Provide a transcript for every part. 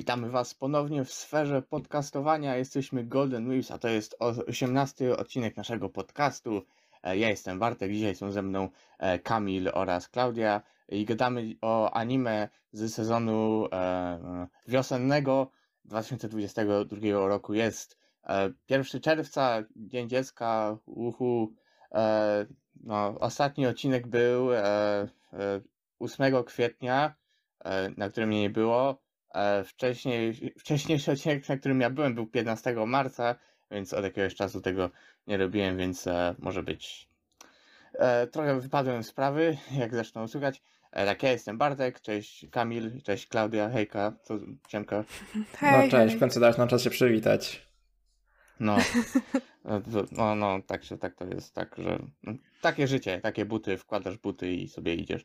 Witamy Was ponownie w sferze podcastowania. Jesteśmy Golden Wheels, a to jest 18 odcinek naszego podcastu. E, Ja jestem Bartek, dzisiaj są ze mną e, Kamil oraz Klaudia i gadamy o anime z sezonu e, wiosennego 2022 roku. Jest e, 1 czerwca, Dzień Dziecka, uhu. No, ostatni odcinek był e, e, 8 kwietnia, na którym mnie nie było. E, Wcześniej, wcześniejszy odcinek, na którym ja byłem, był 15 marca, więc od jakiegoś czasu tego nie robiłem, więc e, może być. E, trochę wypadłem z sprawy, jak zresztą słuchać. Tak, ja jestem Bartek, cześć Kamil, cześć Klaudia, hejka, co ciemka. Hej, no cześć, w końcu dałeś nam czas się przywitać. No, no, no, no tak, się, tak to jest, tak, że no, takie życie, takie buty, wkładasz buty i sobie idziesz.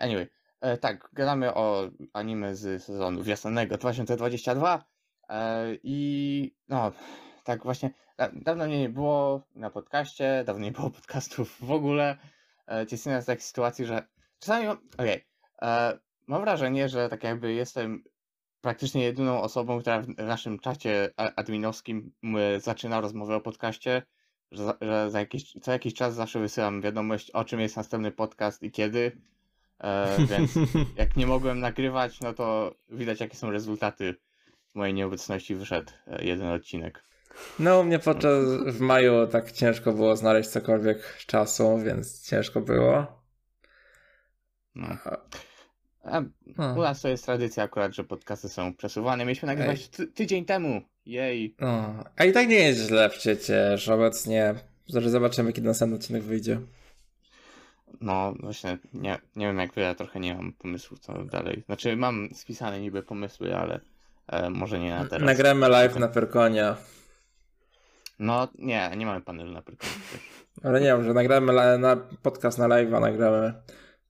Anyway, e, tak, gadamy o anime z sezonu wiosennego 2022 e, i no, tak właśnie, da, dawno mnie nie było na podcaście, dawno nie było podcastów w ogóle. E, jestem w takiej sytuacji, że czasami okej, e, mam wrażenie, że tak jakby jestem praktycznie jedyną osobą, która w naszym czacie adminowskim zaczyna rozmowę o podcaście, że, że za jakiś, co jakiś czas zawsze wysyłam wiadomość, o czym jest następny podcast i kiedy. E, więc jak nie mogłem nagrywać, no to widać, jakie są rezultaty. Mojej nieobecności wyszedł e, jeden odcinek. No u mnie podczas w maju tak ciężko było znaleźć cokolwiek czasu, więc ciężko było. No. A u nas to jest tradycja akurat, że podcasty są przesuwane. Mieliśmy nagrywać ty, tydzień temu. Jej. No. A i tak nie jest źle przecież obecnie. Zaraz zobaczymy, kiedy następny odcinek wyjdzie. No właśnie, nie, nie wiem jak wy, ja trochę nie mam pomysłu co dalej. Znaczy mam spisane niby pomysły, ale e, może nie na teraz. Nagramy live na Perkonia. No nie, nie mamy panelu na Pyrkonie też. Ale nie wiem, że nagramy la- na podcast na live, a nagramy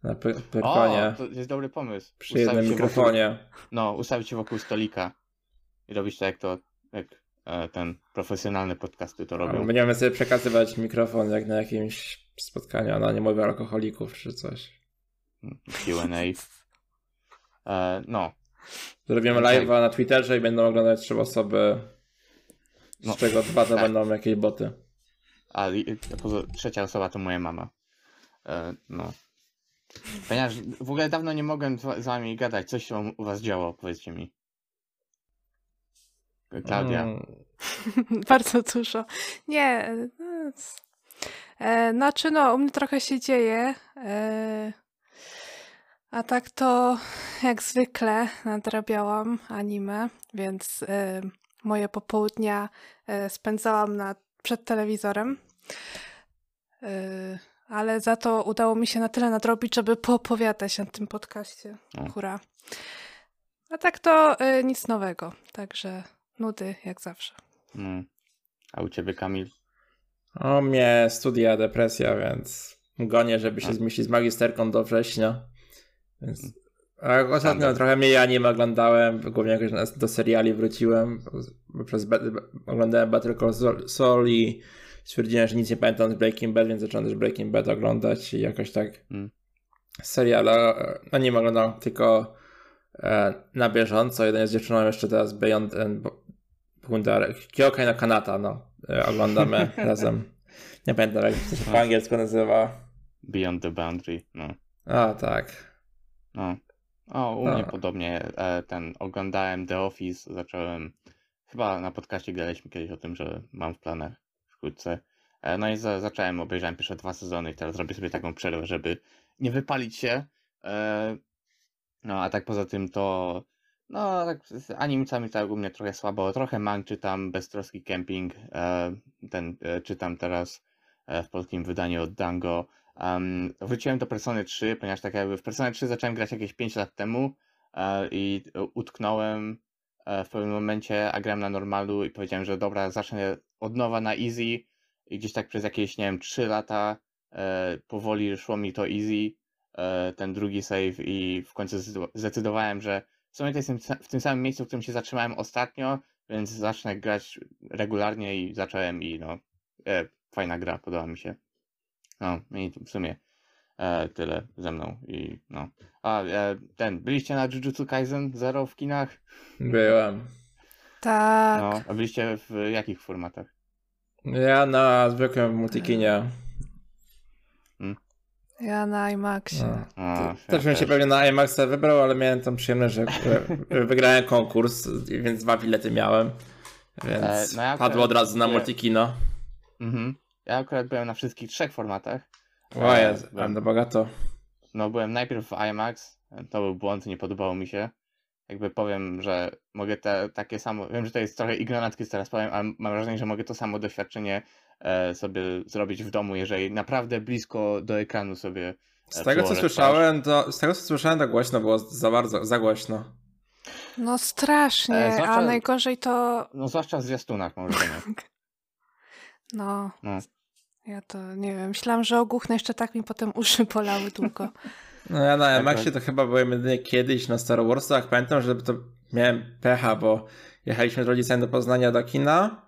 na Pe- O, Perkonie. to jest dobry pomysł. Przy jednym się mikrofonie. Wokół, no, ustawić się wokół stolika i robić to jak to, jak e, ten profesjonalne podcasty to robią. Będziemy sobie przekazywać mikrofon jak na jakimś spotkaniu, no nie mówię o alkoholików czy coś. Q&A. E, no, Zrobimy live'a na Twitterze i będą oglądać trzy osoby, z No, czego dwa to tak. będą jakieś boty. a trzecia osoba to moja mama. E, no. Ponieważ w ogóle dawno nie mogłem z, wami gadać. Coś się u was działo, powiedzcie mi. Klaudia. Mm, Bardzo dużo. Nie, no, c- e, znaczy no, u mnie trochę się dzieje. E, a tak to jak zwykle nadrabiałam anime, więc e, moje popołudnia e, spędzałam na, przed telewizorem. E, ale za to udało mi się na tyle nadrobić, żeby poopowiadać na tym podcaście. O. Hurra. A tak to e, nic nowego, także nudy jak zawsze. No. A u ciebie, Kamil? O mnie studia, depresja, więc gonię, żeby się zmieścić z magisterką do września. Więc... A ostatnio trochę mniej anime oglądałem, głównie jakoś do seriali wróciłem. Przez oglądałem Better Call Saul- i stwierdziłem, że nic nie pamiętam z Breaking Bad, więc zacząłem też Breaking Bad oglądać i jakoś tak Mm. seriale, e, anime oglądam tylko e, na bieżąco. Jeden z dziewczyną jeszcze teraz Beyond and Bundar, Kyokai no Kanata, no, e, oglądamy razem. Nie pamiętam jak to się po angielsku nazywa. Beyond the Boundary. No. A, tak. no. O, u A. mnie podobnie. E, ten oglądałem The Office, zacząłem. Chyba na podcaście gadaliśmy kiedyś o tym, że mam w planach wkrótce. E, no i za, zacząłem, obejrzałem pierwsze dwa sezony i teraz robię sobie taką przerwę, żeby nie wypalić się. No a tak poza tym to. No, tak z animcami tak u mnie trochę słabo. Trochę mang czytam, Beztroski Camping. E, ten e, czytam teraz e, w polskim wydaniu od Dango. Um, wróciłem do Persony 3, ponieważ tak jakby w Personę 3 zacząłem grać jakieś 5 lat temu i utknąłem w pewnym momencie, a grałem na normalu i powiedziałem, że dobra, zacznę od nowa na easy i gdzieś tak przez jakieś, nie wiem, 3 lata powoli szło mi to easy, ten drugi save i w końcu zdecydowa- zdecydowałem, że sumie to jestem w tym samym miejscu, w którym się zatrzymałem ostatnio, więc zacznę grać regularnie i zacząłem i no, e, fajna gra, podoba mi się. No i w sumie E, tyle ze mną i no. A e, ten, byliście na Jujutsu Kaisen Zero w kinach? Byłem. Tak. No, a byliście w jakich formatach? Ja na zwykłym multikinie. Ja na IMAXie. No. O, Też bym się pewnie na IMAXa wybrał, ale miałem tą przyjemność, że e, wygrałem konkurs, więc dwa bilety miałem. Więc E, no ja padło od razu na multikino. Mhm. Ja akurat byłem na wszystkich trzech formatach. O E, jest, byłem- będę bogato. No, byłem najpierw w IMAX, to był błąd, nie podobało mi się. Jakby powiem, że mogę te takie samo. Wiem, że to jest trochę ignoranckie, co teraz powiem, ale mam wrażenie, że mogę to samo doświadczenie e, sobie zrobić w domu, jeżeli naprawdę blisko do ekranu sobie. Z e, tego co słyszałem, to z tego co słyszałem, to głośno było za bardzo, za głośno. No strasznie, E, a zwłaszcza- najgorzej to... No, zwłaszcza w zwiastunach, mam wrażenie. No, No. ja to nie wiem. Myślałam, że ogłuchnę, jeszcze tak mi potem uszy bolały długo. No ja na Tak, IMAXie tak. to chyba byłem jedynie kiedyś na Star Warsach. Pamiętam, że to miałem pecha, bo jechaliśmy z rodzicami do Poznania do kina,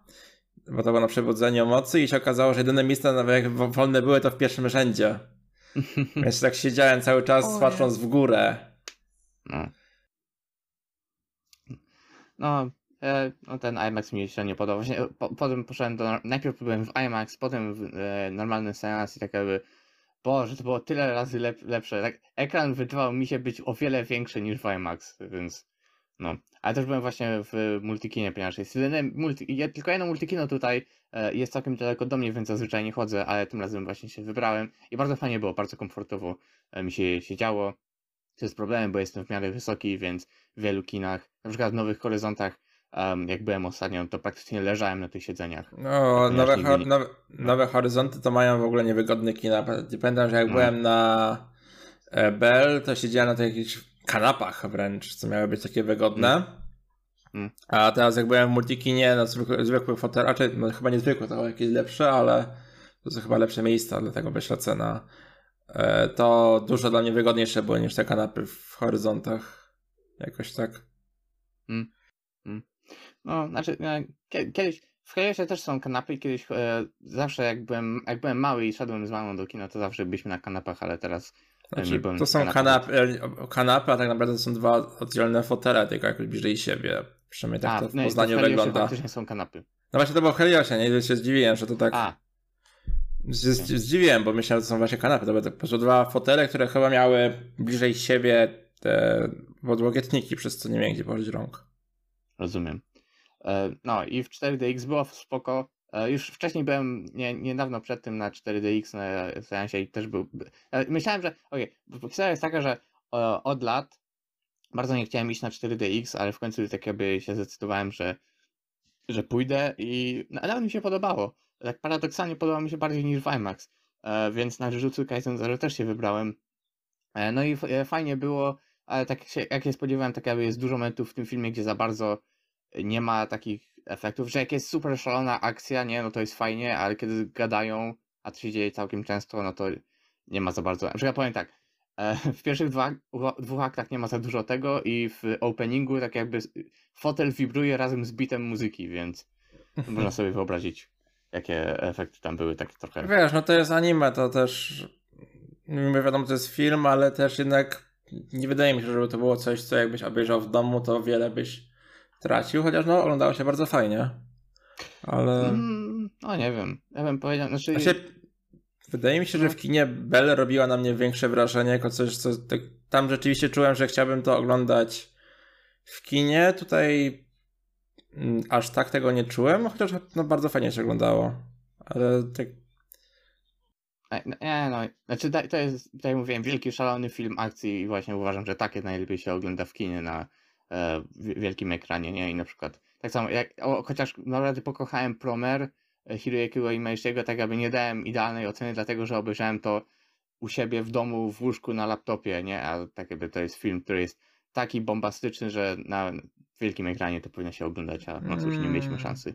bo to było na przebudzeniu mocy i się okazało, że jedyne miejsca, nawet jak wo- wolne były, to w pierwszym rzędzie. Więc tak siedziałem cały czas O patrząc w górę. No. No, e, no ten IMAX mi się nie podobał. Właśnie, e, po, potem poszedłem do. Najpierw byłem w IMAX, potem w e, normalny seans i tak jakby. Boże, to było tyle razy lep, lepsze. Tak, ekran wydawał mi się być o wiele większy niż w IMAX, więc. No. Ale też byłem właśnie w multikinie, ponieważ jest jedyne multi, je, tylko jedno multikino tutaj e, jest całkiem daleko do mnie, więc zazwyczaj nie chodzę, ale tym razem właśnie się wybrałem i bardzo fajnie było, bardzo komfortowo e, mi się siedziało. To jest problemem, bo jestem w miarę wysoki, więc w wielu kinach, na przykład w Nowych Horyzontach, em, jak byłem ostatnio, to praktycznie leżałem na tych siedzeniach. No, nowe, nigdy nowe, nowe horyzonty to mają w ogóle niewygodne kina. Pamiętam, że jak No. byłem na e, Bell, to siedziałem na tych jakichś kanapach wręcz, co miały być takie wygodne. Mm. A teraz jak byłem w multikinie, na zwykły, zwykły fotel, raczej no, chyba nie zwykły, to jakieś lepsze, ale to są chyba lepsze miejsca, dlatego wyślę cena. E, to dużo dla mnie wygodniejsze było niż te kanapy w horyzontach. Jakoś tak. No, znaczy, e, kie- kiedyś, w Heliosie też są kanapy i kiedyś e, zawsze jak byłem, jak byłem mały i szedłem z mamą do kina, to zawsze byliśmy na kanapach, ale teraz Znaczy, to są kanapy, e, kanapy, a tak naprawdę to są dwa oddzielne fotele, tylko jakoś bliżej siebie. Przynajmniej tak A, to w no to Poznaniu Heliosie wygląda. faktycznie są kanapy. No właśnie to było w Heliosie, nie? Się zdziwiłem, że to tak... A, Z, zdziwiłem, bo myślałem, że to są właśnie kanapy. To były po prostu dwa fotele, które chyba miały bliżej siebie te podłokietniki, przez co nie miałem gdzie położyć rąk. rozumiem. E, No i w 4DX było spoko. E, Już wcześniej byłem, nie, niedawno przed tym na 4DX na seansie i też był. e, Myślałem, że. Okej, bo historia jest taka, że e, od lat bardzo nie chciałem iść na 4DX, ale w końcu tak jakby się zdecydowałem, że, że pójdę i nawet mi się podobało. Tak paradoksalnie podobało mi się bardziej niż w IMAX. E, Więc na Jujutsu Kaisen Zero też się wybrałem. No i fajnie było, ale tak się, jak się spodziewałem, tak jakby jest dużo momentów w tym filmie, gdzie za bardzo nie ma takich efektów, że jak jest super szalona akcja, nie, no to jest fajnie, ale kiedy gadają, a to się dzieje całkiem często, no to nie ma za bardzo. Na przykład powiem tak, e, w pierwszych dwa, dwóch aktach nie ma za dużo tego i w openingu tak jakby fotel wibruje razem z bitem muzyki, więc można sobie wyobrazić, jakie efekty tam były, takie trochę. Wiesz, no to jest anime, to też niby wiadomo, to jest film, ale też jednak nie wydaje mi się, żeby to było coś, co jakbyś obejrzał w domu, to wiele byś tracił, chociaż no oglądało się bardzo fajnie. Ale... Mm, no nie wiem, ja bym powiedział, znaczy... Znaczy, wydaje mi się, że w kinie Belle robiła na mnie większe wrażenie jako coś, co tak, tam rzeczywiście czułem, że chciałbym to oglądać w kinie. Tutaj mm, aż tak tego nie czułem, chociaż no, bardzo fajnie się oglądało. Ale tak, E, no, Nie, no, znaczy to jest, tak jak mówiłem, wielki, szalony film akcji i właśnie uważam, że takie najlepiej się ogląda w kinie na wielkim ekranie, nie? I na przykład, tak samo jak, o, chociaż naprawdę pokochałem Promer e, Hiroyukiego Imaichiego, tak jakby nie dałem idealnej oceny, dlatego, że obejrzałem to u siebie w domu, w łóżku, na laptopie, nie? A tak jakby to jest film, który jest taki bombastyczny, że na wielkim ekranie to powinno się oglądać, a no cóż, nie mieliśmy Mm. szansy.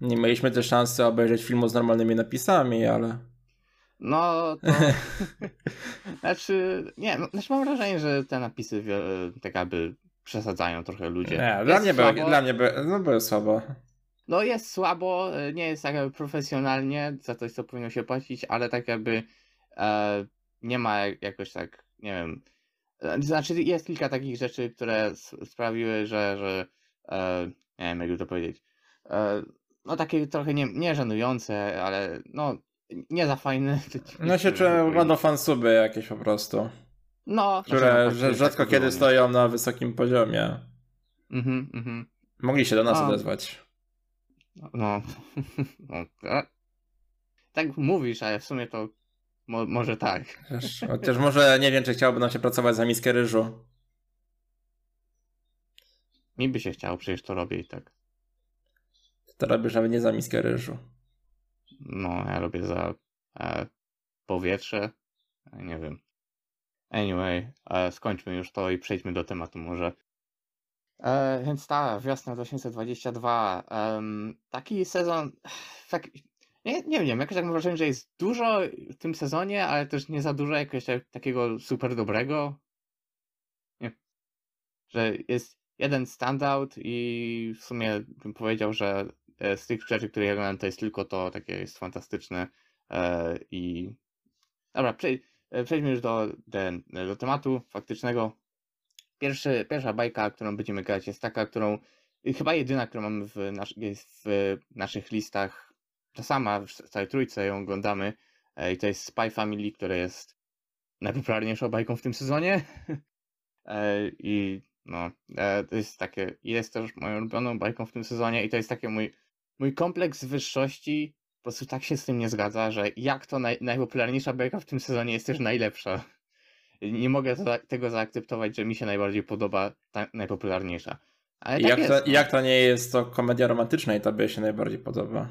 nie mieliśmy też szansy obejrzeć filmu z normalnymi napisami, ale No to. znaczy, nie, no, znaczy mam wrażenie, że te napisy wie, tak jakby przesadzają trochę ludzie. nie, dla mnie, słabo, dla mnie były, no, były słabo. No jest słabo, e, nie jest tak jakby profesjonalnie za coś, co powinno się płacić, ale tak jakby e, nie ma jak- jakoś tak, nie wiem. e, Znaczy, jest kilka takich rzeczy, które sprawiły, że, że e, nie wiem, jak to powiedzieć. E, no takie trochę nie, nie żenujące, ale no nie za fajne. No się czułem oglądał fansuby jakieś po prostu, No, które znaczy, no, tak- że tak rzadko to kiedy było, stoją na wysokim poziomie. Mhm, mhm. Mogli się do nas A. odezwać. No. no. a- Tak mówisz, ale w sumie to mo, może tak. Chociaż, chociaż może nie wiem, czy chciałby nam się pracować za miskę ryżu. Mi by się chciało, przecież to robię i tak. To robisz nawet nie za miskę ryżu. No, ja robię za e, powietrze. Nie wiem. Anyway, e, skończmy już to i przejdźmy do tematu może. E, więc ta wiosna 2022. em, taki sezon. Tak, nie, nie wiem, jakoś tak mam wrażenie, że jest dużo w tym sezonie, ale też nie za dużo jakiegoś tak- takiego super dobrego. Nie. Że jest jeden standout i w sumie bym powiedział, że e, z tych rzeczy, które ja oglądam, to jest tylko to, takie jest fantastyczne e, i dobra, przej- e, przejdźmy już do, do, tematu faktycznego. Pierwszy, pierwsza bajka, którą będziemy grać jest taka, którą chyba jedyna, którą mamy w, w naszych listach, ta sama, w całej trójce ją oglądamy. E, i to jest Spy Family, które jest najpopularniejszą bajką w tym sezonie. E, i no, e, to jest takie, jest też moją ulubioną bajką w tym sezonie. I to jest taki mój, mój kompleks wyższości, po prostu tak się z tym nie zgadza, że jak to naj, najpopularniejsza bajka w tym sezonie jest też najlepsza. Nie mogę za, tego zaakceptować, że mi się najbardziej podoba ta najpopularniejsza. Ale I tak jak, jest, to, no. jak to nie jest to komedia romantyczna i tobie się najbardziej podoba?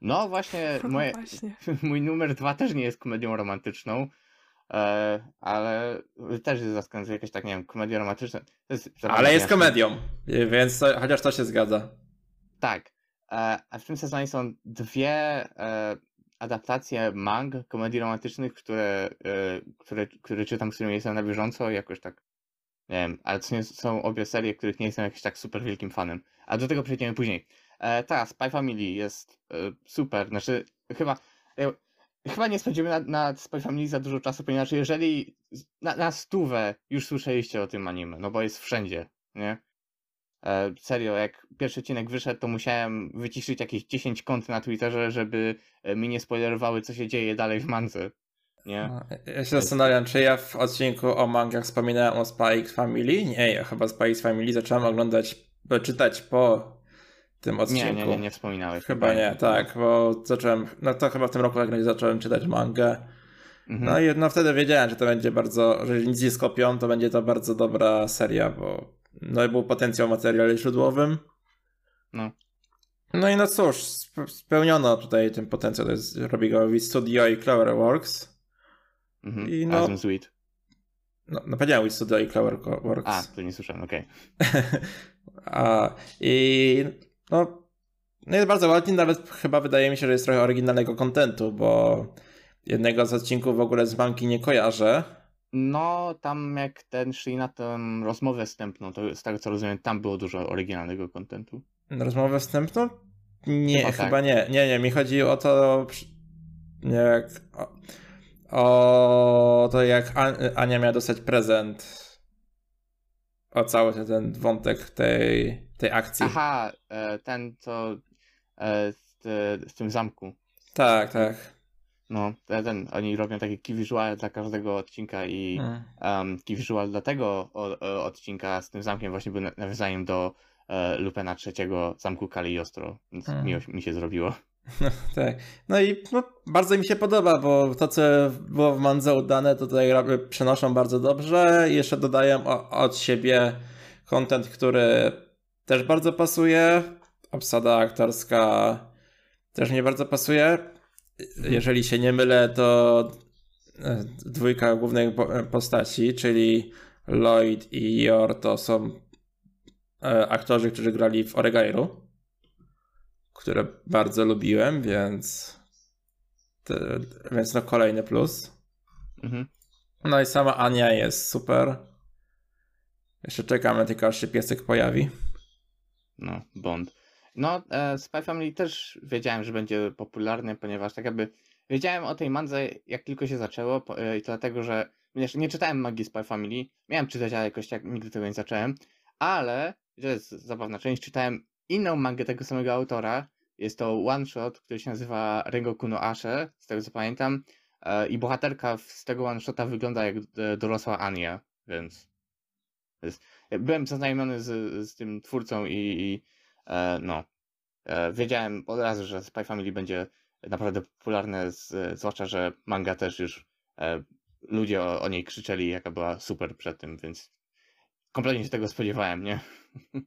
No właśnie, No moje, właśnie. mój numer dwa też nie jest komedią romantyczną, e, ale też jest zaskakujące, jakaś tak, nie wiem, komedia romantyczna. To jest, Ale jest komedią, więc to, chociaż to się zgadza. Tak. E, a w tym sezonie są dwie e, adaptacje mang, komedii romantycznych, które, e, które, które czytam, z którymi jestem na bieżąco jakoś tak, nie wiem, ale to są obie serie, których nie jestem jakiś tak super wielkim fanem. A do tego przejdziemy później. E, ta Spy Family jest e, super, znaczy chyba e, chyba nie spędzimy nad, nad Spy Family za dużo czasu, ponieważ jeżeli na, na stówę już słyszeliście o tym anime, no bo jest wszędzie, nie? E, serio, jak pierwszy odcinek wyszedł, to musiałem wyciszyć jakieś 10 kont na Twitterze, żeby e, mi nie spoilerowały, co się dzieje dalej w mandze. Nie? No, Ja się zastanawiam, czy ja w odcinku o mangach wspominałem o Spy X Family? Nie, ja chyba Spy X Family zacząłem oglądać, czytać po tym odcinku. Nie, nie, nie, nie wspominałeś. Chyba nie, tak, bo zacząłem, no to chyba w tym roku jak zacząłem czytać mangę. Mhm. No i no wtedy wiedziałem, że to będzie bardzo, że nic nie skopią, to będzie to bardzo dobra seria, bo no i był potencjał w materiale źródłowym. No. No i no cóż, sp- spełniono tutaj ten potencjał, to jest, robi go Wit Studio i Cloverworks. Mhm. i no- Razem z Wit. No, no powiedziałem Wit Studio i Cloverworks. A, to nie słyszałem, okej. A, I no, no jest bardzo ładnie, nawet chyba wydaje mi się, że jest trochę oryginalnego kontentu, bo jednego z odcinków w ogóle z banki nie kojarzę. No, tam jak ten szli na tę rozmowę wstępną, to z tego co rozumiem, tam było dużo oryginalnego kontentu. Rozmowę wstępną? Nie, Chyba chyba, tak. nie. Nie, nie, mi chodzi o to, nie jak, o, o to jak An- Ania miała dostać prezent. O cały ten, ten wątek tej, tej akcji. Aha, e, ten co e, z, z tym zamku. Tak, tak. No, ten, oni robią takie key visual dla każdego odcinka i um, key visual dla tego o, o, odcinka z tym zamkiem właśnie był na- nawiązaniem do e, Lupena trzeciego zamku Cagliostro, więc miło mi się zrobiło. Tak. No i no, bardzo mi się podoba, bo to, co było w Mandze udane, to tutaj rob- przenoszą bardzo dobrze. I jeszcze dodają o, od siebie content, który też bardzo pasuje. Obsada aktorska też mi bardzo pasuje. Jeżeli się nie mylę, to e, dwójka głównych po- postaci, czyli Lloyd i Yor, to są e, aktorzy, którzy grali w Oregairu które bardzo lubiłem, więc te, więc no kolejny plus. Mhm. No i sama Ania jest super. Jeszcze czekamy tylko aż się piesek pojawi. No, Bond. No, e, Spy Family też wiedziałem, że będzie popularny, ponieważ tak jakby wiedziałem o tej mandze, jak tylko się zaczęło, e, i to dlatego, że nie czytałem magii Spy Family, miałem czytać, ale jakoś tak nigdy tego nie zacząłem, ale, to jest zabawna część, czytałem inną mangę tego samego autora, jest to one shot, który się nazywa Rengoku no Ashe, z tego co pamiętam, e, i bohaterka z tego one shota wygląda jak e, dorosła Ania, więc byłem zaznajomiony z, z tym twórcą i, i e, no, e, wiedziałem od razu, że Spy Family będzie naprawdę popularne, zwłaszcza, że manga też już e, ludzie o, o niej krzyczeli, jaka była super przed tym, więc kompletnie się tego spodziewałem, nie?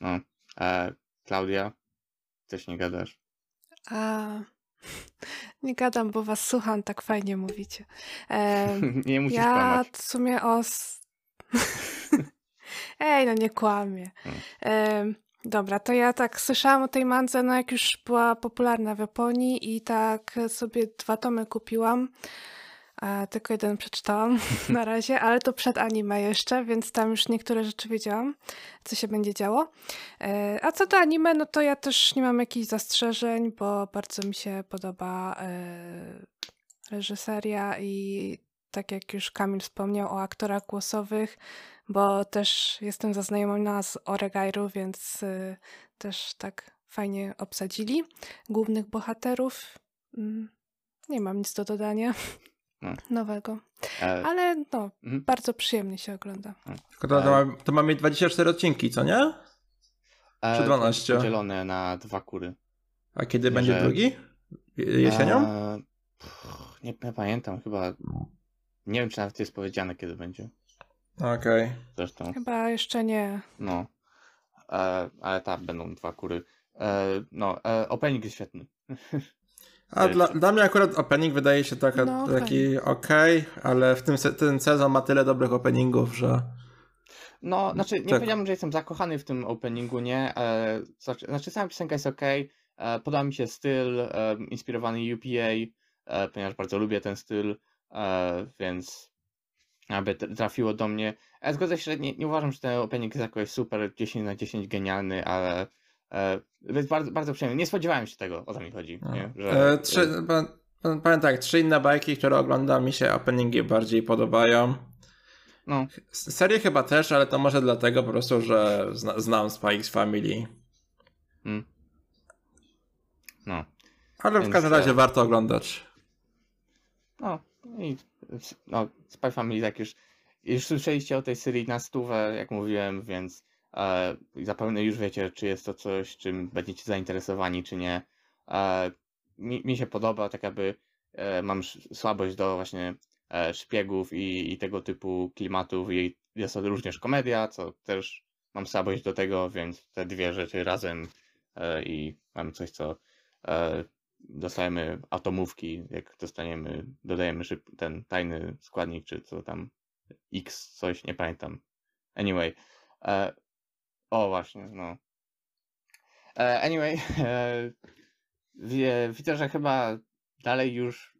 No, e, Klaudia, też nie gadasz. A, nie gadam, bo was słucham, tak fajnie mówicie. Em, nie musisz ja kłamać. w sumie o... Ej, no nie kłamię. Hmm. Dobra, to ja tak słyszałam o tej mance, no jak już była popularna w Japonii i tak sobie dwa tomy kupiłam. A, tylko jeden przeczytałam na razie, ale to przed anime jeszcze, więc tam już niektóre rzeczy wiedziałam, co się będzie działo. E, A co do anime, no to ja też nie mam jakichś zastrzeżeń, bo bardzo mi się podoba e, reżyseria i tak jak już Kamil wspomniał o aktorach głosowych, bo też jestem zaznajomiona z Oregairu, więc y, też tak fajnie obsadzili głównych bohaterów. Mm, Nie mam nic do dodania No. nowego, E, ale no, mhm. bardzo przyjemnie się ogląda. Tylko to, to, ma, to ma mieć 24 odcinki, co nie? e, czy 12? Podzielone na dwa kury. A kiedy Że- będzie drugi? Je- Jesienią? E, pff, nie, nie pamiętam, chyba. Nie wiem, czy nawet jest powiedziane, kiedy będzie. Okej. Zresztą, Chyba jeszcze nie. no. E, ale tak, będą dwa kury. E, no, e, opening jest świetny. A dla, dla mnie akurat opening wydaje się taka, No, taki okej, ale w tym se, ten sezon ma tyle dobrych openingów, że No, znaczy, nie Tak. powiedziałbym, że jestem zakochany w tym openingu, nie. E, znaczy, znaczy, sama piosenka jest ok. E, podoba mi się styl e, inspirowany UPA, e, ponieważ bardzo lubię ten styl, e, więc aby trafiło do mnie. E, zgodzę się, że nie, nie uważam, że ten opening jest jakoś super 10 na 10 genialny, ale e, jest bardzo, bardzo przyjemny. Nie spodziewałem się tego, o to mi chodzi. No. Nie? Że, E, trzy, pa- pa- powiem tak, trzy inne bajki, które oglądam, mi się openingi bardziej podobają. no, Serię chyba też, ale to może dlatego po prostu, że zna, znam Spikes Family. mm. no. Ale w Więc, każdym razie e, warto oglądać. No i no, Spy Family, jak już, już słyszeliście o tej serii na stówę, jak mówiłem, więc e, zapewne już wiecie, czy jest to coś, czym będziecie zainteresowani, czy nie. E, mi, mi się podoba, tak jakby e, mam słabość do właśnie e, szpiegów i, i tego typu klimatów i jest to również komedia, co też mam słabość do tego, więc te dwie rzeczy razem e, i mamy coś, co e, dostajemy atomówki, jak dostaniemy, dodajemy szyb, ten tajny składnik, czy co tam, X, coś, nie pamiętam. Anyway. E, o, właśnie, no. E, anyway, e, widzę, że chyba dalej już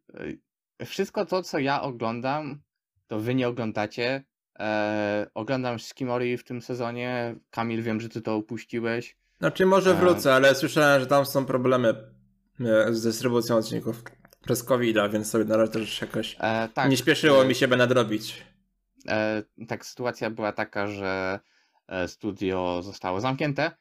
e, wszystko to, co ja oglądam, to wy nie oglądacie. E, oglądam Skimori w tym sezonie. Kamil, wiem, że ty to upuściłeś. Znaczy może e, wrócę, ale słyszałem, że tam są problemy z dystrybucją odcinków przez covid więc sobie na razie też jakoś E, tak, nie śpieszyło e, mi się by nadrobić. E, tak, sytuacja była taka, że e, studio zostało zamknięte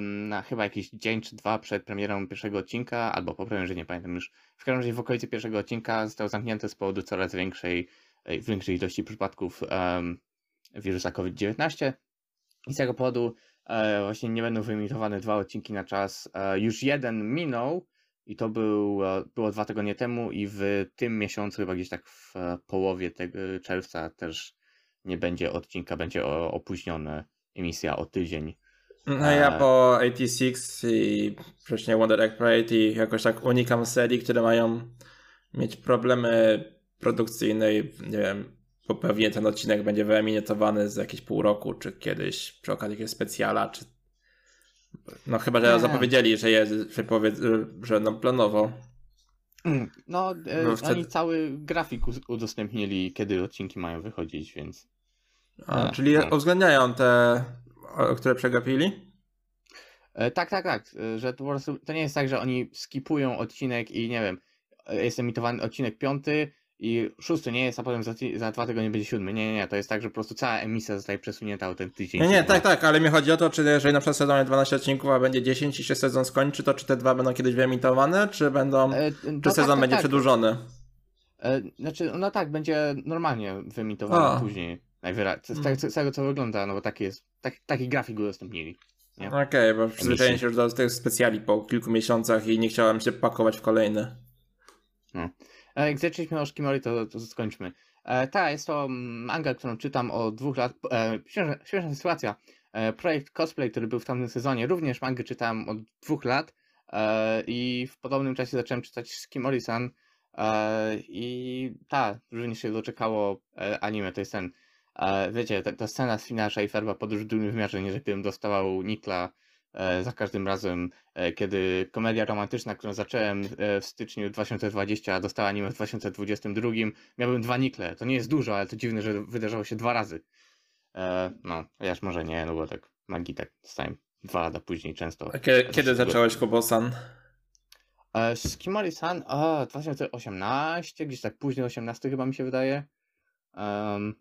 na chyba jakiś dzień czy dwa przed premierą pierwszego odcinka, albo po premierze, nie pamiętam już. W każdym razie w okolicy pierwszego odcinka zostało zamknięte z powodu coraz większej, e, większej ilości przypadków wirusa COVID-19. I z tego powodu e, właśnie nie będą wyemitowane dwa odcinki na czas. E, już jeden minął i to był, e, było dwa tygodnie temu i w tym miesiącu, chyba gdzieś tak w e, połowie tego czerwca też nie będzie odcinka, będzie opóźniona emisja o tydzień. No ja e, po 86 i wcześniej Wonder Egg Parade jakoś tak unikam serii, które mają mieć problemy produkcyjne i nie wiem, bo pewnie ten odcinek będzie wyemitowany za jakieś pół roku, czy kiedyś przy okazji jakiegoś specjala, czy no chyba, że Nie. zapowiedzieli, że jest, że, powiedz, że no planowo. No, e, No oni wtedy- cały grafik udostępnili, kiedy odcinki mają wychodzić, więc A, E, czyli no. uwzględniają te, które przegapili? E, tak, tak, tak, że to po prostu to nie jest tak, że oni skipują odcinek i nie wiem, jest emitowany odcinek piąty i szósty nie jest, a potem za, ty- za dwa tygodnie będzie siódmy. Nie, nie, nie, to jest tak, że po prostu cała emisja zostaje przesunięta o ten tydzień. Nie, nie, tak, tak, ale mi chodzi o to, czy jeżeli na przykład sezon ma 12 odcinków, a będzie 10 i się sezon skończy, to czy te dwa będą kiedyś wyemitowane, czy będą, E, czy no tak, sezon tak, będzie tak. przedłużony? E, Znaczy, no tak, będzie normalnie wyemitowany później. Najwyraźniej. Z, Mm. tego, z tego co wygląda, no bo taki jest, tak, taki grafik udostępnili. Okej, bo przyzwyczaiłem się już do tych specjali po kilku miesiącach i nie chciałem się pakować w kolejny. E, Jak zaczęliśmy o Shikimori, to, to skończmy. E, ta, jest to mm, manga, którą czytam od dwóch lat. E, śmieszna, śmieszna sytuacja. E, projekt Cosplay, który był w tamtym sezonie, również mangę czytałem od dwóch lat e, i w podobnym czasie zacząłem czytać Shikimori-san e, i ta, również się doczekało e, anime, to jest ten, e, wiecie, ta, ta scena z Fina Schaeferba podróż w drugim wymiarze, nie, że gdybym dostawał Nikla e, za każdym razem, e, kiedy komedia romantyczna, którą zacząłem e, w styczniu 2020, a dostała anime w 2022, miałbym dwa nikle. To nie jest dużo, ale to dziwne, że wydarzało się dwa razy. E, no, chociaż może nie, no bo tak magii tak dostałem dwa lata później często. A kiedy, kiedy zacząłeś Kobosan? E, Skimori-san, o, 2018, gdzieś tak później 18 chyba mi się wydaje. Em,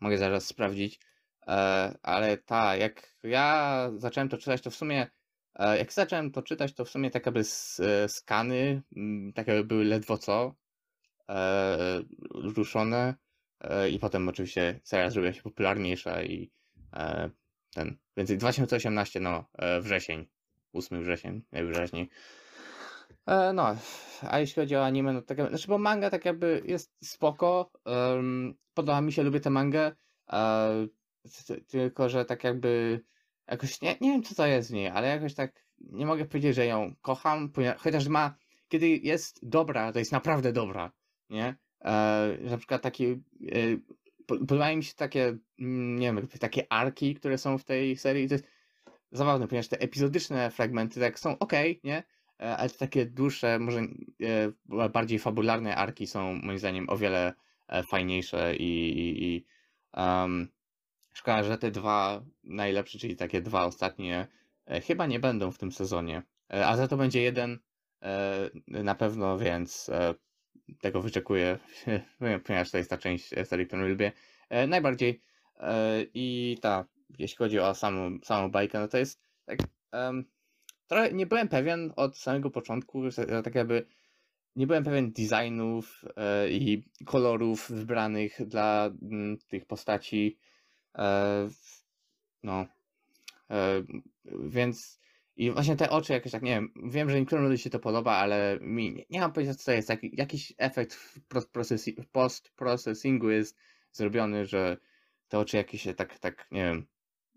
mogę zaraz sprawdzić. E, ale ta, jak ja zacząłem to czytać, to w sumie, e, jak zacząłem to czytać, to w sumie tak jakby e, skany, mm, tak jakby były ledwo co ruszone. I potem oczywiście seria zrobiła się popularniejsza i ten, więc 2018, no, wrzesień, 8 wrzesień najwyraźniej. No, a jeśli chodzi o anime, no tak jakby, znaczy bo manga tak jakby jest spoko, podoba mi się, lubię tę mangę, tylko że tak jakby jakoś, nie, nie wiem co to jest w niej, ale jakoś tak nie mogę powiedzieć, że ją kocham, chociaż ma, kiedy jest dobra, to jest naprawdę dobra, nie? E, na przykład taki, e, po- podobają mi się takie, mm, nie wiem, takie arki, które są w tej serii, to jest zabawne, ponieważ te epizodyczne fragmenty tak są ok, nie? E, Ale takie dłuższe, może e, bardziej fabularne arki są moim zdaniem o wiele e, fajniejsze i, i, i um, szkoda, że te dwa najlepsze, czyli takie dwa ostatnie, e, chyba nie będą w tym sezonie. E, A za to będzie jeden e, na pewno, więc tego wyczekuję, ponieważ to jest ta część serii, którą lubię najbardziej. I ta, jeśli chodzi o samą, samą bajkę, no to jest tak. em, trochę nie byłem pewien od samego początku, że tak jakby nie byłem pewien designów i kolorów wybranych dla tych postaci. E, no. E, więc i właśnie te oczy jakoś tak, nie wiem, wiem, że niektórym ludziom się to podoba, ale mi nie, nie mam pojęcia co to jest, jak, jakiś efekt w post-processi- post-processingu jest zrobiony, że te oczy jakieś się tak, tak, nie wiem,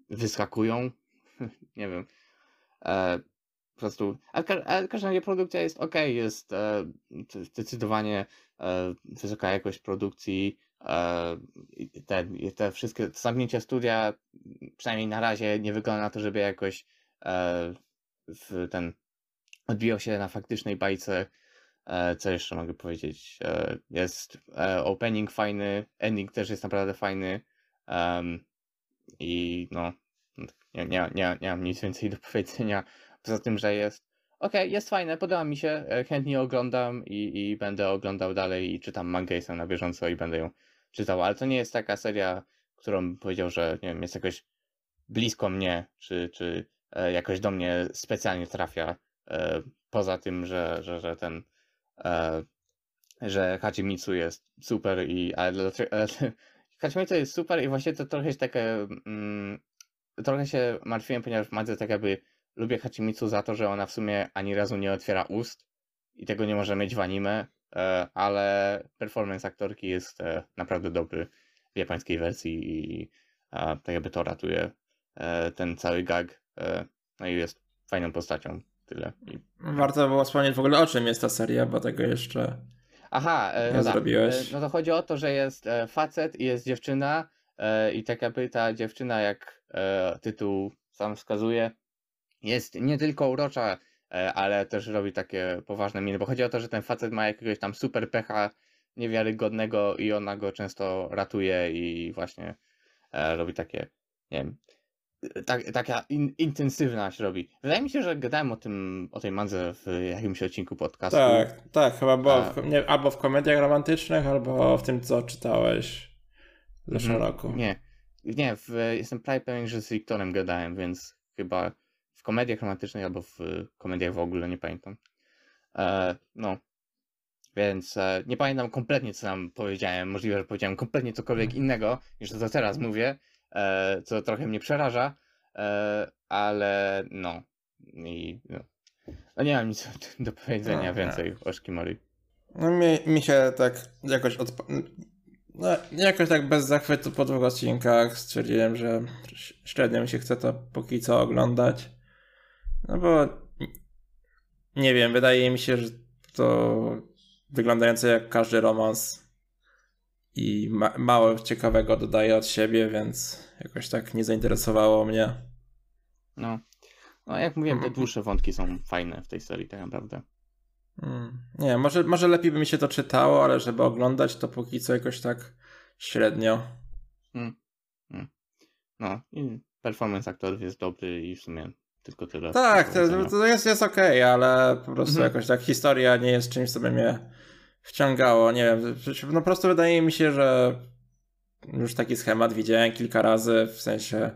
wyskakują, nie wiem, e, po prostu, ale, ka- ale każda produkcja jest ok, jest e, zdecydowanie e, wysoka jakość produkcji, te, te wszystkie te zamknięcia studia, przynajmniej na razie nie wygląda na to, żeby jakoś e, w ten odbijał się na faktycznej bajce. E, co jeszcze mogę powiedzieć? E, jest opening fajny, ending też jest naprawdę fajny. I no, nie, nie, nie, nie mam nic więcej do powiedzenia. Poza tym, że jest. Okej, jest fajne, podoba mi się. Chętnie oglądam i, i będę oglądał dalej i czytam mangę, jestem na bieżąco i będę ją czytał. Ale to nie jest taka seria, którą powiedział, że nie wiem, jest jakoś blisko mnie, czy, czy e, jakoś do mnie specjalnie trafia. E, poza tym, że, że, że ten. E, że Hachimitsu jest super i. Ale, ale Hachimitsu jest super i właśnie to trochę jest takie. Mm, trochę się martwiłem, ponieważ Madze tak jakby lubię Hachimitsu za to, że ona w sumie ani razu nie otwiera ust i tego nie może mieć w anime, ale performance aktorki jest e, naprawdę dobry w japońskiej wersji i e, tak jakby to ratuje e, ten cały gag. e, No i jest fajną postacią. Tyle. I... Warto było wspomnieć w ogóle o czym jest ta seria, bo tego jeszcze... Aha, e, Nie no, tak. zrobiłeś. E, no to chodzi o to, że jest e, facet i jest dziewczyna e, i tak jakby ta dziewczyna, jak e, tytuł sam wskazuje, jest nie tylko urocza, e, ale też robi takie poważne miny, bo chodzi o to, że ten facet ma jakiegoś tam super pecha niewiarygodnego i ona go często ratuje i właśnie e, robi takie, nie wiem, tak, taka in, intensywna się robi. Wydaje mi się, że gadałem o tym, o tej mandze w jakimś odcinku podcastu. Tak, tak, chyba było w, nie, albo w komediach romantycznych, albo w tym, co czytałeś w zeszłym Mhm. roku. Nie, nie, w, jestem prawie pewien, że z Wiktorem gadałem, więc chyba w komediach romantycznych albo w komediach w ogóle, nie pamiętam. E, no, więc e, nie pamiętam kompletnie, co tam powiedziałem. Możliwe, że powiedziałem kompletnie cokolwiek innego, niż to, co teraz mówię, e, co trochę mnie przeraża, e, ale no, i no, no nie mam nic do powiedzenia Aha. więcej o Szkimori. No mi, mi się tak jakoś odpa- no, jakoś tak bez zachwytu po dwóch odcinkach stwierdziłem, że średnio mi się chce to póki co oglądać. No bo nie wiem, wydaje mi się, że to wyglądające jak każdy romans i ma- mało ciekawego dodaje od siebie, więc jakoś tak nie zainteresowało mnie. No, no jak mówiłem, te Mhm. dłuższe wątki są fajne w tej serii, tak naprawdę. Mm, Nie, może, może lepiej by mi się to czytało, ale żeby oglądać to póki co jakoś tak średnio. No, i performance aktorów jest dobry i w sumie tylko tyle. Tak, to, to jest, jest okej, ale po prostu Mhm. jakoś tak historia nie jest czymś, co by mnie wciągało. Nie wiem, no po prostu wydaje mi się, że już taki schemat widziałem kilka razy, w sensie,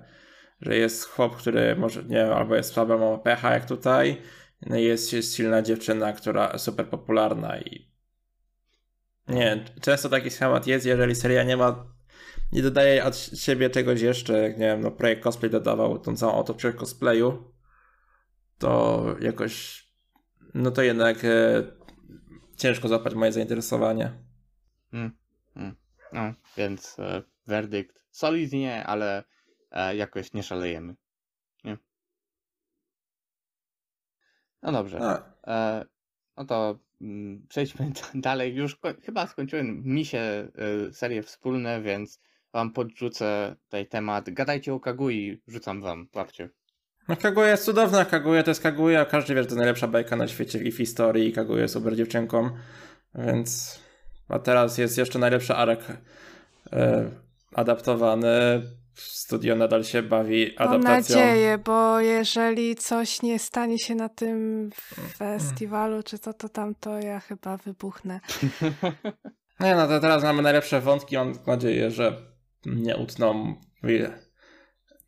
że jest chłop, który może, nie wiem, albo jest słaby, ma pecha jak tutaj, no i jest, jest silna dziewczyna, która super popularna i nie wiem, często taki schemat jest, jeżeli seria nie ma nie dodaje od siebie czegoś jeszcze, jak nie wiem, no projekt cosplay dodawał tą całą otoczkę cosplayu, to jakoś, no to jednak e, ciężko złapać moje zainteresowanie. No, więc e, werdykt solidnie, ale e, jakoś nie szalejemy. Nie? No dobrze. E, no to mm, przejdźmy dalej. Już chyba skończyłem mi się e, serie wspólne, więc wam podrzucę tutaj temat. Gadajcie o Kagui, rzucam wam, łapcie. No Kaguya jest cudowna, Kaguya to jest Kaguya, każdy wie, że to najlepsza bajka na świecie w historii i Kaguya jest super dziewczynką, więc a teraz jest jeszcze najlepszy arek e, adaptowany, studio nadal się bawi Mam adaptacją. nadzieję, bo jeżeli coś nie stanie się na tym festiwalu, czy to, to tam, to ja chyba wybuchnę. Nie no, to teraz mamy najlepsze wątki. Mam nadzieję, że nie utną.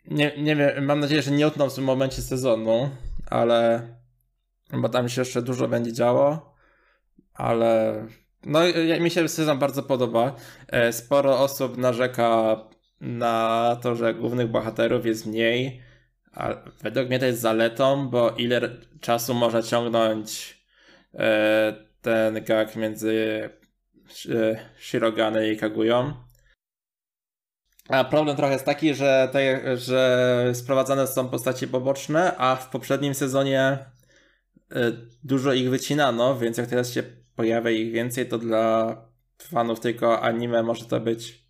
Nie, nie wiem, mam nadzieję, że nie utną w tym momencie sezonu, ale. Bo tam się jeszcze dużo będzie działo. Ale. No, mi się sezon bardzo podoba. E, Sporo osób narzeka na to, że głównych bohaterów jest mniej. A według mnie to jest zaletą, bo ile czasu może ciągnąć e, ten gag między e, Shirogane i Kagują. A problem trochę jest taki, że, te, że sprowadzane są postacie poboczne, a w poprzednim sezonie e, dużo ich wycinano, więc jak teraz się pojawia ich więcej, to dla fanów tylko anime może to być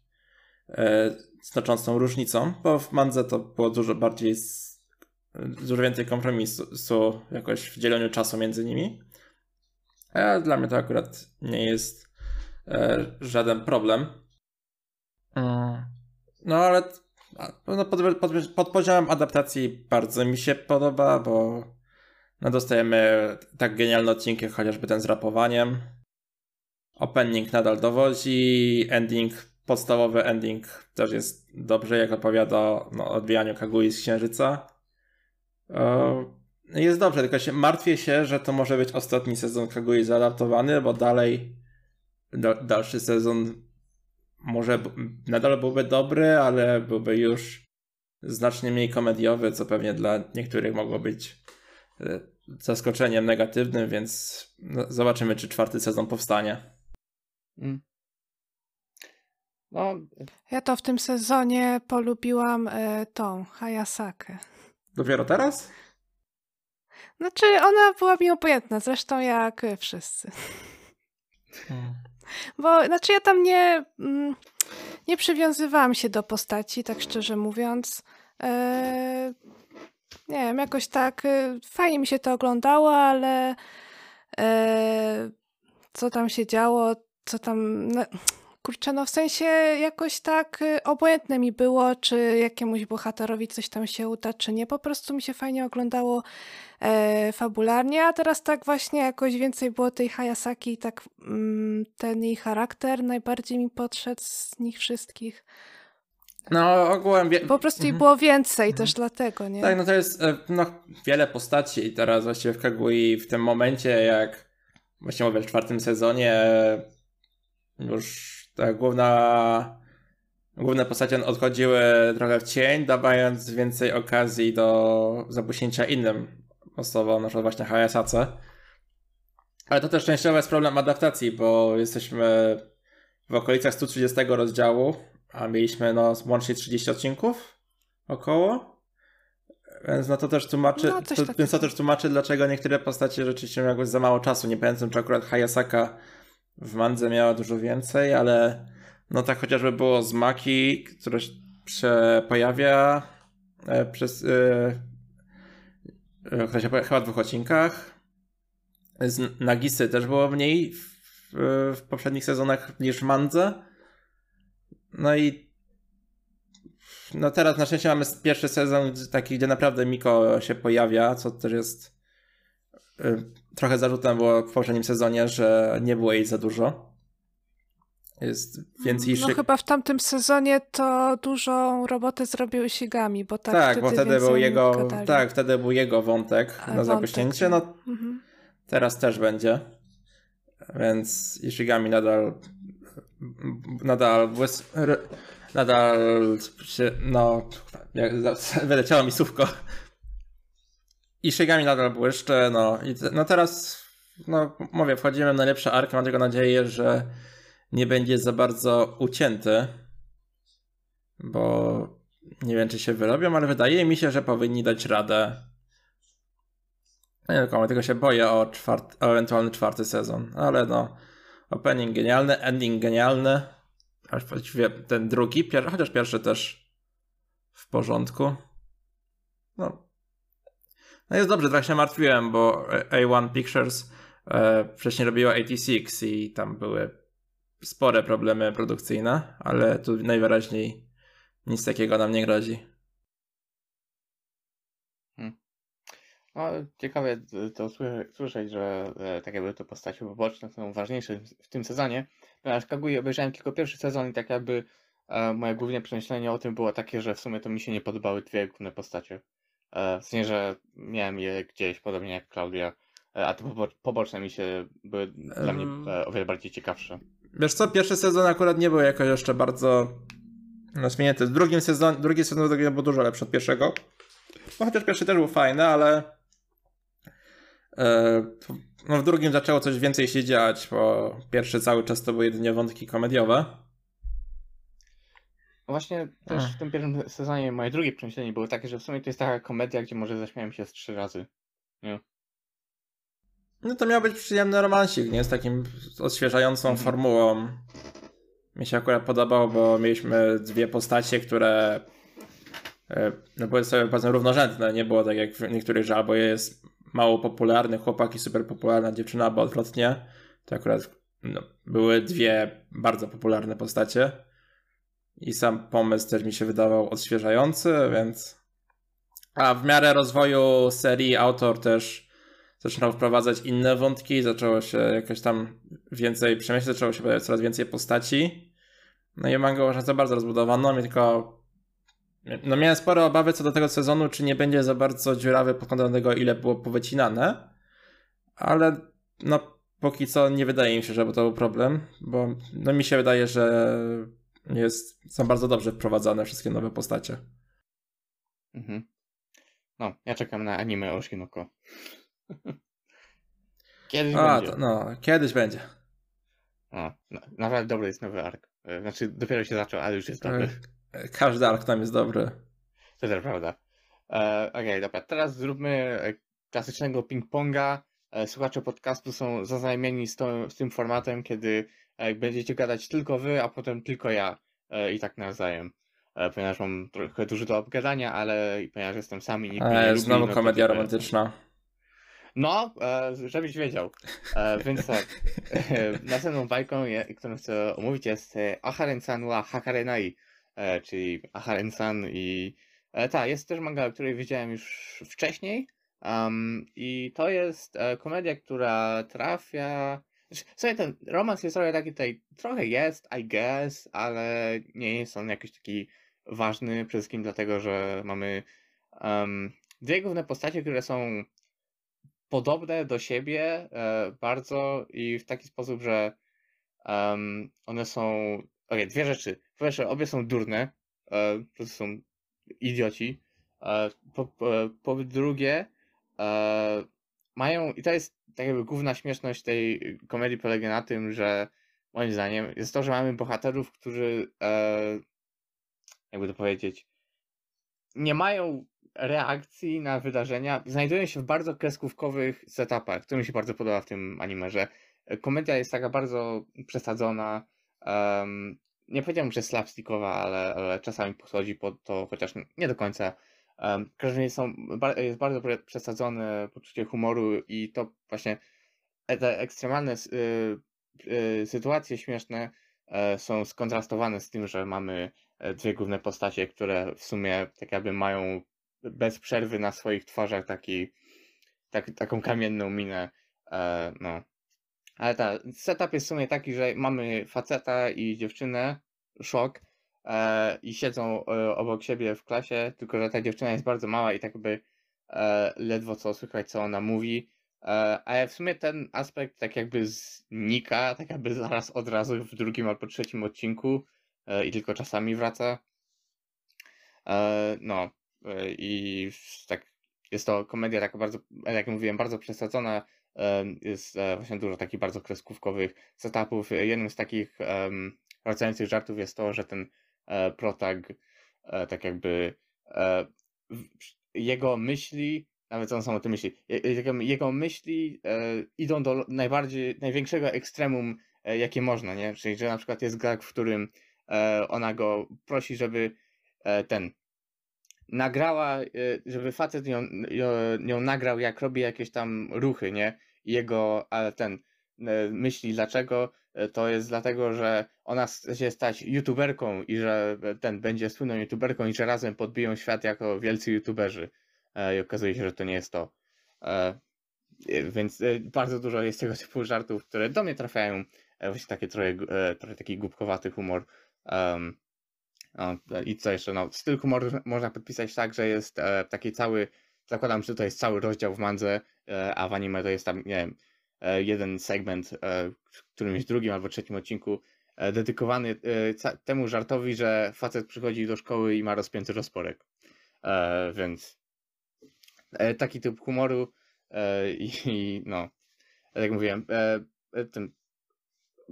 e, znaczącą różnicą, bo w mandze to było dużo bardziej dużo więcej kompromisu jakoś w dzieleniu czasu między nimi. A dla mnie to akurat nie jest e, żaden problem. Mm. No ale no, pod, pod, pod poziomem adaptacji bardzo mi się podoba, bo no, dostajemy tak genialne odcinki, jak chociażby ten z rapowaniem. Opening nadal dowodzi, ending, podstawowy ending też jest dobrze, jak opowiada no, o odbijaniu Kagui z Księżyca. Jest dobrze, tylko się martwię się, że to może być ostatni sezon Kagui zaadaptowany, bo dalej da, dalszy sezon może nadal byłby dobry, ale byłby już znacznie mniej komediowy, co pewnie dla niektórych mogło być e, zaskoczeniem negatywnym, więc no, zobaczymy, czy czwarty sezon powstanie. Mm. No, Ja to w tym sezonie polubiłam e, tą Hayasakę. Dopiero teraz? Znaczy, ona była mi obojętna, zresztą jak wszyscy. Bo, znaczy, ja tam nie, mm, nie przywiązywałam się do postaci, tak szczerze mówiąc. E, nie wiem, jakoś tak e, fajnie mi się to oglądało, ale e, co tam się działo, co tam. No, kurczę, no w sensie jakoś tak y, obojętne mi było, czy jakiemuś bohaterowi coś tam się uda, czy nie. Po prostu mi się fajnie oglądało e, fabularnie, a teraz tak właśnie jakoś więcej było tej Hayasaki i tak mm, ten jej charakter najbardziej mi podszedł z nich wszystkich. No, ogółem... Wie... Po prostu ich Mhm. było więcej też dlatego, nie? Tak, no to jest e, no, wiele postaci i teraz właściwie w Kagui w tym momencie, jak właśnie mówię, w czwartym sezonie już ta główna główne postacie odchodziły trochę w cień, dawając więcej okazji do zabuśnięcia innym osobom, na przykład właśnie Hayasace. Ale to też częściowo jest problem adaptacji, bo jesteśmy w okolicach 130 rozdziału, a mieliśmy no łącznie 30 odcinków około. Więc no to też tłumaczy, No, to, więc to też tłumaczy, dlaczego niektóre postacie rzeczywiście miały za mało czasu. Nie pamiętam, czy akurat Hayasaka w Mandze miała dużo więcej, ale no tak chociażby było z Maki, która się pojawia e, przez e, e, która się pojawia chyba w dwóch odcinkach. Z Nagisy też było mniej w, w poprzednich sezonach niż w Mandze. No i no teraz na szczęście mamy pierwszy sezon taki, gdzie naprawdę Miko się pojawia, co też jest trochę zarzutem było w poprzednim sezonie, że nie było jej za dużo. Jest więcej No chyba w tamtym sezonie to dużą robotę zrobił Ishigami, bo tak, tak, wtedy bo wtedy był jego gadali. tak, wtedy był jego wątek A, na wątek, zapuśnięcie. no. Mhm. teraz też będzie. Więc Ishigami nadal nadal nadal no wyleciało mi słówko. Ishigami nadal błyszcze, no i te, no teraz no mówię, wchodzimy w najlepsze arki, mam tylko nadzieję, że nie będzie za bardzo ucięty, bo nie wiem, czy się wyrobią, ale wydaje mi się, że powinni dać radę. No nie tylko, tylko się boję o, czwart, o ewentualny czwarty sezon, ale no opening genialny, ending genialny, aż właściwie ten drugi, pier, chociaż pierwszy też w porządku. No. No jest dobrze, trochę się martwiłem, bo A1 Pictures e, wcześniej robiło 86 i tam były spore problemy produkcyjne, ale tu najwyraźniej nic takiego nam nie grozi. No, ciekawe to słysze- słyszeć, że e, tak jakby te postacie poboczne są ważniejsze w- tym sezonie, ponieważ Kaguya obejrzałem tylko pierwszy sezon i tak jakby e, moje główne przemyślenie o tym było takie, że w sumie to mi się nie podobały dwie główne postacie. E, w sensie, że miałem je gdzieś, podobnie jak Klaudia, e, a te pobo- poboczne mi się były dla mnie e, o wiele bardziej ciekawsze. Wiesz co, pierwszy sezon akurat nie był jakoś jeszcze bardzo rozwinięty. W drugim sezonie, drugi sezon był dużo lepszy od pierwszego. No chociaż pierwszy też był fajny, ale no w drugim zaczęło coś więcej się dziać, bo pierwszy cały czas to były jedynie wątki komediowe. No Właśnie też Ech. w tym pierwszym sezonie moje drugie przemyślenie było takie, że w sumie to jest taka komedia, gdzie może zaśmiałem się z trzy razy. No to miał być przyjemny romansik, nie? Z takim odświeżającą Mhm. formułą. Mi się akurat podobał, bo mieliśmy dwie postacie, które e, no były sobie bardzo równorzędne. Nie było tak jak w niektórych, że albo jest mało popularny chłopak i super popularna dziewczyna, albo odwrotnie. To akurat no, były dwie bardzo popularne postacie. I sam pomysł też mi się wydawał odświeżający, więc. A w miarę rozwoju serii autor też zaczynał wprowadzać inne wątki, zaczęło się jakoś tam więcej przemyśleć, zaczęło się pojawiać coraz więcej postaci. No i manga uważam za bardzo rozbudowaną, tylko no miałem spore obawy co do tego sezonu, czy nie będzie za bardzo dziurawy pod kątem tego, ile było powycinane, ale no póki co nie wydaje mi się, żeby to był problem, bo no mi się wydaje, że jest, są bardzo dobrze wprowadzane wszystkie nowe postacie. Mhm. No, ja czekam na anime Oshinoko. Kiedyś A, będzie. to, no, kiedyś będzie. O, na, naprawdę dobry jest nowy ark. E, Znaczy, dopiero się zaczął, ale już jest dobry. Każdy ark tam jest dobry. To też prawda. E, Okej, dobra, teraz zróbmy e, klasycznego ping-ponga. E, słuchacze podcastu są zaznajomieni z, to, z tym formatem, kiedy e, będziecie gadać tylko wy, a potem tylko ja e, i tak nawzajem. E, ponieważ mam trochę dużo do obgadania, ale ponieważ jestem sam i nikt mnie nie E, lubi, znowu no to komedia ja. romantyczna. No, żebyś wiedział. Więc tak, następną bajką, którą chcę omówić jest Aharen-san wa Hakarenai, czyli Aharen-san i tak, jest też manga, o której wiedziałem już wcześniej um, i to jest komedia, która trafia... Znaczy, Sobie ten romans jest trochę taki tutaj, trochę jest, I guess, ale nie jest on jakiś taki ważny, przede wszystkim dlatego, że mamy um, dwie główne postacie, które są podobne do siebie e, bardzo i w taki sposób, że em, one są. Okej, dwie rzeczy. Po pierwsze, obie są durne, e, po prostu są idioci. E, po, po, po drugie, e, mają. I to jest tak jakby główna śmieszność tej komedii polega na tym, że moim zdaniem jest to, że mamy bohaterów, którzy e, jakby to powiedzieć, nie mają reakcji na wydarzenia znajdują się w bardzo kreskówkowych setupach, co mi się bardzo podoba w tym anime, że komedia jest taka bardzo przesadzona. Um, nie powiedziałbym, że slapstickowa, ale, ale czasami podchodzi pod to, chociaż nie do końca. Um, razie są, jest bardzo przesadzone poczucie humoru i to właśnie e- te ekstremalne y, y, sytuacje śmieszne e, są skontrastowane z tym, że mamy e, dwie główne postacie, które w sumie tak jakby mają bez przerwy na swoich twarzach taki, tak, taką kamienną minę. No. Ale tak, setup jest w sumie taki, że mamy faceta i dziewczynę, szok, i siedzą e, obok siebie w klasie, tylko że ta dziewczyna jest bardzo mała i tak jakby e, ledwo co słychać, co ona mówi. E, ale w sumie ten aspekt tak jakby znika, tak jakby zaraz od razu w drugim albo trzecim odcinku e, i tylko czasami wraca. E, no, e, i tak jest to komedia taka bardzo, jak mówiłem, bardzo przesadzona. e, Jest e, właśnie dużo takich bardzo kreskówkowych setupów. Jednym z takich wracających żartów jest to, że ten e, protag e, tak jakby e, jego myśli, nawet on sam o tym myśli, je- jego, myśli e, idą do najbardziej, największego ekstremum, e, jakie można, nie? Czyli, że na przykład jest gag, w którym e, ona go prosi, żeby e, ten nagrała, e, żeby facet ją, ją nagrał, jak robi jakieś tam ruchy, nie? Jego, ale ten e, myśli dlaczego, e, to jest dlatego, że ona chce się stać youtuberką i że e, ten będzie słynną youtuberką i że razem podbiją świat jako wielcy youtuberzy. E, I okazuje się, że to nie jest to. E, e, Więc e, bardzo dużo jest tego typu żartów, które do mnie trafiają. E, Właśnie takie trochę, e, trochę taki głupkowaty humor. I co jeszcze? No, styl humoru można podpisać tak, że jest e, taki cały. Zakładam, że to jest cały rozdział w mandze, e, a w anime to jest tam, nie wiem, e, jeden segment e, w którymś drugim albo trzecim odcinku e, dedykowany e, temu żartowi, że facet przychodzi do szkoły i ma rozpięty rozporek. E, więc e, taki typ humoru e, i, no, tak jak mówiłem, e, e, ten,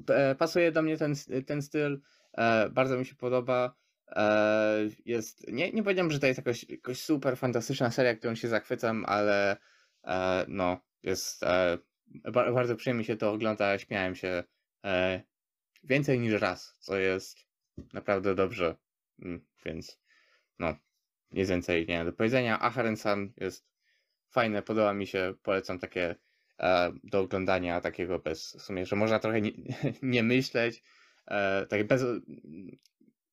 e, pasuje do mnie ten, ten styl, e, bardzo mi się podoba. E, jest, nie, nie powiedziałem, że to jest jakoś, jakoś super fantastyczna seria, którą się zachwycam, ale e, no, jest e, ba, bardzo przyjemnie się to ogląda, śmiałem się e, więcej niż raz, co jest naprawdę dobrze, Mm, więc no, nic więcej nie do powiedzenia. Aharen-san jest fajne, podoba mi się, polecam takie e, do oglądania takiego bez, w sumie, że można trochę nie, nie myśleć, e, takie bez,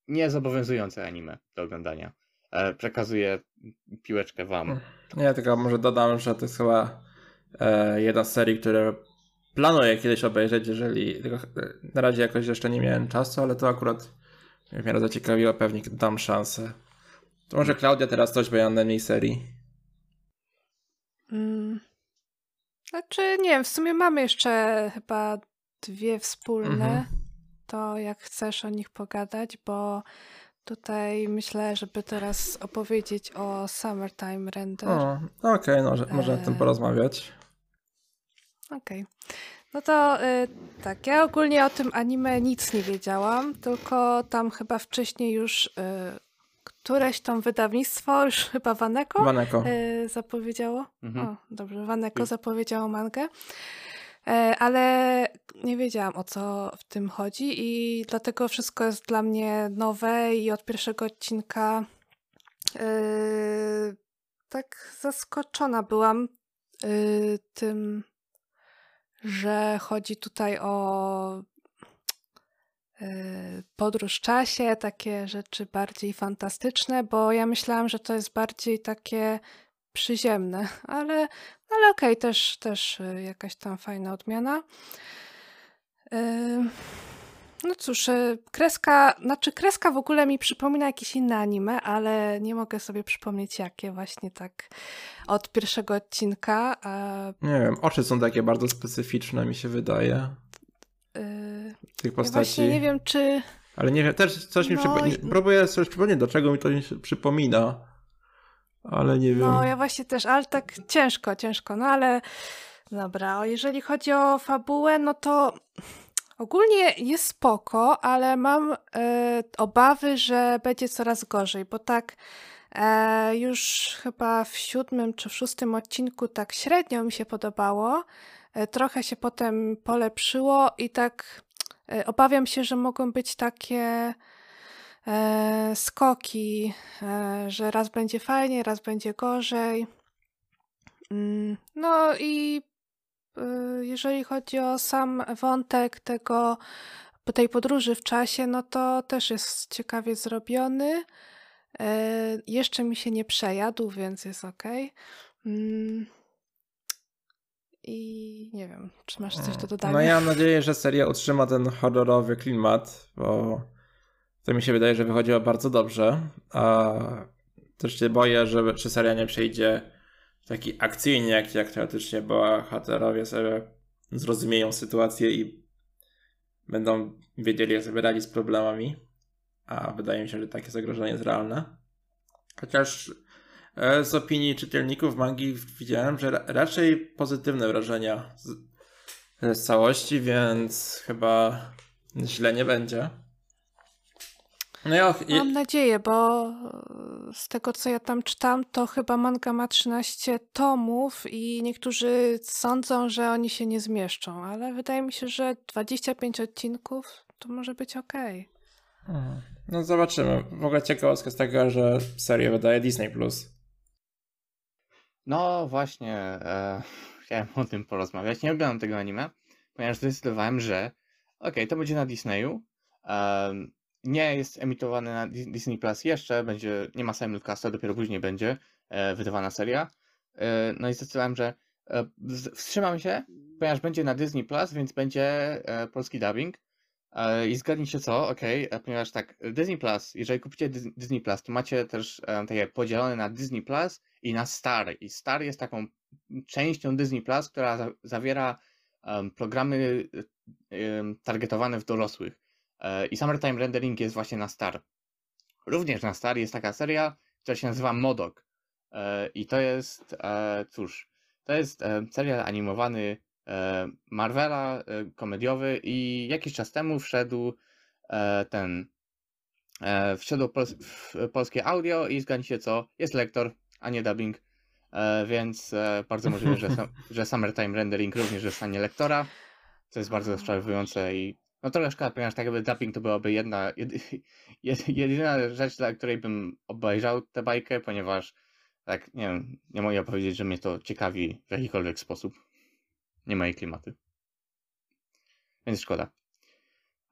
niezobowiązujące anime do oglądania. E, przekazuję piłeczkę wam. Ja tylko może dodam, że to jest chyba jedna z serii, które planuję kiedyś obejrzeć, jeżeli e, na razie jakoś jeszcze nie miałem czasu, ale to akurat w miarę zaciekawiło, pewnie dam szansę. To może Klaudia teraz coś powie o innej serii. Mm. Znaczy, nie wiem, w sumie mamy jeszcze chyba dwie wspólne. Mhm. To jak chcesz o nich pogadać, bo tutaj myślę, żeby teraz opowiedzieć o Summertime Render. O, okej, no, że- może o tym Eee. porozmawiać. Okej. No to y, tak, ja ogólnie o tym anime nic nie wiedziałam, tylko tam chyba wcześniej już y, któreś tam wydawnictwo, już chyba Waneko, Waneko. y, zapowiedziało. Mhm. O, dobrze, Waneko Już. zapowiedziało mangę. E, ale nie wiedziałam o co w tym chodzi i dlatego wszystko jest dla mnie nowe i od pierwszego odcinka y, tak zaskoczona byłam y, tym, że chodzi tutaj o y, podróż w czasie, takie rzeczy bardziej fantastyczne, bo ja myślałam, że to jest bardziej takie przyziemne, ale, ale okej, okay, też, też y, jakaś tam fajna odmiana. Y, no cóż, y, kreska, znaczy kreska w ogóle mi przypomina jakieś inne anime, ale nie mogę sobie przypomnieć jakie właśnie tak od pierwszego odcinka. A... Nie wiem, oczy są takie bardzo specyficzne mi się wydaje. Yy... Tych postaci. Ja właśnie nie wiem czy... Ale nie wiem, też coś mi no, przypomina. Próbuję sobie przypomnieć, do czego mi to przypomina. Ale nie wiem. No ja właśnie też, ale tak ciężko, ciężko, no ale dobra, jeżeli chodzi o fabułę, no to Ogólnie jest spoko, ale mam e, obawy, że będzie coraz gorzej, bo tak e, już chyba w siódmym czy w szóstym odcinku tak średnio mi się podobało. E, trochę się potem polepszyło i tak e, obawiam się, że mogą być takie e, skoki, e, że raz będzie fajnie, raz będzie gorzej. Mm, no i Y, jeżeli chodzi o sam wątek tego, tej podróży w czasie, no to też jest ciekawie zrobiony. Y, jeszcze mi się nie przejadł, więc jest ok. Mm. I nie wiem, czy masz coś do mm. dodania? No ja mam nadzieję, że seria utrzyma ten horrorowy klimat, bo to mi się wydaje, że wychodziło bardzo dobrze. A też się boję, że czy seria nie przejdzie taki akcyjnie, jak, jak teoretycznie bohaterowie sobie zrozumieją sytuację i będą wiedzieli, jak sobie radzić z problemami. A wydaje mi się, że takie zagrożenie jest realne. Chociaż e, z opinii czytelników mangi widziałem, że raczej pozytywne wrażenia z, z całości, więc chyba źle nie będzie. No ja, Mam nadzieję, bo z tego co ja tam czytam, to chyba manga ma 13 tomów i niektórzy sądzą, że oni się nie zmieszczą, ale wydaje mi się, że 25 odcinków to może być ok. No zobaczymy. W ogóle ciekawostka z tego, że serię wydaje Disney+. Plus. No właśnie, e, chciałem o tym porozmawiać. Nie oglądam tego anime, ponieważ zdecydowałem, że okej, okay, to będzie na Disneyu. Um, nie jest emitowany na Disney Plus jeszcze, będzie, nie ma simulcasta, dopiero później będzie e, wydawana seria. E, no i zdecydowałem, że e, wstrzymam się, ponieważ będzie na Disney Plus, więc będzie polski dubbing. I zgadnijcie co, okej, okay, ponieważ tak, Disney Plus, jeżeli kupicie Disney Plus, to macie też takie podzielone na Disney Plus i na Star. I Star jest taką częścią Disney Plus, która za zawiera programy targetowane w dorosłych. E, I Summertime Rendering jest właśnie na Star. Również na Star jest taka seria, która się nazywa Modok. E, I to jest, e, cóż, to jest serial animowany Marvela, komediowy i jakiś czas temu wszedł ten, wszedł pol, polskie audio i zgadnijcie co, jest lektor, a nie dubbing, więc bardzo możliwe, że, że Summertime Rendering również zostanie lektora, co jest bardzo rozczarowujące i no trochę szkoda, ponieważ tak jakby dubbing to byłaby jedna, jed, jedyna rzecz, dla której bym obejrzał tę bajkę, ponieważ tak, nie wiem, nie mogę powiedzieć, że mnie to ciekawi w jakikolwiek sposób. Nie ma jej klimaty. Więc szkoda.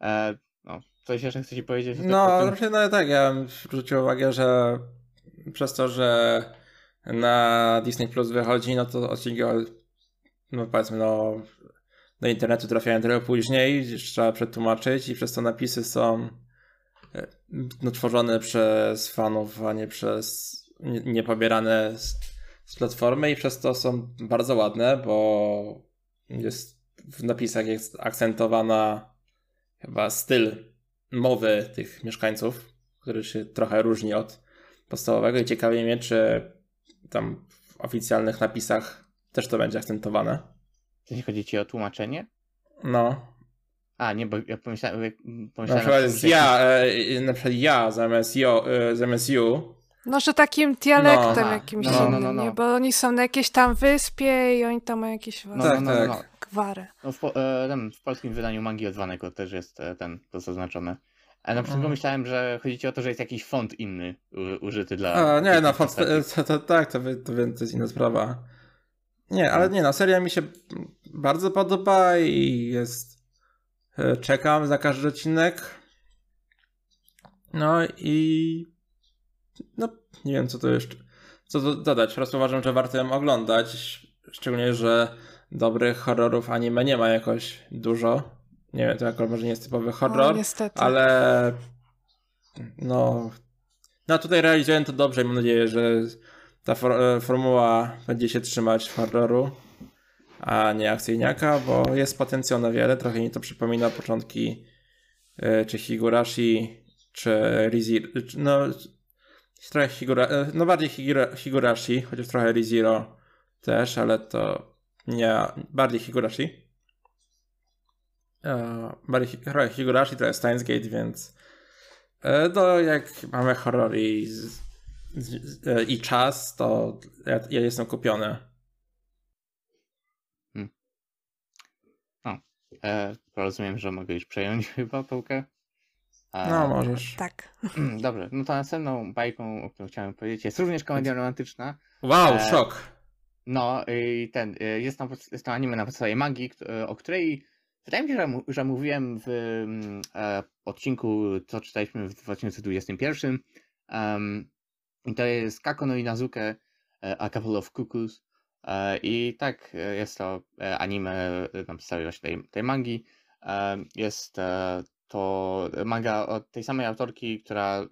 E, no, coś jeszcze chcecie powiedzieć? No, tym... no tak, ja bym zwrócił uwagę, że przez to, że na Disney Plus wychodzi, no to odcinki, no powiedzmy, no do internetu trafiają trochę później, trzeba przetłumaczyć i przez to napisy są e, no, tworzone przez fanów, a nie przez nie, pobierane z, z platformy i przez to są bardzo ładne, bo jest w napisach jest akcentowana chyba styl mowy tych mieszkańców, który się trochę różni od podstawowego i ciekawie mnie, czy tam w oficjalnych napisach też to będzie akcentowane. Jeśli chodzi ci o tłumaczenie? No. A, nie, bo ja pomyślałem... pomyślałem na przykład jest ja, e, na przykład ja zamiast, jo, e, zamiast you. No, że takim dialektem no, jakimś no, no, no, no, bo oni są na jakiejś tam wyspie i oni tam mają jakieś no, tak, no, tak. gwary. No, w, e, w polskim wydaniu Mangi Odwanego też jest e, ten, to zaznaczone. Ale na przykład mhm. myślałem, że chodzi o to, że jest jakiś font inny u, użyty dla... A, nie, no font, to, to, tak, to, to, to jest inna sprawa. Nie, ale nie no, seria mi się bardzo podoba i jest... e, Czekam za każdy odcinek. No i... No, nie wiem co to jeszcze... Co do, dodać, prostu uważam, że warto ją oglądać. Szczególnie, że dobrych horrorów anime nie ma jakoś dużo. Nie wiem, to akurat może nie jest typowy horror, O, niestety. ale no, no tutaj realizuję to dobrze i mam nadzieję, że ta for, e, formuła będzie się trzymać horroru, a nie akcyjniaka, bo jest potencjał na wiele. Trochę mi to przypomina początki e, czy Higurashi, czy Riziro. No, trochę Higura, e, no bardziej Higura, Higurashi, chociaż trochę Riziro też, ale to nie, bardziej Higurashi. Bardziej trochę Higurashi, trochę Steins Gate, więc no jak mamy horror i, z, i czas, to ja, ja jestem kupiony. E, rozumiem, że mogę już przejąć chyba pałkę. E, No możesz. Tak. Dobrze, no to następną bajką, o którą chciałem powiedzieć, jest również komedia romantyczna. Wow, E, szok. No i ten, y, jest tam, jest tam anime na podstawie magii, y, o której wydaje mi się, że, że mówiłem w mm, e, odcinku, co czytaliśmy w 2021. Um, I to jest Kako no Inazuke, A Couple of Cuckoos. E, I tak, e, jest to e, anime na podstawie właśnie tej, tej mangi. Jest to manga od tej samej autorki, która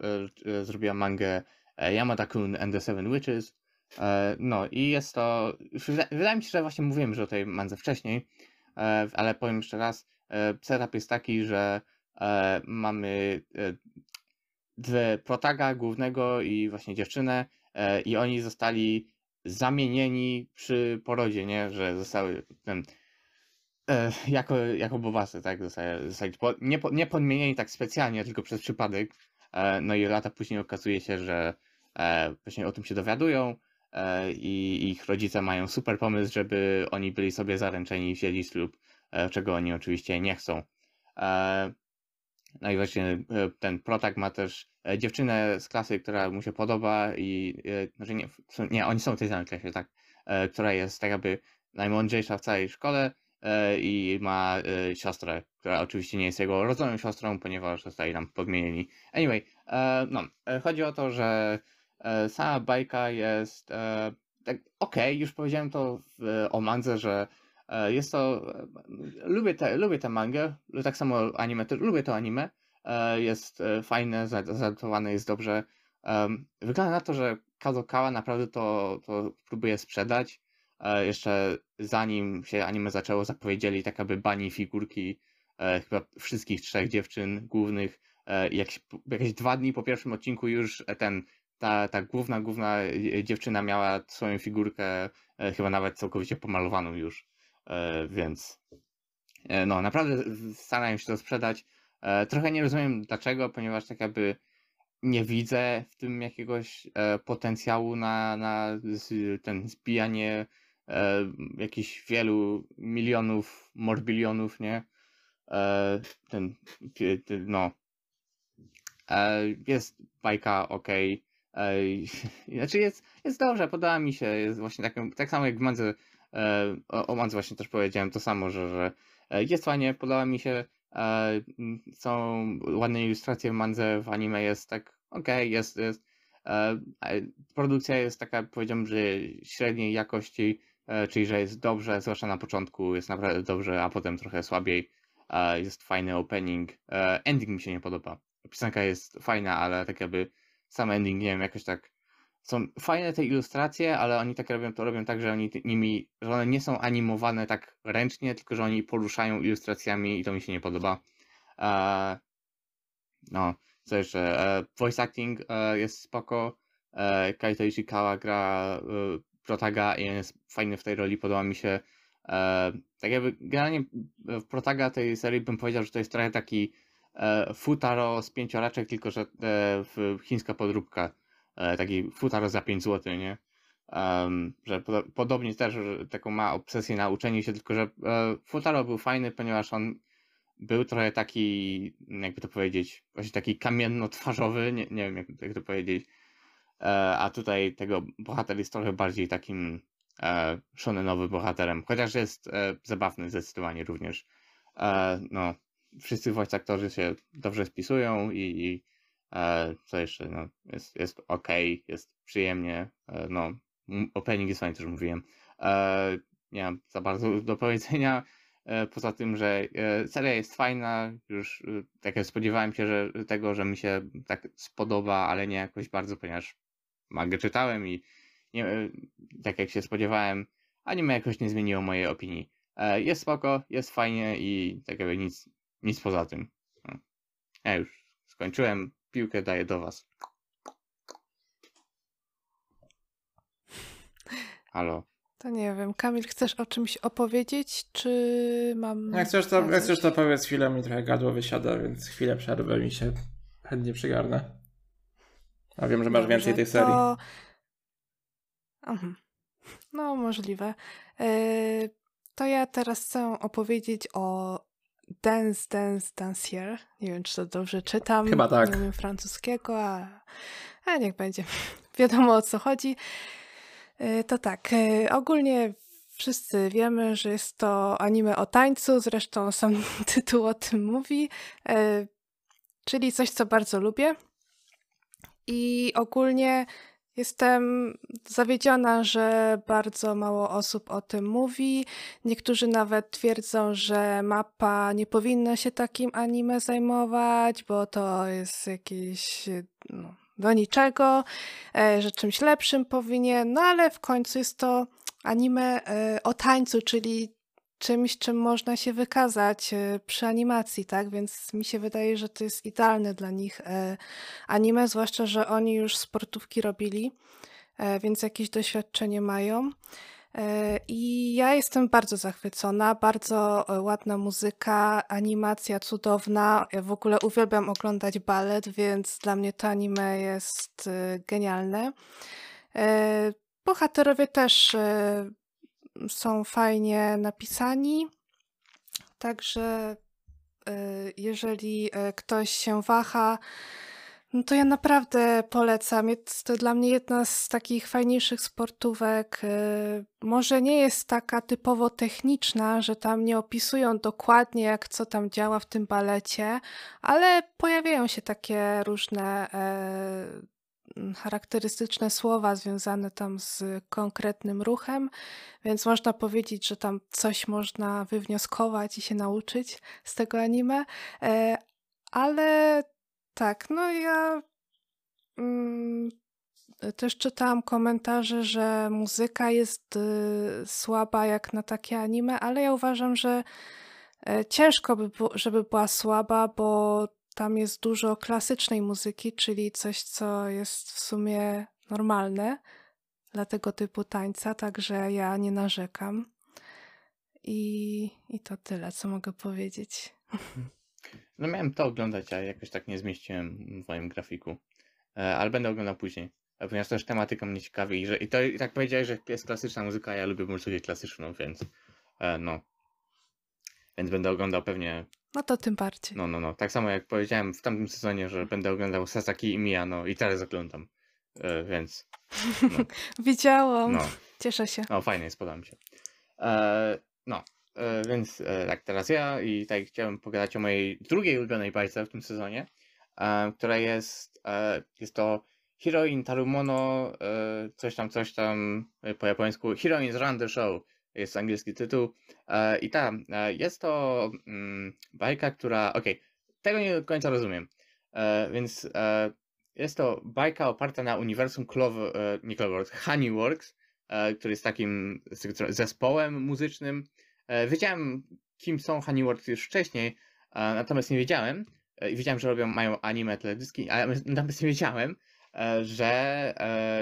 zrobiła mangę Yamada-kun and the Seven Witches. No i jest to. wyda- Wydaje mi się, że właśnie mówiłem, że o tej mandze wcześniej, ale powiem jeszcze raz. Setup jest taki, że mamy protaga głównego i właśnie dziewczynę e, i oni zostali zamienieni przy porodzie, nie? Że zostały ten e, jako, jako bobasy, tak? Zostali, zostali nie, nie podmienieni tak specjalnie, tylko przez przypadek. E, no i lata później okazuje się, że właśnie o tym się dowiadują i ich rodzice mają super pomysł, żeby oni byli sobie zaręczeni i wzięli ślub, czego oni oczywiście nie chcą. No i właśnie ten protag ma też dziewczynę z klasy, która mu się podoba i e, znaczy nie, nie oni są w tej samej klasie, tak, e, która jest tak jakby najmądrzejsza w całej szkole e, i ma e, siostrę, która oczywiście nie jest jego rodzoną siostrą, ponieważ zostali tam podmienieni. Anyway, e, no, e, chodzi o to, że e, sama bajka jest e, tak okej, już powiedziałem to w, o mandze, że e, jest to, e, lubię tę lubię tę mangę, tak samo anime, lubię to anime, e, jest e, fajne, za- zaadaptowane jest dobrze. Wygląda na to, że Kadokawa naprawdę to, to próbuje sprzedać. E, Jeszcze zanim się anime zaczęło, zapowiedzieli tak aby bani figurki e, chyba wszystkich trzech dziewczyn głównych. E, i Jakieś, dwa dni po pierwszym odcinku już e, ten, ta, ta główna, główna e, dziewczyna miała swoją figurkę, e, chyba nawet całkowicie pomalowaną już. E, Więc e, no, naprawdę starają się to sprzedać. E, Trochę nie rozumiem dlaczego, ponieważ tak jakby nie widzę w tym jakiegoś e, potencjału na, na ten zbijanie e, jakichś wielu milionów, morbilionów, nie? Ten, no. Jest bajka ok. Znaczy jest, jest dobrze, podoba mi się. Jest właśnie tak, tak samo jak w Mandze, o, o Mandze właśnie też powiedziałem to samo, że, że jest fajnie, podoba mi się. E, są ładne ilustracje w Mandze, w anime jest tak okej, jest, jest. E, produkcja jest taka, powiedziałbym, że średniej jakości, e, czyli że jest dobrze, zwłaszcza na początku jest naprawdę dobrze, a potem trochę słabiej. Jest fajny opening. Ending mi się nie podoba. Piosenka jest fajna, ale tak jakby sam ending, nie wiem, jakoś tak są fajne te ilustracje, ale oni tak robią, to robią tak, że oni nimi, że one nie są animowane tak ręcznie, tylko że oni poruszają ilustracjami i to mi się nie podoba. E, no, co jeszcze? E, voice acting e, jest spoko. E, Kaito Ishikawa gra e, Protaga i jest fajny w tej roli, podoba mi się. Tak jakby generalnie w Protaga tej serii bym powiedział, że to jest trochę taki futaro z pięcioraczek, tylko że chińska podróbka. E, taki futaro za 5 zł, nie? Em, że podo- podobnie też że taką ma obsesję na uczeniu się, tylko że e, futaro był fajny, ponieważ on był trochę taki, jakby to powiedzieć, właśnie taki kamienno-twarzowy, nie, nie wiem jak, jak to powiedzieć. E, a tutaj tego bohater jest trochę bardziej takim e, bohaterem, chociaż jest e, zabawny zdecydowanie również. E, no, wszyscy voice aktorzy się dobrze spisują i, i co jeszcze, no, jest, jest ok, jest przyjemnie, e, no, m- opening jest fajny, też mówiłem. E, nie mam za bardzo do powiedzenia, e, poza tym, że e, seria jest fajna, już e, tak jak spodziewałem się że, tego, że mi się tak spodoba, ale nie jakoś bardzo, ponieważ mangę czytałem i nie, e, tak jak się spodziewałem, anime jakoś nie zmieniło mojej opinii. E, Jest spoko, jest fajnie i tak jakby nic, nic poza tym. No. Ja już skończyłem, piłkę daję do was. Halo. To nie wiem, Kamil, chcesz o czymś opowiedzieć, czy mam... Jak chcesz, to, jak chcesz, to powiedz chwilę, mi trochę gadło wysiada, więc chwilę przerwę mi się chętnie przygarnę. A wiem, że masz Dobrze, więcej tej serii. To... Mhm. No, możliwe. Yy, To ja teraz chcę opowiedzieć o Dance, Dance, Dancier. Nie wiem, czy to dobrze czytam. Chyba tak. Nie umiem francuskiego, a, a niech będzie. Wiadomo o co chodzi. Yy, To tak, yy, ogólnie wszyscy wiemy, że jest to anime o tańcu, zresztą sam tytuł o tym mówi, yy, czyli coś, co bardzo lubię. I ogólnie jestem zawiedziona, że bardzo mało osób o tym mówi. Niektórzy nawet twierdzą, że mapa nie powinna się takim anime zajmować, bo to jest jakieś no, do niczego, e, że czymś lepszym powinien, no ale w końcu jest to anime e, o tańcu, czyli czymś, czym można się wykazać e, przy animacji, tak? Więc mi się wydaje, że to jest idealne dla nich e, anime, zwłaszcza, że oni już sportówki robili, e, więc jakieś doświadczenie mają. I ja jestem bardzo zachwycona, bardzo ładna muzyka, animacja cudowna. Ja w ogóle uwielbiam oglądać balet, więc dla mnie to anime jest genialne. Bohaterowie też są fajnie napisani, także e, jeżeli e, ktoś się waha, no to ja naprawdę polecam. Jest to dla mnie jedna z takich fajniejszych sportówek. Y, Może nie jest taka typowo techniczna, że tam nie opisują dokładnie, jak co tam działa w tym balecie, ale pojawiają się takie różne e, charakterystyczne słowa związane tam z konkretnym ruchem, więc można powiedzieć, że tam coś można wywnioskować i się nauczyć z tego anime. E, Ale tak, no ja mm, też czytałam komentarze, że muzyka jest y, słaba jak na takie anime, ale ja uważam, że e, ciężko by było, żeby była słaba, bo tam jest dużo klasycznej muzyki, czyli coś, co jest w sumie normalne dla tego typu tańca, także ja nie narzekam. I, i to tyle, co mogę powiedzieć. No miałem to oglądać, a jakoś tak nie zmieściłem w moim grafiku. E, Ale będę oglądał później. E, Ponieważ też tematyka mnie ciekawi i, że, i to i tak powiedziałeś, że jest klasyczna muzyka, a ja lubię muzykę klasyczną, więc e, no. Więc będę oglądał pewnie, No to tym bardziej. no, no, no. Tak samo jak powiedziałem w tamtym sezonie, że będę oglądał Sasaki i Miyano i teraz oglądam. E, Więc Widziałam. no. Cieszę się. No, fajnie jest, podoba mi się. E, no, e, więc e, tak, teraz ja i tak chciałem pogadać o mojej drugiej ulubionej bajce w tym sezonie, e, która jest, e, jest to Heroin Tarumono, coś tam, coś tam po japońsku, Heroines Run the Show jest angielski tytuł. E, I ta, e, jest to mm, bajka, która, okej, tego nie do końca rozumiem, e, więc jest to bajka oparta na uniwersum Clover, nie Cloverworks, Honeyworks, który jest takim zespołem muzycznym. Wiedziałem, kim są Honeyworks już wcześniej, natomiast nie wiedziałem, i wiedziałem, że robią, mają anime teledyski, ale natomiast nie wiedziałem, że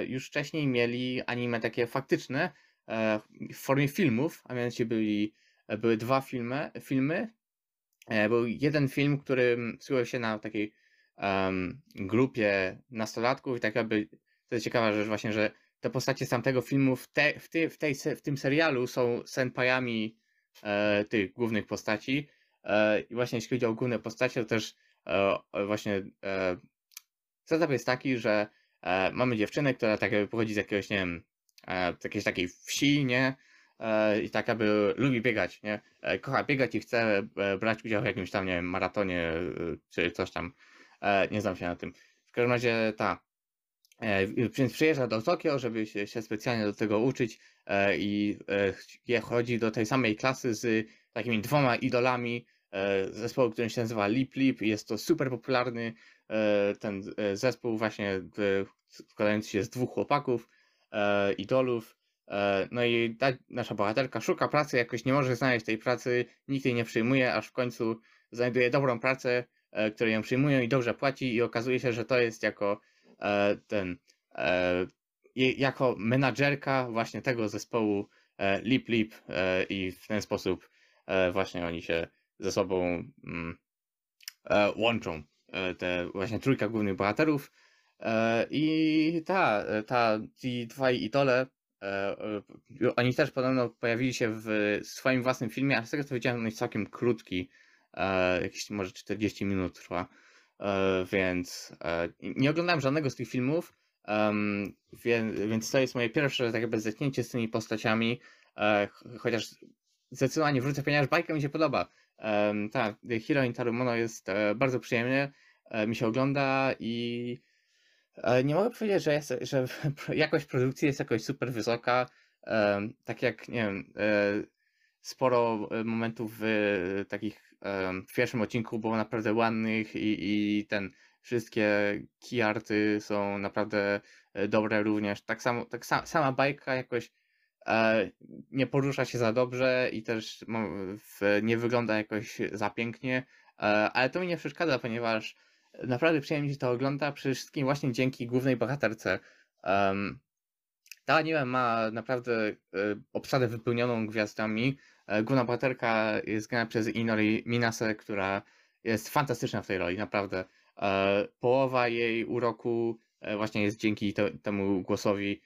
już wcześniej mieli anime takie faktyczne w formie filmów, a mianowicie byli, e, były dwa filmy, filmy. E, Był jeden film, który skupiał się na takiej em, grupie nastolatków i tak jakby, to jest ciekawa rzecz właśnie, że te postacie z tamtego filmu w, te, w, ty, w, tej, w tym serialu są senpajami e, tych głównych postaci. E, I właśnie jeśli chodzi o główne postacie, to też e, e, właśnie e, setup jest taki, że e, mamy dziewczynę, która tak jakby pochodzi z jakiegoś, nie wiem, e, jakiejś takiej wsi, nie? E, I tak jakby lubi biegać, nie? E, kocha biegać i chce e, brać udział w jakimś tam, nie wiem, maratonie czy coś tam. Nie znam się na tym. W każdym razie ta. Więc przyjeżdża do Tokio, żeby się, się specjalnie do tego uczyć i chodzi do tej samej klasy z takimi dwoma idolami zespołu, który się nazywa Lip Lip. Jest to super popularny ten zespół właśnie składający się z dwóch chłopaków, e, idolów. E, no i ta nasza bohaterka szuka pracy, jakoś nie może znaleźć tej pracy, nikt jej nie przyjmuje, aż w końcu znajduje dobrą pracę, e, której ją przyjmują i dobrze płaci i okazuje się, że to jest jako e, ten e, jako menadżerka właśnie tego zespołu e, Lip Lip e, i w ten sposób właśnie oni się ze sobą mm, łączą. Te właśnie trójka głównych bohaterów i ta, e, ta, ci dwaj idole e, e, oni też podobno pojawili się w swoim własnym filmie, ale z tego co wiedziałem, on jest całkiem krótki, e, jakieś może 40 minut trwa, e, więc e, nie oglądałem żadnego z tych filmów, więc to jest moje pierwsze tak jakby zetknięcie z tymi postaciami, e, ch- chociaż zdecydowanie wrócę, ponieważ bajka mi się podoba. Um, tak, Hiro Intarumono jest e, bardzo przyjemnie, e, mi się ogląda i e, nie mogę powiedzieć, że, jest, że jakość produkcji jest jakoś super wysoka. Tak jak, nie wiem, e, sporo e, momentów w e, takich w pierwszym odcinku było naprawdę ładnych i, i ten wszystkie keyarty są naprawdę e, dobre również. Tak samo, tak sa, sama bajka jakoś e, nie porusza się za dobrze i też nie wygląda jakoś za pięknie, e, ale to mi nie przeszkadza, ponieważ naprawdę przyjemnie się to ogląda, przede wszystkim właśnie dzięki głównej bohaterce. Em, ta anime ma naprawdę e, obsadę wypełnioną gwiazdami. E, Główna bohaterka jest grana przez Inori Minase, która jest fantastyczna w tej roli, naprawdę. E, Połowa jej uroku właśnie jest dzięki te, temu głosowi,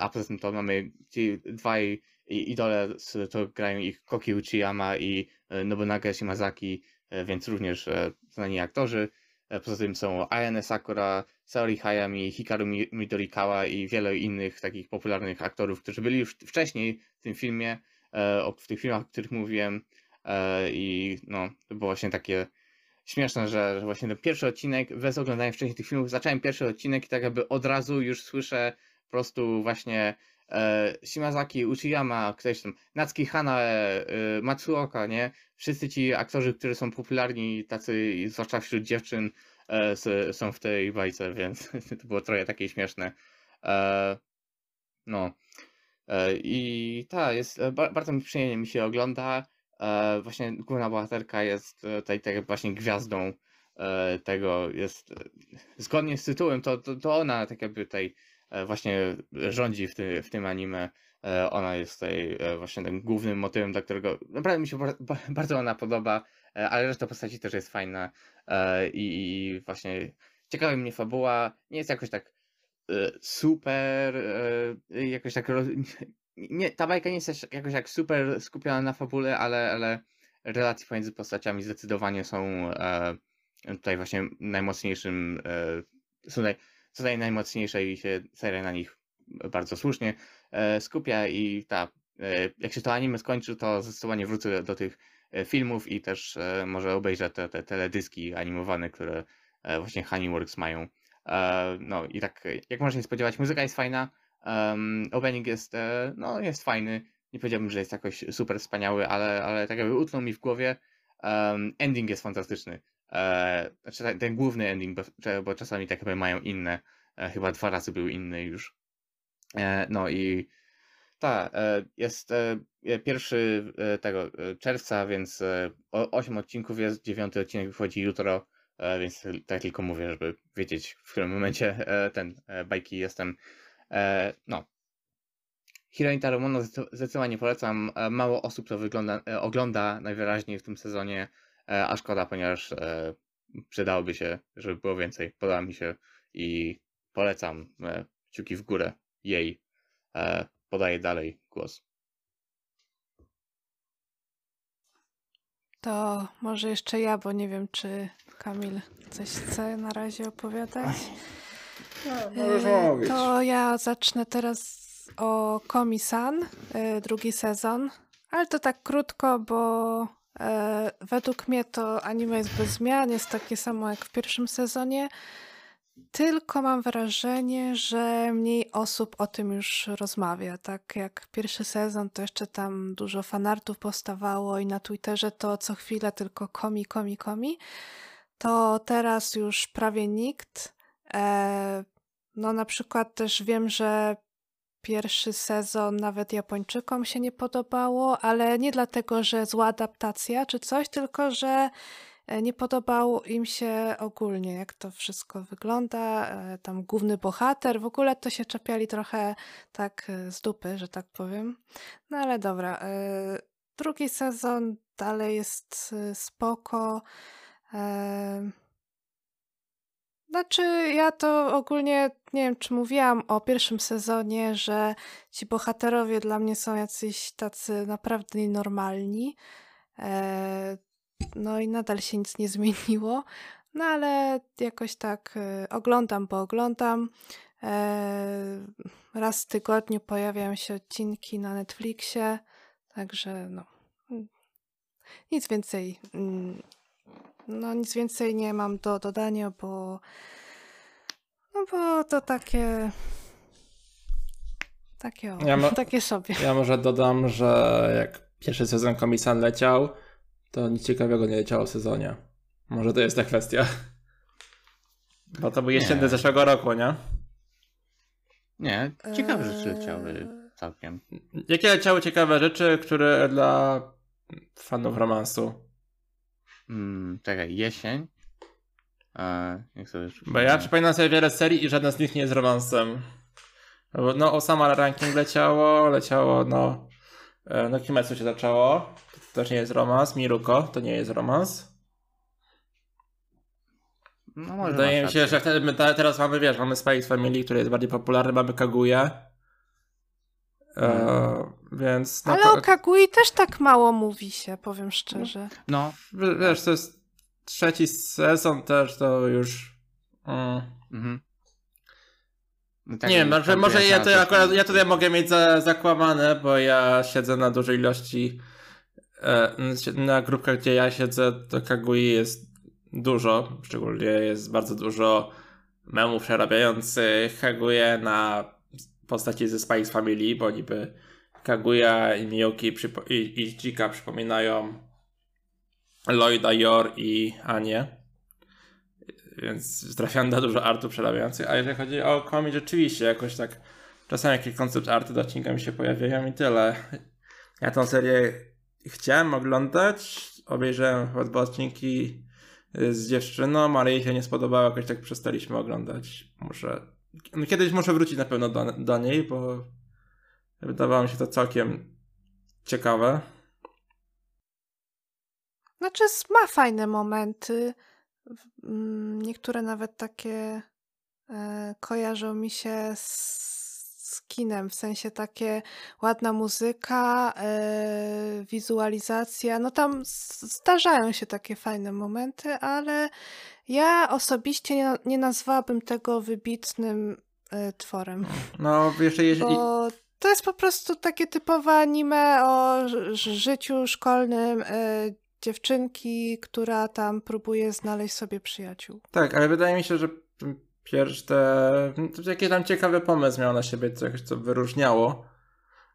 a poza tym to mamy ci dwaj idole, to grają ich Koki Uchiyama i Nobunaga Shimazaki, więc również znani aktorzy. E, Poza tym są Ayane Sakura, Saori Hayami, Hikaru Mi- Midorikawa i wiele innych takich popularnych aktorów, którzy byli już wcześniej w tym filmie, e, w tych filmach, o których mówiłem. e, I no, to było właśnie takie śmieszne, że, że właśnie ten pierwszy odcinek, bez oglądania wcześniej tych filmów, zacząłem pierwszy odcinek i tak jakby od razu już słyszę po prostu właśnie Shimazaki, Uchiyama, ktoś tam, Natsuki Hana, e, Matsuoka, nie? Wszyscy ci aktorzy, którzy są popularni, tacy, zwłaszcza wśród dziewczyn, e, są w tej bajce, więc to było trochę takie śmieszne. E, no. E, I ta, jest, e, ba- bardzo mi przyjemnie mi się ogląda. E, właśnie główna bohaterka jest e, tutaj tak właśnie gwiazdą e, tego, jest e, zgodnie z tytułem, to, to, to ona tak jakby tutaj e, właśnie rządzi w, ty, w tym anime. E, Ona jest tutaj e, właśnie tym głównym motywem, dla którego naprawdę mi się bar- ba- bardzo ona podoba, e, ale reszta postaci też jest fajna e, i, właśnie ciekawa mnie fabuła, nie jest jakoś tak e, super, e, jakoś tak nie, ta bajka nie jest jakoś tak super skupiona na fabule, ale, ale relacje pomiędzy postaciami zdecydowanie są e, tutaj właśnie najmocniejszym, e, są naj, tutaj najmocniejsze i się seria na nich bardzo słusznie e, skupia i ta, e, jak się to anime skończy, to zdecydowanie wrócę do, tych e, filmów i też może obejrzę te, te teledyski animowane, które właśnie Honeyworks mają. No i tak, jak można się spodziewać, muzyka jest fajna, um, opening jest, no, jest fajny, nie powiedziałbym, że jest jakoś super wspaniały, ale, ale tak jakby utknął mi w głowie. Ending jest fantastyczny. E, znaczy ten, ten główny ending, bo, bo czasami tak jakby mają inne, e, chyba dwa razy był inny już. E, no i ta, e, jest e, e, pierwszy tego czerwca, więc e, o- osiem odcinków jest, dziewiąty odcinek wychodzi jutro, więc tak tylko mówię, żeby wiedzieć, w którym momencie ten bajki jestem. No. Hiro Intarumono zdecy- zdecydowanie polecam. Mało osób to wygląda, ogląda najwyraźniej w tym sezonie, a szkoda, ponieważ e, przydałoby się, żeby było więcej. Podoba mi się i polecam. e, Kciuki w górę jej. E, Podaję dalej głos. To może jeszcze ja, bo nie wiem, czy Kamil coś chce na razie opowiadać. możesz E, mówić. To ja zacznę teraz o Komi-san, drugi sezon, ale to tak krótko, bo e, według mnie to anime jest bez zmian, jest takie samo jak w pierwszym sezonie. Tylko mam wrażenie, że mniej osób o tym już rozmawia. Tak jak pierwszy sezon, to jeszcze tam dużo fanartów powstawało i na Twitterze to co chwilę tylko komi, komi, komi. To teraz już prawie nikt. E, no na przykład też wiem, że pierwszy sezon nawet Japończykom się nie podobało, ale nie dlatego, że zła adaptacja czy coś, tylko że e, nie podobał im się ogólnie, jak to wszystko wygląda. e, Tam główny bohater, w ogóle to się czepiali trochę tak e, z dupy, że tak powiem. No ale dobra. Drugi sezon dalej jest spoko. Znaczy, ja to ogólnie nie wiem, czy mówiłam o pierwszym sezonie, że ci bohaterowie dla mnie są jacyś tacy naprawdę nienormalni. E, no i nadal się nic nie zmieniło. No ale jakoś tak e, oglądam, bo oglądam. E, raz w tygodniu pojawiają się odcinki na Netflixie, także no. mm, Nic więcej. No nic więcej nie mam do dodania, bo no bo to takie takie, o, Ja takie sobie. Ja może dodam, że jak pierwszy sezon Komisan leciał, to nic ciekawego nie leciało w sezonie. Może to jest ta kwestia. Bo to był jesienny zeszłego roku, nie? Nie, ciekawe rzeczy Eee, leciały całkiem. Jakie leciały ciekawe rzeczy, które dla fanów romansu? Mm, czekaj, jesień. E, jak sobie Bo ja przypominam sobie wiele serii i żadna z nich nie jest romansem. No, No, Osama Ranking leciało, leciało, no... e, No, Kimetsu się zaczęło. To też nie jest romans. Miruko to nie jest romans. No, może Wydaje mi się, rację. że wtedy teraz mamy, wiesz, mamy X Family, który jest bardziej popularny, mamy Kaguya. E, więc Ale o Kagui też tak mało mówi się, powiem szczerze. No, w- wiesz, to jest trzeci sezon też, to już... Mm. mhm. No tak, nie wiem, może, może ja, to akurat, ja tutaj mogę mieć za, zakłamane, bo ja siedzę na dużej ilości e, na grupkach, gdzie ja siedzę, to Kagui jest dużo, szczególnie jest bardzo dużo memów przerabiających Kaguya na postaci ze X Family, bo niby Kaguya i Miyuki przypo- i, i przypominają Lloyda, Yor i Anię. Więc trafiam na dużo artów przerabiających. A jeżeli chodzi o komi, rzeczywiście jakoś tak czasami jakieś koncept arty do odcinka mi się pojawiają i tyle. Ja tą serię chciałem oglądać. Obejrzałem chyba dwa odcinki z dziewczyną, ale jej się nie spodobało, jakoś tak przestaliśmy oglądać. Muszę. No, kiedyś muszę wrócić na pewno do, do niej, bo wydawało mi się to całkiem ciekawe. Znaczy, ma fajne momenty. Mm, Niektóre nawet takie e, kojarzą mi się z, z kinem, w sensie takie ładna muzyka, e, wizualizacja. No tam zdarzają się takie fajne momenty, ale ja osobiście nie, nie nazwałabym tego wybitnym e, tworem. No, jeszcze jeśli. Bo to jest po prostu takie typowe anime o życiu szkolnym e, dziewczynki, która tam próbuje znaleźć sobie przyjaciół. Tak, ale wydaje mi się, że pierwsze Jakiś tam ciekawy pomysł miał na siebie, coś co wyróżniało.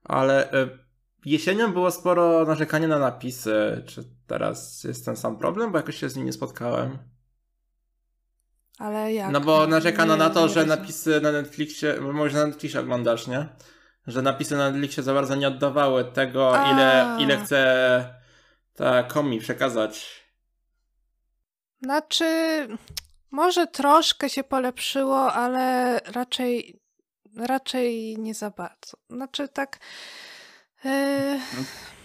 Ale y, jesienią było sporo narzekania na napisy. Czy teraz jest ten sam problem? Bo jakoś się z nim nie spotkałem. Ale jak? No bo narzekano Nie- na to, że rozumiem. napisy na Netflixie, bo może na Netflixie oglądasz, nie? Że napisy na Netflixie za bardzo nie oddawały tego, ile, A. ile chce ta komi przekazać. Znaczy, może troszkę się polepszyło, ale raczej, raczej nie za bardzo. Znaczy tak. e,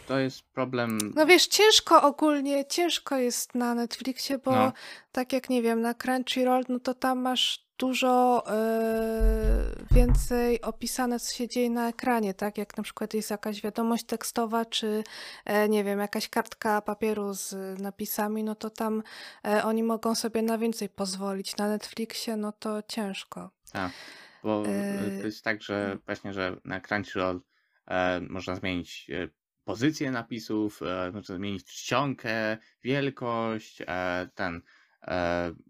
To jest problem. No wiesz, ciężko ogólnie, ciężko jest na Netflixie, bo No. tak jak nie wiem, na Crunchyroll, no to tam masz dużo e, więcej opisane, co się dzieje na ekranie, tak? Jak na przykład jest jakaś wiadomość tekstowa, czy e, nie wiem, jakaś kartka papieru z napisami, no to tam e, oni mogą sobie na więcej pozwolić. Na Netflixie, no to ciężko. A. Bo e, Yy, to jest tak, że właśnie, że na Crunchyroll e, można zmienić e, pozycję napisów, e, można zmienić czcionkę, wielkość, e, ten e,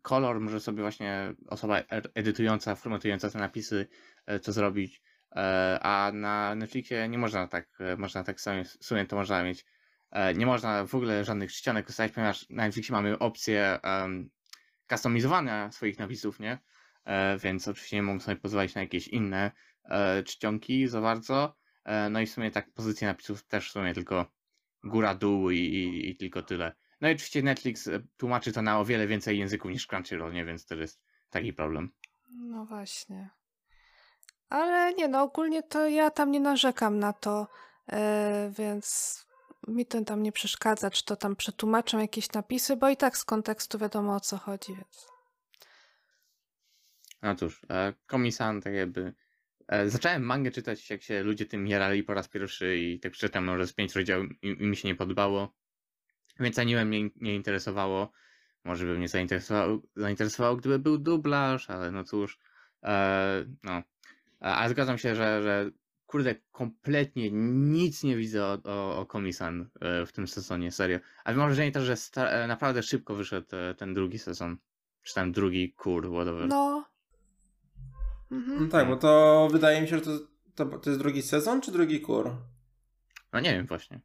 kolor może sobie właśnie osoba e- edytująca, formatująca te napisy e, to zrobić, e, a na Netflixie nie można tak, e, można tak sobie, w sumie to można mieć, e, nie można w ogóle żadnych czcionek ustawić, ponieważ na Netflixie mamy opcję um, customizowania swoich napisów, nie? E, więc oczywiście nie mogą sobie pozwolić na jakieś inne e, czcionki za bardzo. E, no i w sumie tak pozycje napisów też w sumie tylko góra, dół i, i, i tylko tyle. No i oczywiście Netflix e, tłumaczy to na o wiele więcej języków niż Crunchyroll, nie? Więc to jest taki problem. No właśnie. Ale nie, no ogólnie to ja tam nie narzekam na to, e, więc mi to tam nie przeszkadza, czy to tam przetłumaczą jakieś napisy, bo i tak z kontekstu wiadomo o co chodzi, więc. No cóż, e, Komisan tak jakby... E, zacząłem mangę czytać, jak się ludzie tym jarali po raz pierwszy i tak przeczytałem może z pięć rozdziałów i, i mi się nie podobało. Więc anime mnie nie interesowało. Może by mnie zainteresowało, zainteresowało gdyby był dublaż, ale no cóż. E, no. Ale zgadzam się, że, że kurde, kompletnie nic nie widzę o, o, o Komisan e, w tym sezonie, serio. A mam wrażenie też, że sta- e, naprawdę szybko wyszedł e, ten drugi sezon. Czy tam drugi kur, whatever. No. No Mhm. tak, bo to wydaje mi się, że to, to, to jest drugi sezon czy drugi kur? No nie wiem właśnie.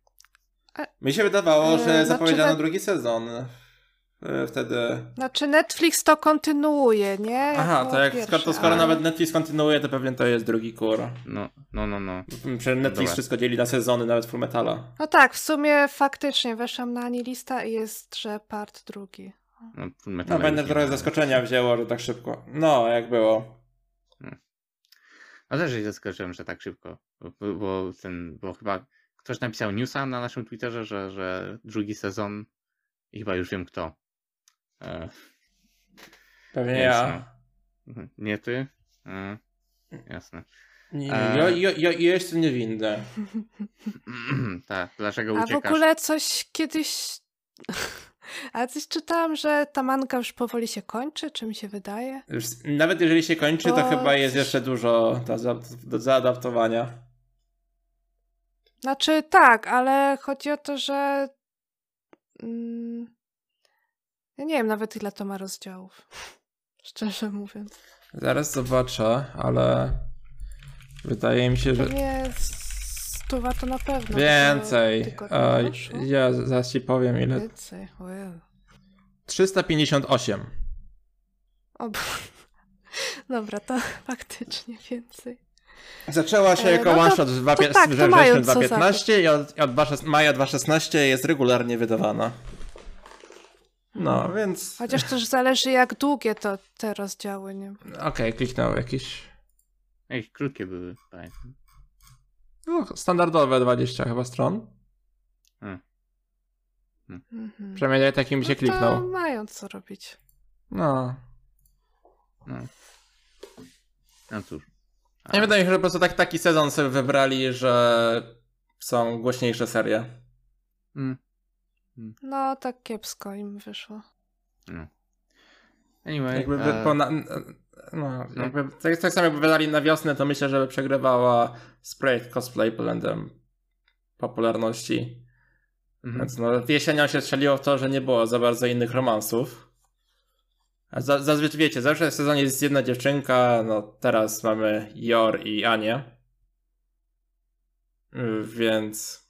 Mi się wydawało, że znaczy zapowiedziano we- drugi sezon. E, Wtedy. Znaczy Netflix to kontynuuje, nie? Aha, to jak pierwszy, to skoro ale- nawet Netflix kontynuuje, to pewnie to jest drugi kur. No, no, no, no. Przecież Netflix Dobra. wszystko dzieli na sezony, nawet Full Metala. No tak, w sumie faktycznie weszłam na Anilista i jest, że part drugi. No, Full No, Metala będę trochę zaskoczenia wzięło, że tak szybko. No, jak było. No też się zaskoczyłem, że tak szybko. Bo, bo ten, bo chyba ktoś napisał newsa na naszym Twitterze, że, że drugi sezon i chyba już wiem kto. E, Pewnie ja. mhm. nie ty? E, jasne. Nie, E. ja, ja, ja jestem niewinny. tak, dlaczego A w uciekasz? ogóle coś kiedyś. A coś czytałam, że ta manga już powoli się kończy, czy mi się wydaje? Już, nawet jeżeli się kończy, to Bo chyba jest jeszcze dużo do, do zaadaptowania. Znaczy tak, ale chodzi o to, że. Mm, ja nie wiem nawet ile to ma rozdziałów. Szczerze mówiąc. Zaraz zobaczę, ale wydaje mi się, że Pewnie stuwa to na pewno. więcej. A, ja zaraz ci powiem ile. Więcej, ojej. 358. O. Dobra, to faktycznie więcej. Zaczęła się E, jako no one shot w tak, wrześniu co 2015 i od, od 2 maja 2016 jest regularnie wydawana. No, więc. Okej, Chociaż też zależy jak długie to te rozdziały, nie? kliknął jakiś. Ej, krótkie były, pamiętam. No, standardowe 20 chyba stron. Mhm. Przynajmniej takim mi się No to kliknął. mają co robić. No. No. No cóż. Nie wydaje mi się, że po prostu tak, taki sezon sobie wybrali, że są głośniejsze serie. Mm, No, tak kiepsko im wyszło. no. Anyway, Jakby wy- po na, no, jakby, tak, tak samo jakby wydali na wiosnę, to myślę, że przegrywała projekt Cosplay Blendem popularności. mhm. Więc no, jesienią się strzeliło w to, że nie było za bardzo innych romansów. Za, zazwyczaj wiecie, zawsze w sezonie jest jedna dziewczynka, no teraz mamy Jor i Anię. Y, Więc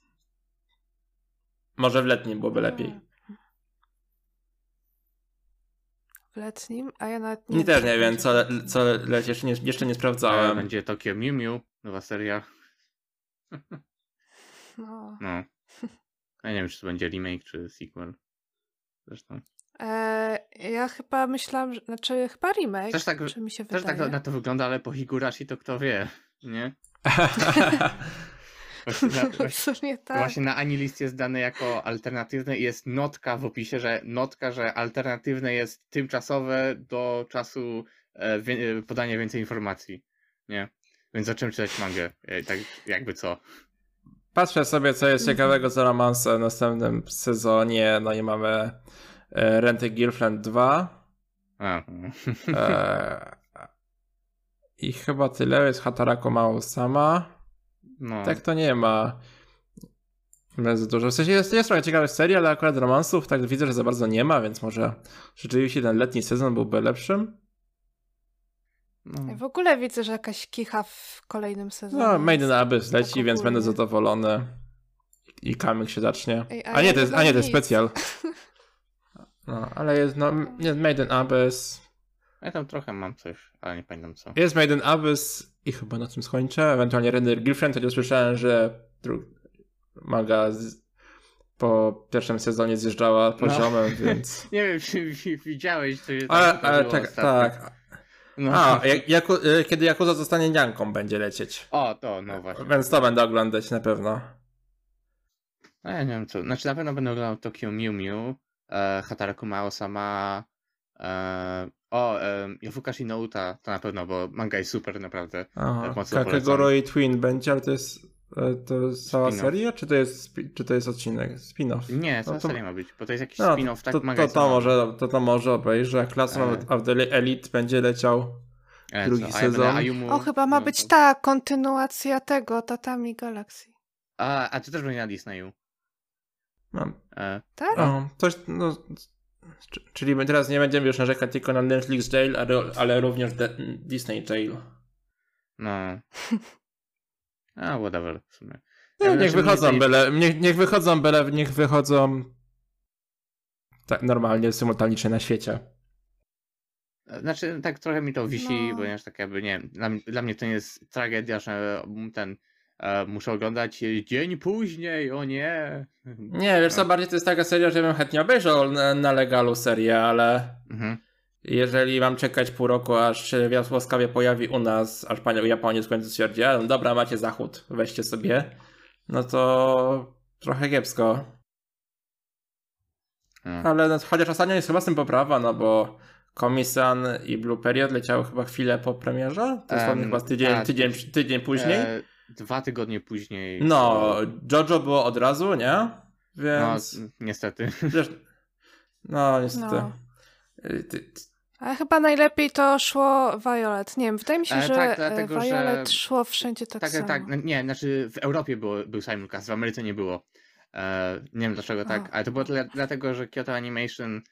może w letnim byłoby lepiej. W letnim, a ja nawet nie Nie też nie wiem, co, le, co leci, jeszcze nie, jeszcze nie E, sprawdzałem. Będzie Tokyo Mew Mew, nowa seria. No. No. Ja nie wiem, czy to będzie remake, czy sequel. Zresztą. E, ja chyba myślałam, że, znaczy chyba remake, Też tak- czy mi się Też wydaje. tak na to wygląda, ale po Higurashi to kto wie, nie? Właśnie na, właśnie, tak. właśnie na Anilist jest dane jako alternatywne i jest notka w opisie, że notka, że alternatywne jest tymczasowe do czasu e, wie, e, podania więcej informacji, nie? Więc zacząłem czytać mangę, e, tak jakby co. Patrzę sobie, co jest ciekawego za romanse w następnym sezonie. No i mamy Renty Girlfriend 2. A, mm. E, I chyba tyle jest Hatarako Mao sama. No, Tak to nie ma. Bardzo dużo. W sensie jest, jest trochę ciekawych serii, ale akurat romansów tak widzę, że za bardzo nie ma, więc może rzeczywiście ten letni sezon byłby lepszym. no. W ogóle widzę, że jakaś kicha w kolejnym sezonie. No, Made in jest. Abyss leci, tak więc będę zadowolony. I kamyk się zacznie. Ej, a A nie, to jest, a nie, to jest specjal. No, ale jest, no, jest Made in Abyss. Ja tam trochę mam coś, ale nie pamiętam co. Jest Made in Abyss i chyba na tym skończę. Ewentualnie Render Girlfriend, chociaż słyszałem, że maga z... po pierwszym sezonie zjeżdżała poziomem, więc... Nie wiem, czy wi- widziałeś, co się Ale, ale wydarzyło tak, tak. No. A, jako, y, kiedy Yakuza zostanie nianką będzie lecieć. O, to, no właśnie. Więc to będę oglądać na pewno. No ja nie wiem co. Znaczy na pewno będę oglądał Tokyo Mew Mew, e, Hataraku Mao sama, e, o, e, Yafukashi no Uta, to na pewno, bo manga jest super naprawdę. Aha. Tak mocno Kakegoro i Twin będzie, ale to jest, e, to jest cała seria, czy to jest, czy to jest odcinek? Spin-off. Nie, cała No to- seria ma być, bo to jest jakiś No, spin-off, tak to, to, to, może, to, to może obejrzę. a Class E. of the Elite będzie leciał. E, drugi co, sezon. Ayumu, O, chyba ma no, być to- ta kontynuacja tego, Tatami Galaxy. A, a to też będzie na Disneyu. Mam. E, Tak? O, coś, no, czyli teraz nie będziemy już narzekać tylko na Netflix Jail, ale, ale również de- Disney Jail. no. A, whatever w sumie. No, Ja niech wychodzą mnie byle, niech, niech wychodzą byle, niech wychodzą tak normalnie, symultanicznie na świecie. Znaczy, tak trochę mi to wisi, No. ponieważ tak jakby, nie wiem, dla, dla mnie to nie jest tragedia, że ten muszę oglądać e, dzień później, o nie. Nie, wiesz co, bardziej to jest taka seria, że bym chętnie obejrzał na, na legalu serię, ale Mhm. jeżeli mam czekać pół roku, aż się łaskawie pojawi u nas, aż panie Japonia w końcu stwierdzi, "A, no dobra, macie zachód, weźcie sobie, no to trochę kiepsko. Mm. Ale no, chociaż ostatnio jest chyba z tym poprawa, no bo Komisan i Blue Period leciały chyba chwilę po premierze? To jest Em, chyba tydzień, tak. tydzień, tydzień później. E, dwa tygodnie później. no, Jojo było od razu, nie? no Więc... n- niestety. No, niestety. No. Y, Ale chyba najlepiej to szło Violet. Nie wiem, wydaje mi się, E, że tak, e, dlatego, że- Violet szło wszędzie tak, Tak, samo. tak, tak. no Nie, znaczy w Europie było, był simulcast, w Ameryce nie było. E, nie wiem dlaczego tak, ale to było dla, dlatego, że Kyoto Animation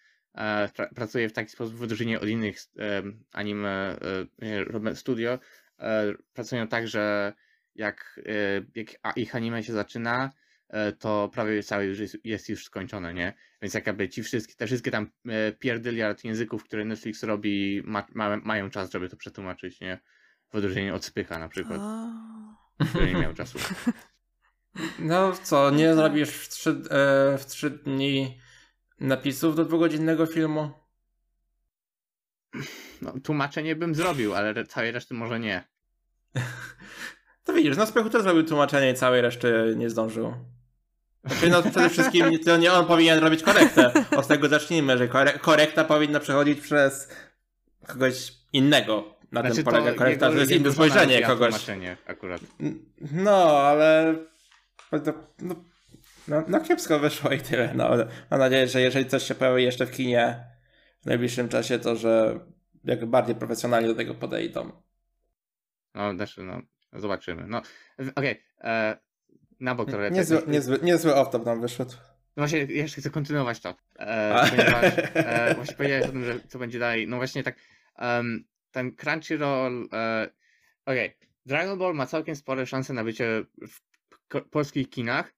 pra, pracuje w taki sposób w odróżnieniu od innych anime studio. Pracują tak, że jak, e, jak ich anime się zaczyna, e, to prawie całe już jest, jest już skończone, nie? Więc jakby ci wszystkie, te wszystkie tam e, pierdyliard języków, które Netflix robi, ma, ma, mają czas, żeby to przetłumaczyć, nie? W odróżnieniu od Spycha na przykład, A. który nie miał czasu. No co, nie tak. zrobisz w trzy, w trzy dni napisów do dwugodzinnego filmu? No, tłumaczenie bym zrobił, ale całej reszty może nie. To widzisz, no Spechu też zrobił tłumaczenie i całej reszty nie zdążył. Znaczy, no przede wszystkim to nie on powinien robić korektę. Od tego zacznijmy, że kore- korekta powinna przechodzić przez kogoś innego. Na tym polega korekta, że jest inne spojrzenie kogoś. Tłumaczenie akurat. No, ale... No, no, no kiepsko wyszło i tyle. No, mam nadzieję, że jeżeli coś się pojawi jeszcze w kinie w najbliższym czasie, to że jak bardziej profesjonalnie do tego podejdą. No, znaczy, no, zobaczymy. No, okej, e, na bok trochę. Niezły, tak- niezły, niezły off-top nam wyszedł. No właśnie, jeszcze chcę kontynuować to. E, ponieważ e, właśnie powiedziałeś o tym, że co będzie dalej. No właśnie tak, em, ten Crunchyroll, e, okej, Dragon Ball ma całkiem spore szanse na bycie w polskich kinach,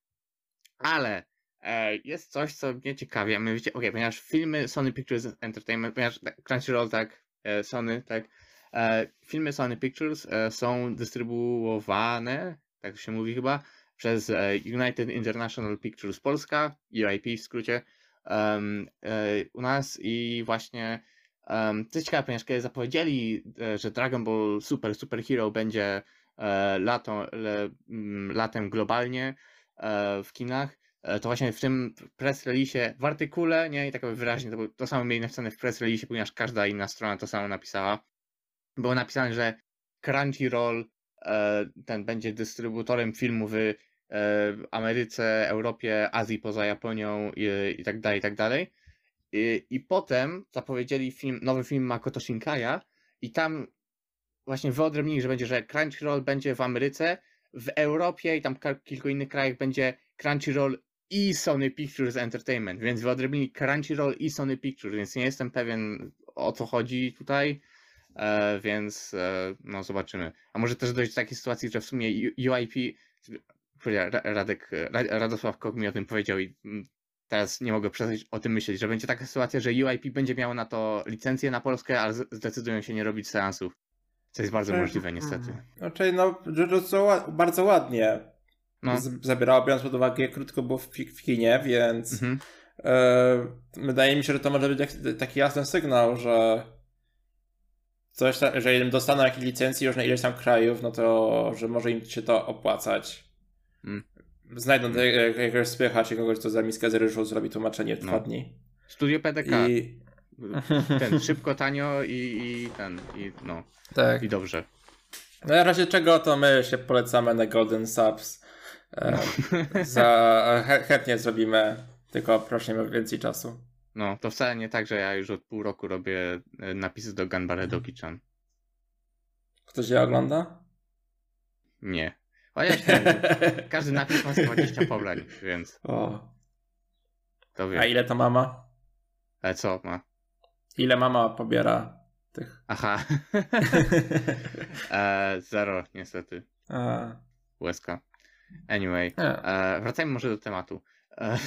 ale e, jest coś, co mnie ciekawi, a mianowicie, okej, ponieważ filmy Sony Pictures Entertainment, ponieważ tak, Crunchyroll, tak, e, Sony, tak, filmy Sony Pictures e, są dystrybuowane, tak się mówi chyba, przez e, United International Pictures Polska, UIP w skrócie, e, u nas i właśnie um, ciekawe, ponieważ kiedy zapowiedzieli, e, że Dragon Ball Super Super Hero będzie e, lato, latem globalnie e, w kinach, e, to właśnie w tym press release, w artykule, nie, i tak wyraźnie, to, to samo mieli napisane w press release, ponieważ każda inna strona to samo napisała. Było napisane, że Crunchyroll e, ten będzie dystrybutorem filmu w e, Ameryce, Europie, Azji poza Japonią i, tak dalej, i tak dalej. I, I potem zapowiedzieli film, nowy film Makoto Shinkaya i tam właśnie wyodrębnili, że będzie, że Crunchyroll będzie w Ameryce, w Europie i tam kilku innych krajach będzie Crunchyroll i Sony Pictures Entertainment, więc wyodrębnili Crunchyroll i Sony Pictures, więc nie jestem pewien o co chodzi tutaj, e, więc e, no zobaczymy. A może też dojść do takiej sytuacji, że w sumie UIP, Radek, Ra- Radosław Kok mi o tym powiedział i mm, teraz nie mogę przestać o tym myśleć, że będzie taka sytuacja, że UIP będzie miało na to licencję na Polskę, ale zdecydują się nie robić seansów. Co jest bardzo możliwe niestety. Znaczy, no, Jujutsu bardzo ładnie No. z- zabierało, biorąc pod uwagę, jak krótko było w, w kinie, więc Mhm. e, wydaje mi się, że to może być taki jasny sygnał, że coś, ta, że dostaną jakieś licencje już na ileś tam krajów, no to, że może im się to opłacać. Mm. Znajdą mm. jak, jakiegoś spycha czy kogoś, kto za miskę z ryżu zrobi tłumaczenie w dwa No. dni. Studio PDK. I Ten szybko, tanio i, i ten, i no, tak. i dobrze. No, w razie czego to my się polecamy na Golden Subs. E, za, chę, chętnie zrobimy, tylko prosimy więcej czasu. No, to wcale nie tak, że ja już od pół roku robię e, napisy do Ganbare Doki-chan. Ktoś je ogląda? Nie. Chociaż ten, każdy napis ma 20 pobrań, więc o. to A wiem. ile to mama? Ale co ma? Ile mama pobiera tych? Aha. e, zero, niestety. A, Łezka. Anyway. E, wracajmy może do tematu. E,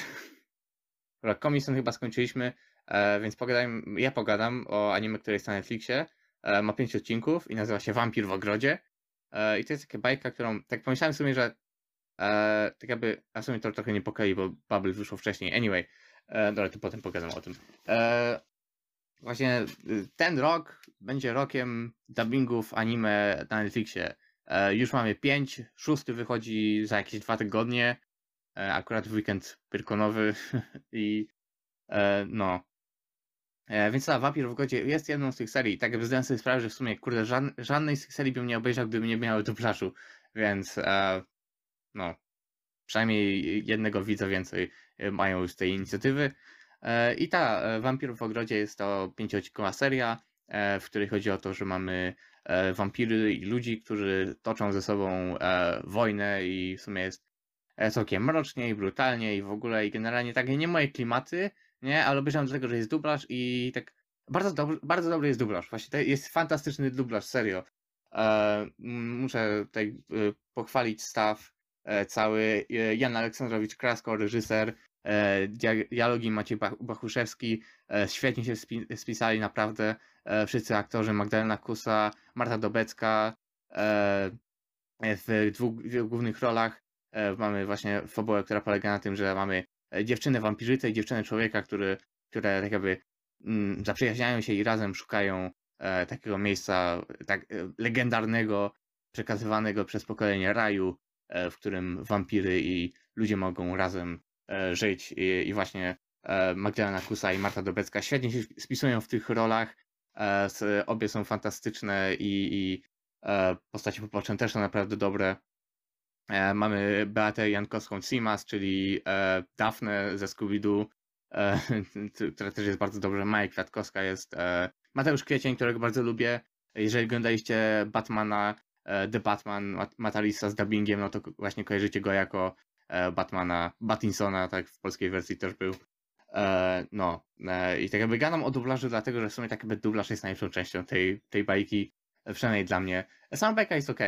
dobra, Komison chyba skończyliśmy, e, więc pogadajmy, ja pogadam o anime, które jest na Netflixie. E, ma pięć odcinków i nazywa się Wampir w ogrodzie. E, I to jest taka bajka, którą tak pomyślałem sobie, że e, tak jakby, a w sumie to trochę niepokoi, bo Bubble wyszło wcześniej. Anyway, e, dobra, to potem pogadam o tym. E, właśnie y, ten rok będzie rokiem dubbingów anime na Netflixie. E, już mamy pięć, szósty wychodzi za jakieś dwa tygodnie, akurat w weekend pyrkonowy i e, no. E, więc ta Wampir w Godzie jest jedną z tych serii. Tak jakby zdałem sobie sprawę, że w sumie kurde, żadn- żadnej z tych serii bym nie obejrzał, gdyby nie miały dublażu, więc e, no. Przynajmniej jednego widza więcej e, mają z tej inicjatywy. E, I ta e, Wampir w Ogrodzie jest to pięcioodcinkowa seria, e, w której chodzi o to, że mamy e, wampiry i ludzi, którzy toczą ze sobą e, wojnę i w sumie jest e, całkiem mrocznie i brutalnie i w ogóle i generalnie takie nie moje klimaty, nie, ale obejrzałem do tego, że jest dublaż i tak bardzo dobry, bardzo dobry jest dublaż, właśnie to jest fantastyczny dublaż, serio. E, muszę tutaj e, pochwalić staw e, cały, e, Jan Aleksandrowicz Krasko, reżyser, e, dia- dialogi Maciej Bach- Bachuszewski, e, świetnie się spi- spisali naprawdę, e, wszyscy aktorzy, Magdalena Kusa, Marta Dobecka, e, w dwóch głównych rolach. e, mamy właśnie fabułę, która polega na tym, że mamy e, dziewczynę wampirzycę i dziewczynę człowieka, który, które tak jakby mm, zaprzyjaźniają się i razem szukają e, takiego miejsca tak e, legendarnego, przekazywanego przez pokolenie raju, e, w którym wampiry i ludzie mogą razem e, żyć i, i właśnie e, Magdalena Kusa i Marta Dobecka świetnie się spisują w tych rolach, e, obie są fantastyczne i, i e, postacie poboczne też są naprawdę dobre. E, mamy Beatę Jankowską-Simas, czyli e, Dafne ze Scooby-Doo, e, która też jest bardzo dobrze. Maja Kwiatkowska jest Mateusz Kwiecień, którego bardzo lubię. Jeżeli oglądaliście Batmana, The Batman, Mat- Matalisa z dubbingiem, no to właśnie kojarzycie go jako Batmana, Battinsona, tak w polskiej wersji też był. No, i tak jakby gadam o dublażu, dlatego że w sumie tak jakby dublaż jest najlepszą częścią tej, tej bajki, przynajmniej dla mnie. Sama bajka jest ok,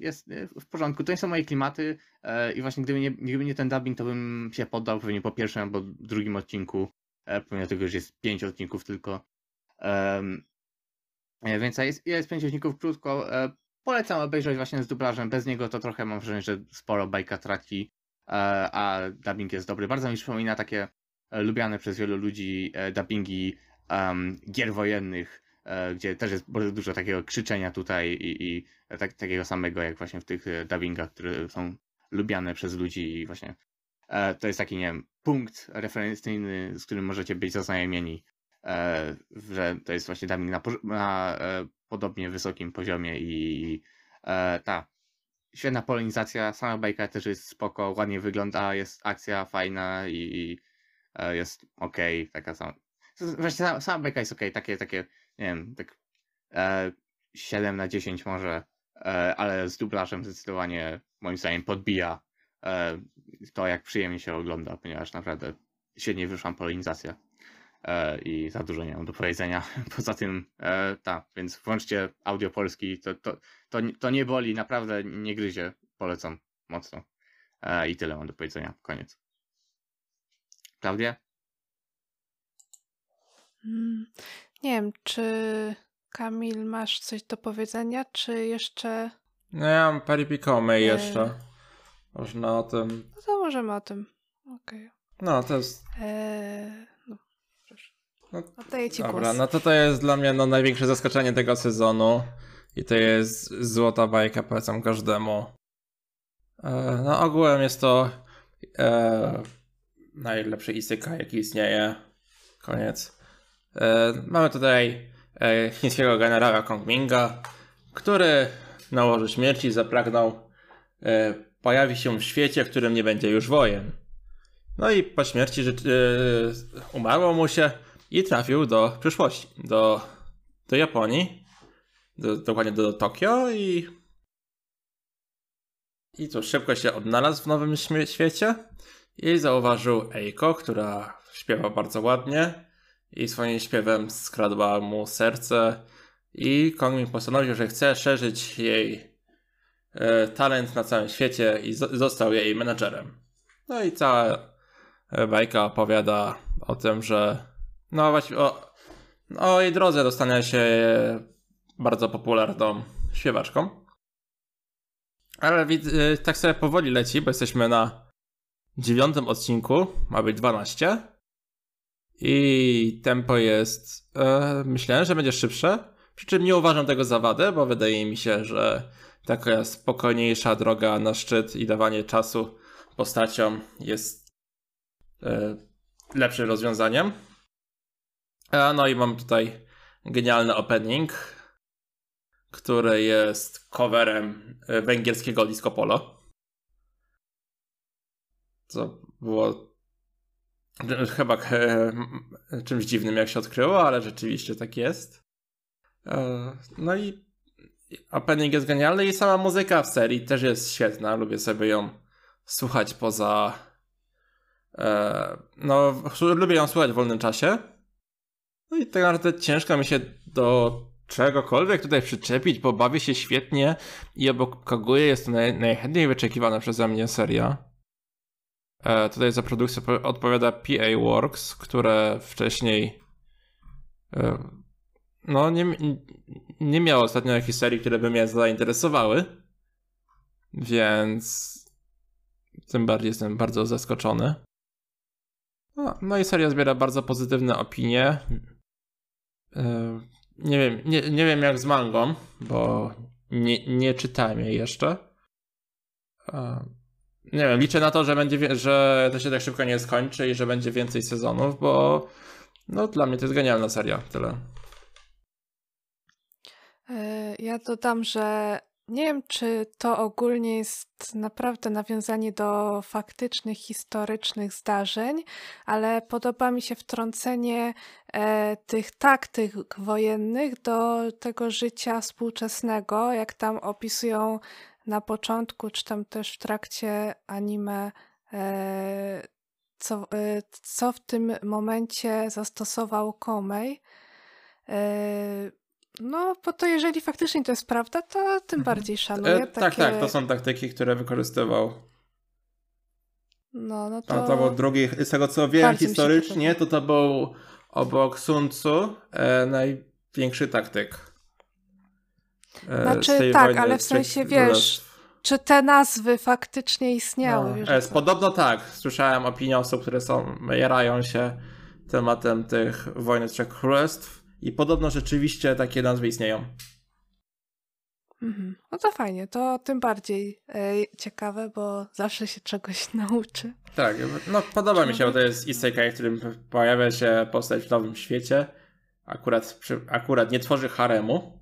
jest e, w porządku, to nie są moje klimaty e, i właśnie gdyby nie, gdyby nie ten dubbing, to bym się poddał pewnie po pierwszym albo drugim odcinku, e, pomimo tego, że jest pięć odcinków tylko. E, Więc jest, jest pięć odcinków krótko. Polecam obejrzeć właśnie z dublażem. Bez niego to trochę mam wrażenie, że sporo bajka traci, a dubbing jest dobry. Bardzo mi przypomina takie lubiane przez wielu ludzi dubbingi gier wojennych, gdzie też jest bardzo dużo takiego krzyczenia tutaj i, i tak, takiego samego jak właśnie w tych e, dubbingach, które są lubiane przez ludzi i właśnie e, to jest taki, nie wiem, punkt referencyjny, z którym możecie być zaznajomieni, e, że to jest właśnie dubbing na, na e, podobnie wysokim poziomie i e, ta świetna polonizacja, sama bajka też jest spoko, ładnie wygląda, jest akcja fajna i, i e, jest okej, taka sama. Właśnie sama, sama bajka jest okej, takie, takie, nie wiem, tak e, 7 na 10 może, e, ale z dublażem zdecydowanie moim zdaniem podbija e, to, jak przyjemnie się ogląda, ponieważ naprawdę świetnie wyszła polinizacja e, i za dużo nie mam do powiedzenia. Poza tym, tak, więc włączcie audio polski, to, to, to, to nie boli, naprawdę nie gryzie, polecam mocno. E, I tyle mam do powiedzenia, koniec. Klaudia? Nie wiem, czy Kamil masz coś do powiedzenia, czy jeszcze. No ja mam Paripikome Nie. jeszcze. Można o tym. No to możemy o tym. Okej. No to jest. Eee, no, proszę. No, Oddaję ci Dobra, głos. no to to jest dla mnie no, największe zaskoczenie tego sezonu. I to jest złota bajka, polecam każdemu. E, no ogółem jest to e, najlepszy isekai, jaki istnieje. Koniec. E, mamy tutaj e, chińskiego generała Kongminga, który na łożu śmierci zapragnął e, pojawi się w świecie, w którym nie będzie już wojen. No i po śmierci rzecz, e, umarło mu się i trafił do przyszłości, do, do Japonii, do, dokładnie do Tokio i i cóż, szybko się odnalazł w nowym świecie i zauważył Eiko, która śpiewa bardzo ładnie i swoim śpiewem skradła mu serce i Kongmin postanowił, że chce szerzyć jej e, talent na całym świecie i zo- został jej menadżerem. No i cała e, bajka opowiada o tym, że no właśnie o, o jej drodze do stania się bardzo popularną śpiewaczką. Ale tak sobie powoli leci, bo jesteśmy na dziewiątym odcinku, ma być 12. I tempo jest. E, myślałem, że będzie szybsze. Przy czym nie uważam tego za wadę, bo wydaje mi się, że taka spokojniejsza droga na szczyt i dawanie czasu postaciom jest e, lepszym rozwiązaniem. E, no i mam tutaj genialny opening, który jest coverem e, węgierskiego disco polo. Co było chyba e, czymś dziwnym, jak się odkryło, ale rzeczywiście tak jest. E, No i opening jest genialny i sama muzyka w serii też jest świetna. Lubię sobie ją słuchać poza. e, No, lubię ją słuchać w wolnym czasie. No i tak naprawdę ciężko mi się do czegokolwiek tutaj przyczepić, bo bawię się świetnie i obok Kaguya jest to naj, najchętniej wyczekiwana przeze mnie seria. E, tutaj za produkcję po- odpowiada PA Works, które wcześniej e, no nie, nie miało ostatnio jakichś serii, które by mnie zainteresowały, więc tym bardziej jestem bardzo zaskoczony. No, no i seria zbiera bardzo pozytywne opinie. E, nie wiem, nie, nie wiem jak z mangą, bo nie, nie czytałem jej jeszcze. Nie wiem, liczę na to, że będzie, że to się tak szybko nie skończy i że będzie więcej sezonów, bo no dla mnie to jest genialna seria, tyle. E, Ja dodam, że nie wiem, czy to ogólnie jest naprawdę nawiązanie do faktycznych, historycznych zdarzeń, ale podoba mi się wtrącenie e, tych taktyk wojennych do tego życia współczesnego, jak tam opisują na początku, czy tam też w trakcie anime, e, co, e, co w tym momencie zastosował Komej. E, no, bo to jeżeli faktycznie to jest prawda, to tym bardziej szanuję. E, tak, takie... tak, to są taktyki, które wykorzystywał. No, no To, to... to był drugi, z tego co wiem Bardzo historycznie, podoba. to to był obok Sun Tzu e, największy taktyk. E, Znaczy, z tej tak, wojny ale w sensie, wiesz, królestw. Czy te nazwy faktycznie istniały? No, wiesz, co? podobno tak. Słyszałem opinię osób, które są, jarają się tematem tych wojny trzech królestw i podobno rzeczywiście takie nazwy istnieją. Mhm. No to fajnie, to tym bardziej e, ciekawe, bo zawsze się czegoś nauczy. Tak, no podoba mi się, bo to jest isekai, w którym pojawia się postać w nowym świecie. Akurat, przy, akurat nie tworzy haremu,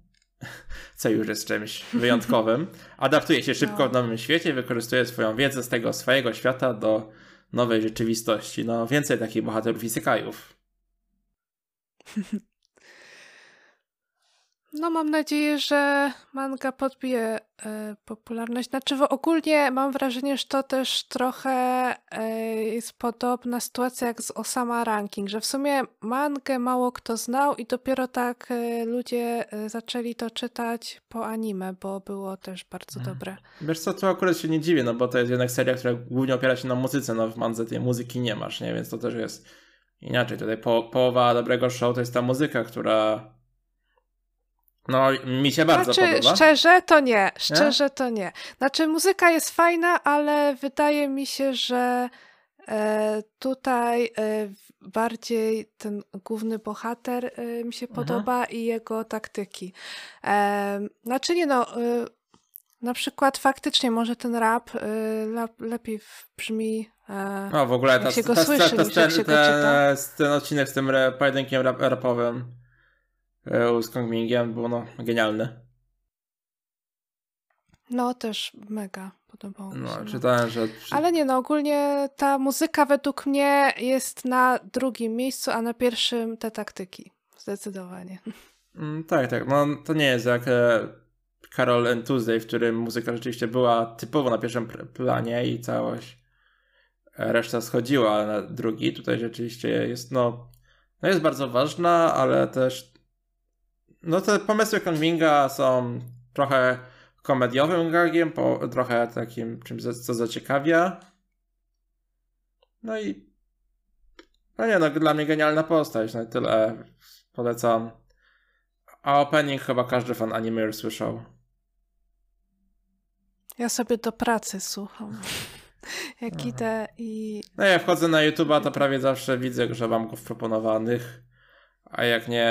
co już jest czymś wyjątkowym. Adaptuje się szybko No. w nowym świecie, wykorzystuje swoją wiedzę z tego swojego świata do nowej rzeczywistości. No więcej takich bohaterów isekajów. No, mam nadzieję, że manga podbije e, popularność. Znaczy, w, ogólnie mam wrażenie, że to też trochę e, jest podobna sytuacja jak z Osama Ranking, że w sumie mangę mało kto znał i dopiero tak e, ludzie zaczęli to czytać po anime, bo było też bardzo Mhm. dobre. Wiesz co, tu akurat się nie dziwię, no bo to jest jednak seria, która głównie opiera się na muzyce, no w mandze tej muzyki nie masz, nie? Więc to też jest inaczej. Tutaj po, połowa dobrego show to jest ta muzyka, która no mi się bardzo znaczy, podoba. szczerze to nie, szczerze to nie. Znaczy, muzyka jest fajna, ale wydaje mi się, że e, tutaj e, bardziej ten główny bohater e, mi się Mhm. podoba i jego taktyki. E, znaczy, nie no, e, na przykład faktycznie może ten rap e, lepiej brzmi. E, No w ogóle ta, się go ta, słyszy, ta, niż jak się go ten, czyta. ten odcinek z tym re, pojedynkiem rap, rapowym e, z Kongmingiem był no genialny. no, też mega podobało mi się. No, no. czytałem, że... Ale nie, no ogólnie ta muzyka według mnie jest na drugim miejscu, a na pierwszym te taktyki. Zdecydowanie. Mm, tak, tak. No to nie jest jak e, Carol and Tuesday, w którym muzyka rzeczywiście była typowo na pierwszym planie i całość e, reszta schodziła na drugi. Tutaj rzeczywiście jest, no, no jest bardzo ważna, ale też no te pomysły Kongminga są trochę komediowym gagiem, po, trochę takim czymś, co zaciekawia. No i no nie, no dla mnie genialna postać, no i tyle polecam. A opening chyba każdy fan anime już słyszał. Ja sobie do pracy słucham. Jak Aha. idę i. No ja wchodzę na YouTube'a, to prawie zawsze widzę, że mam go w proponowanych. A jak nie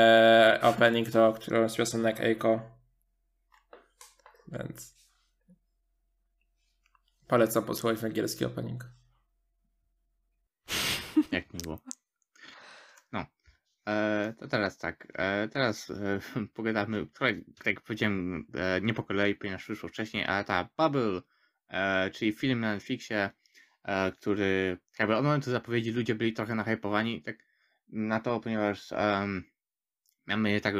opening, to którąś z piosenek Eiko. Więc polecam posłuchać angielski opening. Jak miło. No. E, to teraz tak. E, teraz e, pogadamy, trochę, tak jak powiedziałem, e, nie po kolei, ponieważ wyszło wcześniej, ale ta Bubble, e, czyli film na Netflixie, e, który jakby od momentu zapowiedzi ludzie byli trochę nahypowani tak na to, ponieważ em, mamy tak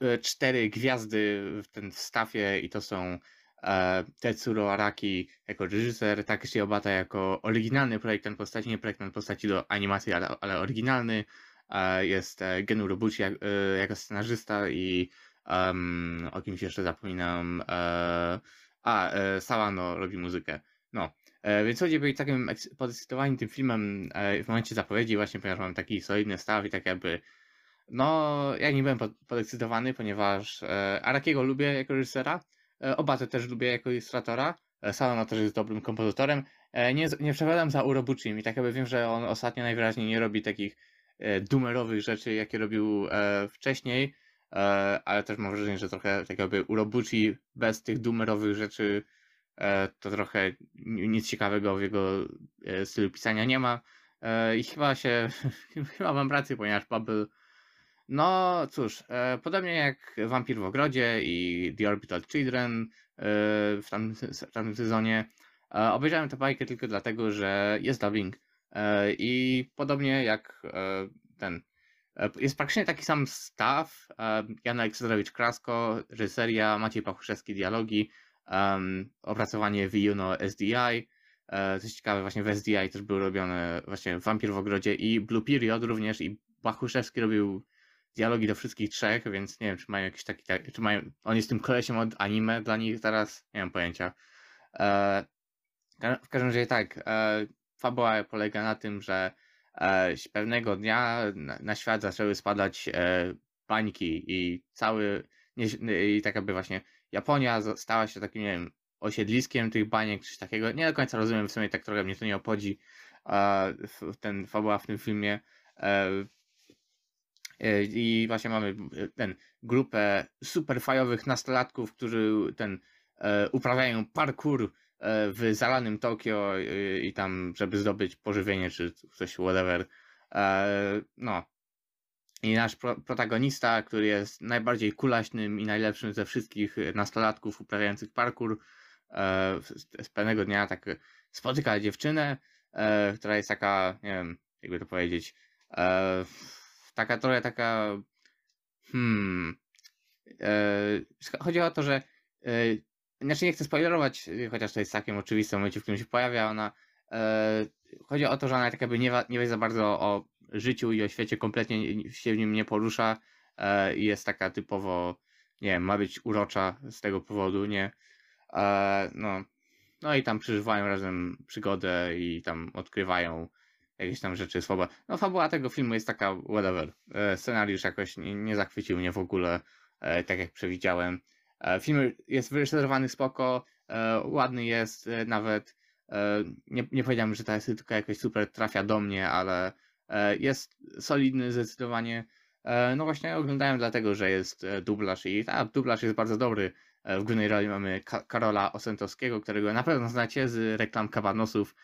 e, cztery gwiazdy w ten wstawie i to są e, Tetsuro Araki jako reżyser, Takeshi Obata jako oryginalny projektant postaci, nie projektant postaci do animacji, ale, ale oryginalny. E, jest e, Genu Robuchi jak, e, jako scenarzysta i em, o kimś jeszcze zapominam. E, a, Sawano robi muzykę. No. E, więc ludzie byli takim eks- podekscytowani tym filmem e, w momencie zapowiedzi, właśnie ponieważ mam taki solidny staw i tak jakby. No, ja nie byłem pod, podekscytowany, ponieważ e, Arakiego lubię jako reżysera, Obatę też lubię jako ilustratora, Sawano też jest dobrym kompozytorem. Nie, nie przepadam za Urobuchim i tak jakby wiem, że on ostatnio najwyraźniej nie robi takich dumerowych rzeczy, jakie robił wcześniej, ale też mam wrażenie, że trochę tak jakby Urobuchi bez tych dumerowych rzeczy to trochę ni- nic ciekawego w jego e, stylu pisania nie ma. E, I chyba się, chyba mam rację, ponieważ Bubble, no cóż, e, podobnie jak Wampir w ogrodzie i The Orbital Children e, w tamtym, w tamtym sezonie, e, obejrzałem tę bajkę tylko dlatego, że jest dubbing. E, I podobnie jak e, ten. e, Jest praktycznie taki sam staw. e, Jan Aleksandrowicz-Krasko, reżyseria, Maciej Pachuszewski, dialogi, em, opracowanie w Juno SDI. E, Coś ciekawe, właśnie w SDI też były robione właśnie Wampir w ogrodzie i Blue Period również i Pachuszewski robił dialogi do wszystkich trzech, więc nie wiem, czy mają jakiś taki, tak- czy mają, on jest tym kolesiem od anime dla nich teraz, nie mam pojęcia. E, w każdym razie tak, e, fabuła polega na tym, że e, pewnego dnia na, na świat zaczęły spadać e, bańki i cały, nie, i tak jakby właśnie Japonia stała się takim, nie wiem, osiedliskiem tych baniek, coś takiego. Nie do końca rozumiem, w sumie tak trochę mnie to nie obchodzi, ten fabuła w tym filmie. E, e, I właśnie mamy e, ten grupę super fajowych nastolatków, którzy ten uprawiają parkour w zalanym Tokio i tam, żeby zdobyć pożywienie czy coś whatever. No. I nasz pro, protagonista, który jest najbardziej kulaśnym i najlepszym ze wszystkich nastolatków uprawiających parkour, e, z, z pewnego dnia tak spotyka dziewczynę, e, która jest taka, nie wiem, jakby to powiedzieć, e, taka trochę taka, hmm, e, chodzi o to, że e, znaczy nie chcę spoilerować, chociaż to jest takim oczywistym momencie, w którym się pojawia ona. E, chodzi o to, że ona tak jakby nie, nie wie za bardzo o życiu i o świecie, kompletnie się w nim nie porusza e, i jest taka typowo, nie wiem, ma być urocza z tego powodu, nie? E, no, no i tam przeżywają razem przygodę i tam odkrywają jakieś tam rzeczy słabe. No fabuła tego filmu jest taka whatever. E, scenariusz jakoś nie, nie zachwycił mnie w ogóle, tak jak przewidziałem. Film jest wyreżyserowany spoko, ładny jest nawet. Nie, nie powiedziałem, że ta estetyka jakoś super trafia do mnie, ale jest solidny zdecydowanie. No właśnie oglądałem dlatego, że jest dublaż i ta dublaż jest bardzo dobry. W głównej roli mamy Karola Osentowskiego, którego na pewno znacie z reklam kabanosów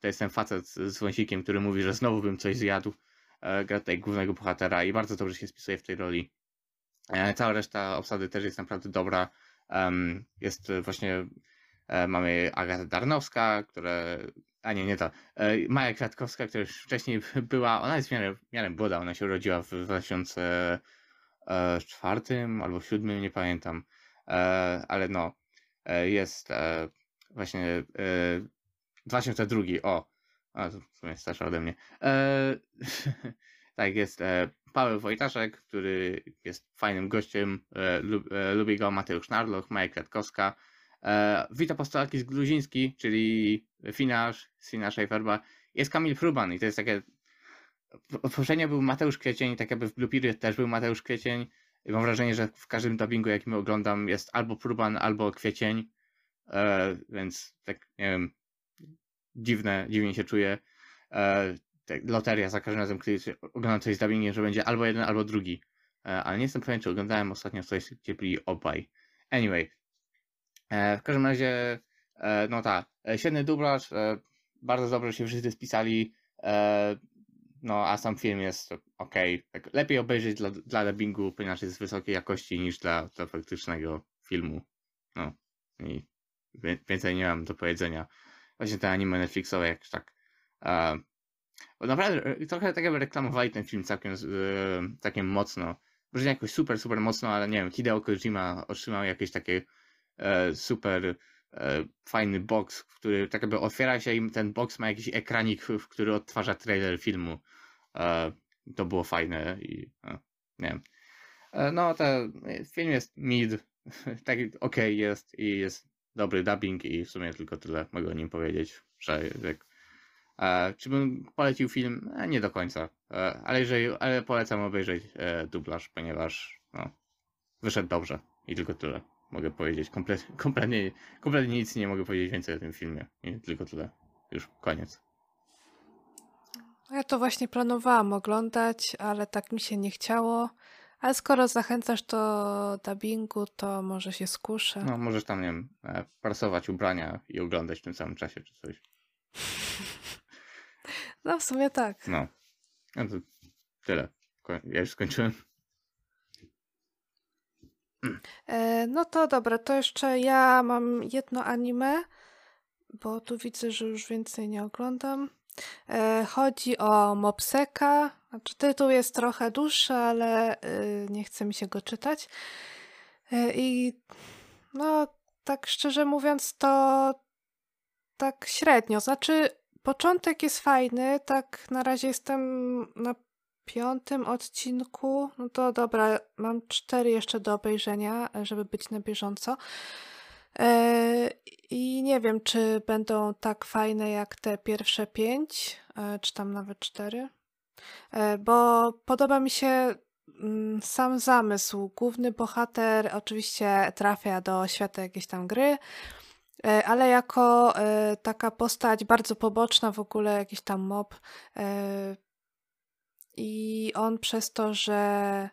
to jest ten facet z wąsikiem, który mówi, że znowu bym coś zjadł. E, gra tutaj głównego bohatera i bardzo dobrze się spisuje w tej roli. E, cała reszta obsady też jest naprawdę dobra. Jest właśnie, e, mamy Agatę Darnowska, która, a nie, nie to, Maja Kwiatkowska, która już wcześniej była, ona jest w miarę, w miarę ona się urodziła w 2004 albo 2007, nie pamiętam, ale no, jest właśnie 2002, o. A, to w sumie starsza ode mnie. E, tak, jest e, Paweł Wojtaszek, który jest fajnym gościem. E, lub, e, lubi go Mateusz Narloch, Maja Kwiatkowska. E, Wita Postolakis Gluziński, czyli Finasz, Sina Scheiferba. Jest Kamil Pruban i to jest takie... Poprzednio był Mateusz Kwiecień, tak jakby w Blue też był Mateusz Kwiecień. I mam wrażenie, że w każdym dubbingu, jakim oglądam, jest albo Pruban, albo Kwiecień. E, więc tak, nie wiem, dziwne, dziwnie się czuję. E, loteria za każdym razem, kiedy oglądam coś z dubbingiem, że będzie albo jeden, albo drugi. E, ale nie jestem pewien, czy oglądałem ostatnio coś, gdzie byli obaj. Anyway. E, w każdym razie, e, no tak, e, świetny dublaż, bardzo dobrze się wszyscy spisali, no a sam film jest ok. Tak, lepiej obejrzeć dla, dla dubbingu, ponieważ jest wysokiej jakości niż dla, dla faktycznego filmu. No i więcej nie mam do powiedzenia właśnie te anime Netflixowe jakoś tak. Bo naprawdę trochę tak jakby reklamowali ten film całkiem, całkiem mocno. Może nie jakoś super, super mocno, ale nie wiem, Hideo Kojima otrzymał jakieś takie super e, fajny box, który tak jakby otwiera się i ten box ma jakiś ekranik, w który odtwarza trailer filmu. E, to było fajne i nie wiem. no, ten film jest mid, tak ok jest i jest dobry dubbing i w sumie tylko tyle mogę o nim powiedzieć, że jak, e, czy bym polecił film? E, nie do końca, e, ale, jeżeli, ale polecam obejrzeć e, dublaż, ponieważ no, wyszedł dobrze i tylko tyle mogę powiedzieć. Komplet, kompletnie, kompletnie nic nie mogę powiedzieć więcej o tym filmie, i tylko tyle. Już koniec. Ja to właśnie planowałam oglądać, ale tak mi się nie chciało. Ale skoro zachęcasz do dubbingu, to może się skuszę. No, możesz tam, nie wiem, e, prasować ubrania i oglądać w tym samym czasie czy coś. No, w sumie tak. No. No to tyle. Ja już skończyłem. E, no to dobra, to jeszcze ja mam jedno anime, bo tu widzę, że już więcej nie oglądam. E, chodzi o Mopseka. Znaczy, tytuł jest trochę dłuższy, ale y, nie chce mi się go czytać. E, I no, tak szczerze mówiąc, to tak średnio. Znaczy, początek jest fajny. Tak na razie jestem na piątym odcinku. No to dobra, mam cztery jeszcze do obejrzenia, żeby być na bieżąco. E, I nie wiem, czy będą tak fajne jak te pierwsze pięć, e, czy tam nawet cztery. E, bo podoba mi się mm, sam zamysł. Główny bohater oczywiście trafia do świata jakiejś tam gry, ale jako taka postać bardzo poboczna, w ogóle jakiś tam mob. I on przez to, że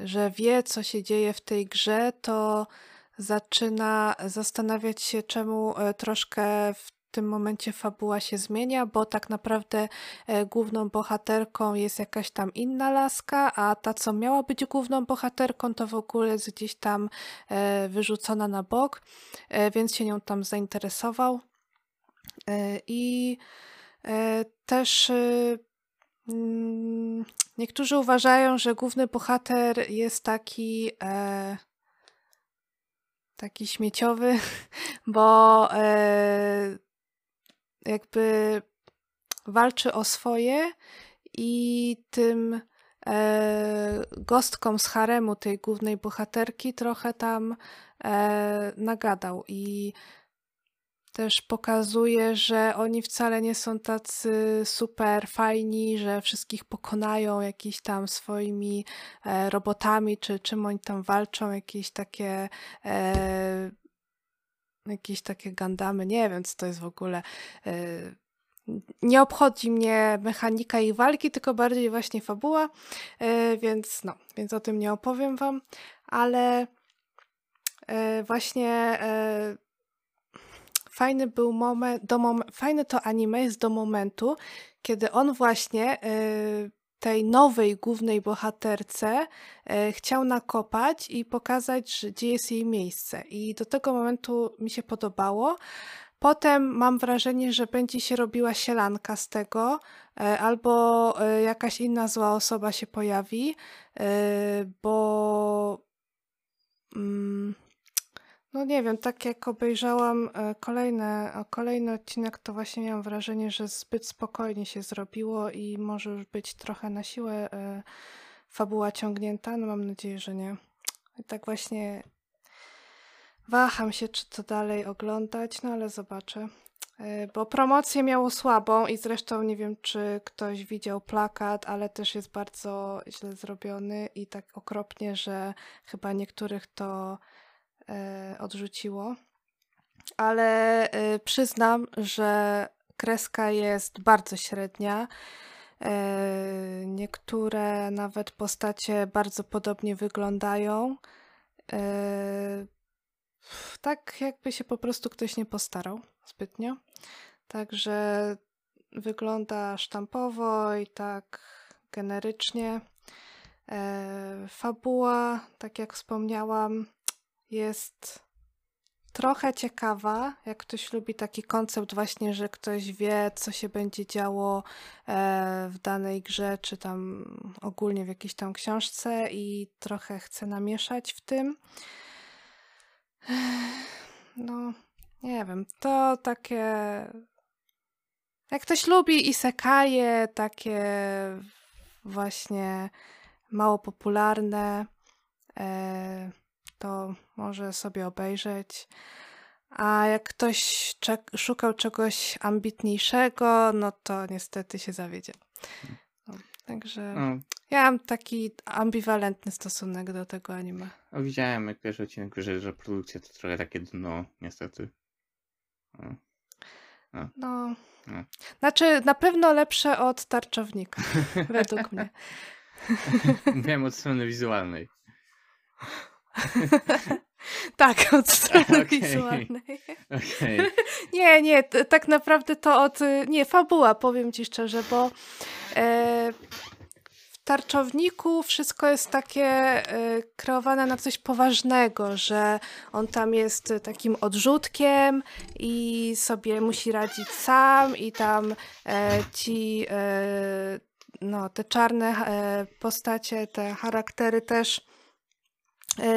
że wie, co się dzieje w tej grze, to zaczyna zastanawiać się, czemu e, troszkę w tym momencie fabuła się zmienia, bo tak naprawdę e, główną bohaterką jest jakaś tam inna laska, a ta, co miała być główną bohaterką, to w ogóle jest gdzieś tam e, wyrzucona na bok, więc się nią tam zainteresował. I też mm, niektórzy uważają, że główny bohater jest taki e, taki śmieciowy, bo e, jakby walczy o swoje i tym e, gostkom z haremu tej głównej bohaterki trochę tam e, nagadał. I też pokazuje, że oni wcale nie są tacy super fajni, że wszystkich pokonają jakimiś tam swoimi e, robotami, czy czym oni tam walczą, jakieś takie e, jakieś takie gandamy, nie wiem co to jest w ogóle. E, nie obchodzi mnie mechanika ich walki, tylko bardziej właśnie fabuła, e, więc no, więc o tym nie opowiem wam, ale e, właśnie e, fajny był moment, do mom fajne to anime jest do momentu, kiedy on właśnie y, tej nowej głównej bohaterce y, chciał nakopać i pokazać, że gdzie jest jej miejsce. I do tego momentu mi się podobało. Potem mam wrażenie, że będzie się robiła sielanka z tego, y, albo jakaś inna zła osoba się pojawi, bo. Mm, no nie wiem, tak jak obejrzałam e, kolejne, kolejny odcinek, to właśnie miałam wrażenie, że zbyt spokojnie się zrobiło i może już być trochę na siłę e, fabuła ciągnięta. No mam nadzieję, że nie. I tak właśnie waham się, czy to dalej oglądać, no ale zobaczę. E, bo promocję miało słabą i zresztą nie wiem, czy ktoś widział plakat, ale też jest bardzo źle zrobiony i tak okropnie, że chyba niektórych to E, odrzuciło. Ale e, przyznam, że kreska jest bardzo średnia. E, niektóre nawet postacie bardzo podobnie wyglądają. Tak, jakby się po prostu ktoś nie postarał zbytnio. Także wygląda sztampowo i tak generycznie. Fabuła, tak jak wspomniałam, jest trochę ciekawa, jak ktoś lubi taki koncept właśnie, że ktoś wie, co się będzie działo e, w danej grze, czy tam ogólnie w jakiejś tam książce i trochę chce namieszać w tym. No, nie wiem, to takie... Jak ktoś lubi isekaje, takie właśnie mało popularne, e, to może sobie obejrzeć. A jak ktoś szukał czegoś ambitniejszego, no to niestety się zawiedzie. No, także no. ja mam taki ambiwalentny stosunek do tego anime. No, widziałem jak pierwszy odcinek, że, że produkcja to trochę takie dno, niestety. No. no. no. no. Znaczy, na pewno lepsze od tarczownika, według mnie. Mówiłem od strony wizualnej. tak, od strony okay. wizualnej. Okay. nie, nie, tak naprawdę to od. Nie, fabuła, powiem ci szczerze, bo e, w tarczowniku wszystko jest takie e, kreowane na coś poważnego, że on tam jest takim odrzutkiem i sobie musi radzić sam, i tam e, ci. E, no, te czarne e, postacie, te charaktery też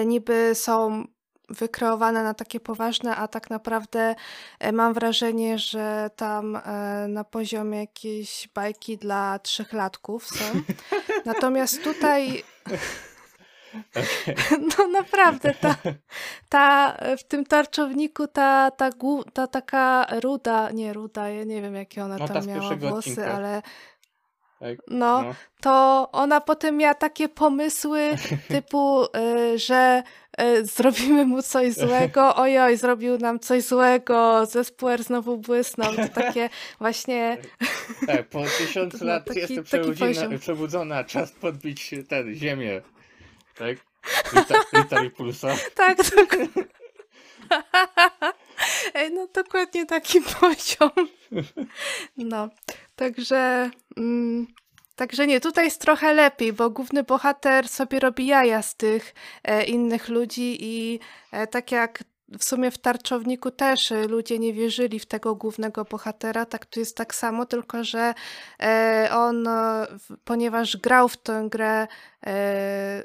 niby są wykreowane na takie poważne, a tak naprawdę e, mam wrażenie, że tam e, na poziomie jakiejś bajki dla trzychlatków są. Natomiast tutaj No naprawdę, ta, ta, w tym tarczowniku ta, ta, ta taka ruda, nie ruda, ja nie wiem jakie ona no, tam miała włosy, odcinka. ale? No, no, to ona potem miała takie pomysły typu, y, że y, zrobimy mu coś złego, ojoj, zrobił nam coś złego, zespół R znowu błysnął, to takie właśnie... Tak, tak po tysiąc lat taki, jestem przebudzona, przebudzona, czas podbić tę ziemię, tak? Rita, i Pulsa. Tak, dokładnie. No dokładnie taki poziom. No, Także, mm, także nie, tutaj jest trochę lepiej, bo główny bohater sobie robi jaja z tych e, innych ludzi i e, tak jak w sumie w Tarczowniku też y, ludzie nie wierzyli w tego głównego bohatera, tak tu jest tak samo, tylko że e, on, e, ponieważ grał w tę grę e,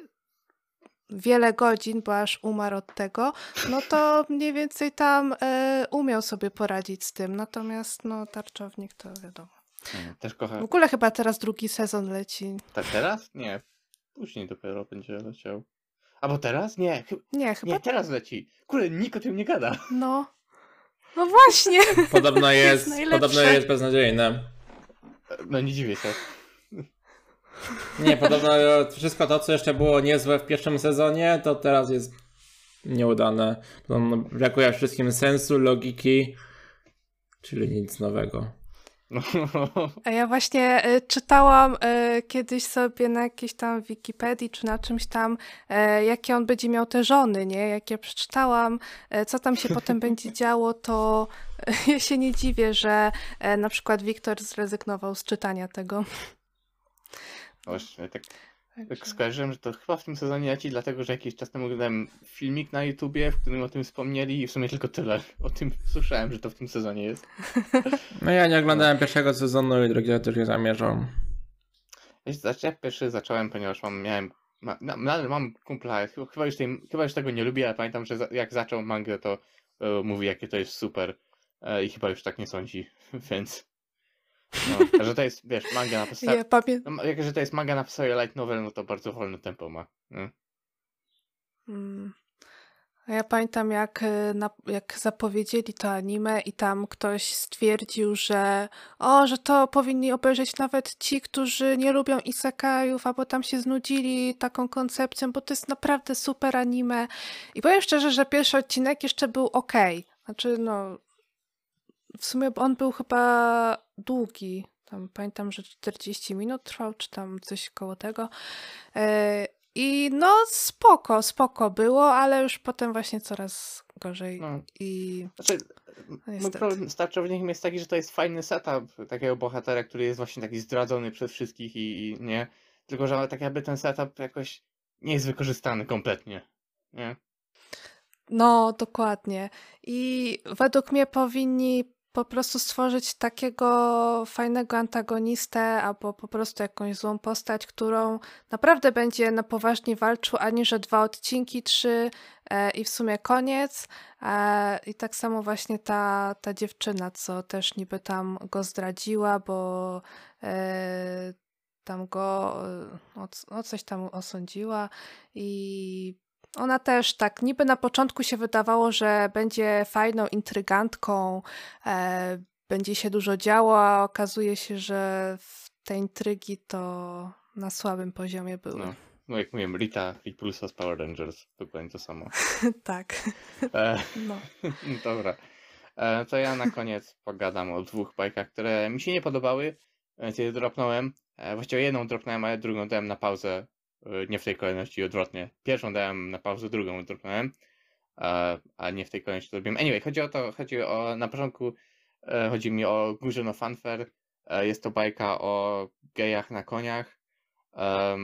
wiele godzin, bo aż umarł od tego, no to mniej więcej tam e, umiał sobie poradzić z tym. Natomiast no Tarczownik to wiadomo. Mm, Też W kocham. ogóle chyba teraz drugi sezon leci. Ta, teraz? Nie. Później dopiero będzie leciał. Albo teraz? Nie. Chy- Nie, chyba nie, teraz leci. Kurde, nikt o tym nie gada. no. No właśnie. Podobno jest, najlepsze. podobno jest beznadziejne. No nie dziwię się. Nie, podobno wszystko to, co jeszcze było niezłe w pierwszym sezonie, to teraz jest nieudane. Podobno brakuje wszystkim sensu, logiki, czyli nic nowego. No, A ja właśnie e, czytałam e, kiedyś sobie na jakiejś tam Wikipedii czy na czymś tam, e, jakie on będzie miał te żony, nie? Jak ja przeczytałam, e, co tam się potem będzie działo, to e, ja się nie dziwię, że e, na przykład Wiktor zrezygnował z czytania tego. Właśnie, tak, tak Także- skojarzyłem, że to chyba w tym sezonie leci, dlatego że jakiś czas temu oglądałem filmik na YouTubie, w którym o tym wspomnieli i w sumie tylko tyle. O tym słyszałem, że to w tym sezonie jest. No ja nie oglądałem pierwszego sezonu i drugiego też nie zamierzam. Znaczy ja pierwszy zacząłem, ponieważ mam, miałem, ma, na- nadal mam kumpla, chyba, chyba, już tej, chyba już tego nie lubię, ale pamiętam, że za, jak zaczął mangę, to e, mówi, jakie to jest super e, i chyba już tak nie sądzi, więc no, że to jest, wiesz, manga na podstawie, Ja pamię... no, jak, że to jest manga na podstawie light novel, no to bardzo wolne tempo ma. Mm. Ja pamiętam, jak, e, na, jak zapowiedzieli to anime i tam ktoś stwierdził, że o, że to powinni obejrzeć nawet ci, którzy nie lubią isekajów, albo tam się znudzili taką koncepcją, bo to jest naprawdę super anime. I powiem szczerze, że pierwszy odcinek jeszcze był ok. Znaczy, no, w sumie on był chyba długi. Tam pamiętam, że 40 minut trwał, czy tam coś koło tego. E, I no spoko, spoko było, ale już potem właśnie coraz gorzej. No. I Znaczy, mój niestety. problem z Tarczownikiem jest taki, że to jest fajny setup takiego bohatera, który jest właśnie taki zdradzony przez wszystkich i, i nie. Tylko, że tak jakby ten setup jakoś nie jest wykorzystany kompletnie. Nie? No, dokładnie. I według mnie powinni po prostu stworzyć takiego fajnego antagonistę albo po prostu jakąś złą postać, którą naprawdę będzie na poważnie walczył, a nie że dwa odcinki, trzy e, i w sumie koniec. E, I tak samo właśnie ta, ta dziewczyna, co też niby tam go zdradziła, bo e, tam go e, o, o coś tam osądziła i ona też tak, niby na początku się wydawało, że będzie fajną intrygantką, e, będzie się dużo działo, a okazuje się, że w te intrygi to na słabym poziomie były. No, no jak mówiłem, Rita Repulsa z Power Rangers, dokładnie to samo. tak, E, no. dobra. E, to ja na koniec pogadam o dwóch bajkach, które mi się nie podobały, więc je dropnąłem. E, właściwie jedną dropnąłem, a drugą dałem na pauzę. E, nie w tej kolejności, odwrotnie. Pierwszą dałem na pauzę, drugą dropnąłem. E, a nie w tej kolejności zrobiłem. Anyway, chodzi o to, chodzi o, na początku e, chodzi mi o Górze no Fanfare. E, jest to bajka o gejach na koniach. E,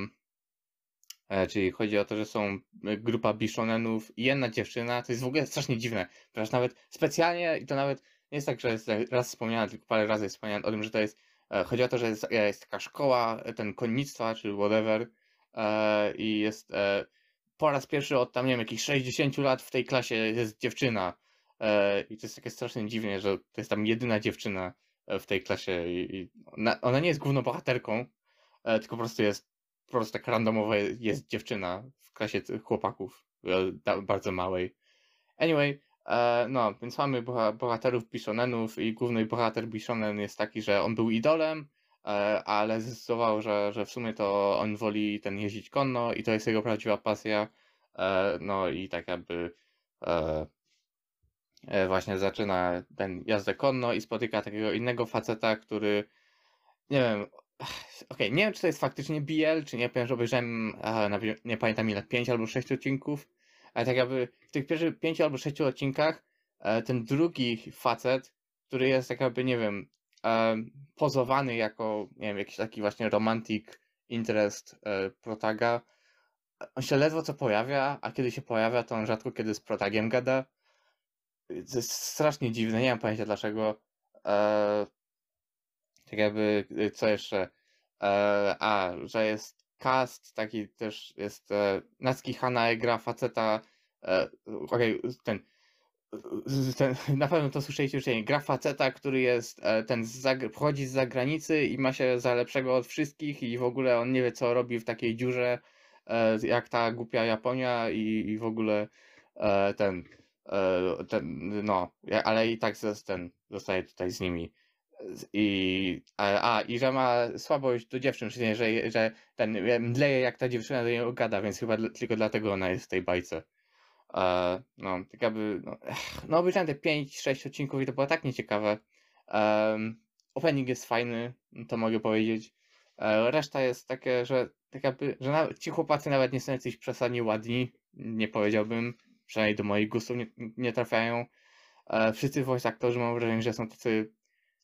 Czyli chodzi o to, że są grupa bishonenów i jedna dziewczyna. To jest w ogóle strasznie dziwne, ponieważ nawet specjalnie, i to nawet nie jest tak, że jest raz wspomniane, tylko parę razy jest wspomniane o tym, że to jest. Chodzi o to, że jest, jest taka szkoła, ten konnictwa, czy whatever, i jest e, po raz pierwszy od tam, nie wiem, jakichś 60 lat w tej klasie jest dziewczyna. E, I to jest takie strasznie dziwne, że to jest tam jedyna dziewczyna e, w tej klasie i, ona, ona nie jest główną bohaterką, e, tylko po prostu jest po prostu tak randomowo jest dziewczyna w klasie chłopaków, e, bardzo małej. Anyway, e, no, więc mamy boha- bohaterów Bishonenów i główny bohater Bishonen jest taki, że on był idolem, e, ale zdecydował, że, że w sumie to on woli ten jeździć konno i to jest jego prawdziwa pasja. E, no i tak jakby e, e, właśnie zaczyna ten jazdę konno i spotyka takiego innego faceta, który nie wiem, okej, nie wiem czy to jest faktycznie BL, czy nie, ponieważ obejrzałem, nie pamiętam ile, 5 albo 6 odcinków, ale tak jakby w tych pierwszych 5 albo 6 odcinkach e, ten drugi facet, który jest tak jakby, nie wiem, e, pozowany jako, nie wiem, jakiś taki właśnie romantic interest e, protaga, on się ledwo co pojawia, a kiedy się pojawia, to on rzadko kiedy z protagiem gada. to jest strasznie dziwne, nie mam pojęcia dlaczego. E, tak jakby, y, co jeszcze? E, a, że jest cast, taki też jest e, Natsuki Hanae gra faceta, e, okej, ten, z- ten, na pewno to słyszeliście już, nie, gra faceta, który jest e, ten, z pochodzi z zagranicy i ma się za lepszego od wszystkich i w ogóle on nie wie co robi w takiej dziurze, e, jak ta głupia Japonia i, i w ogóle e, ten, ten, no, ale i tak ten, zostaje tutaj z nimi. I, a, a, i że ma słabość do dziewczyn, że, że ten mdleje jak ta dziewczyna do niego gada, więc chyba tylko dlatego ona jest w tej bajce. E, no, tak jakby, no, ech, no obejrzałem te 5-6 odcinków i to było tak nieciekawe. Um, opening jest fajny, to mogę powiedzieć. E, reszta jest takie, że tak jakby, że nawet, ci chłopacy nawet nie są jacyś przesadnie ładni, nie powiedziałbym, przynajmniej do moich gustów nie, nie trafiają. E, wszyscy voice aktorzy mam wrażenie, że są tacy,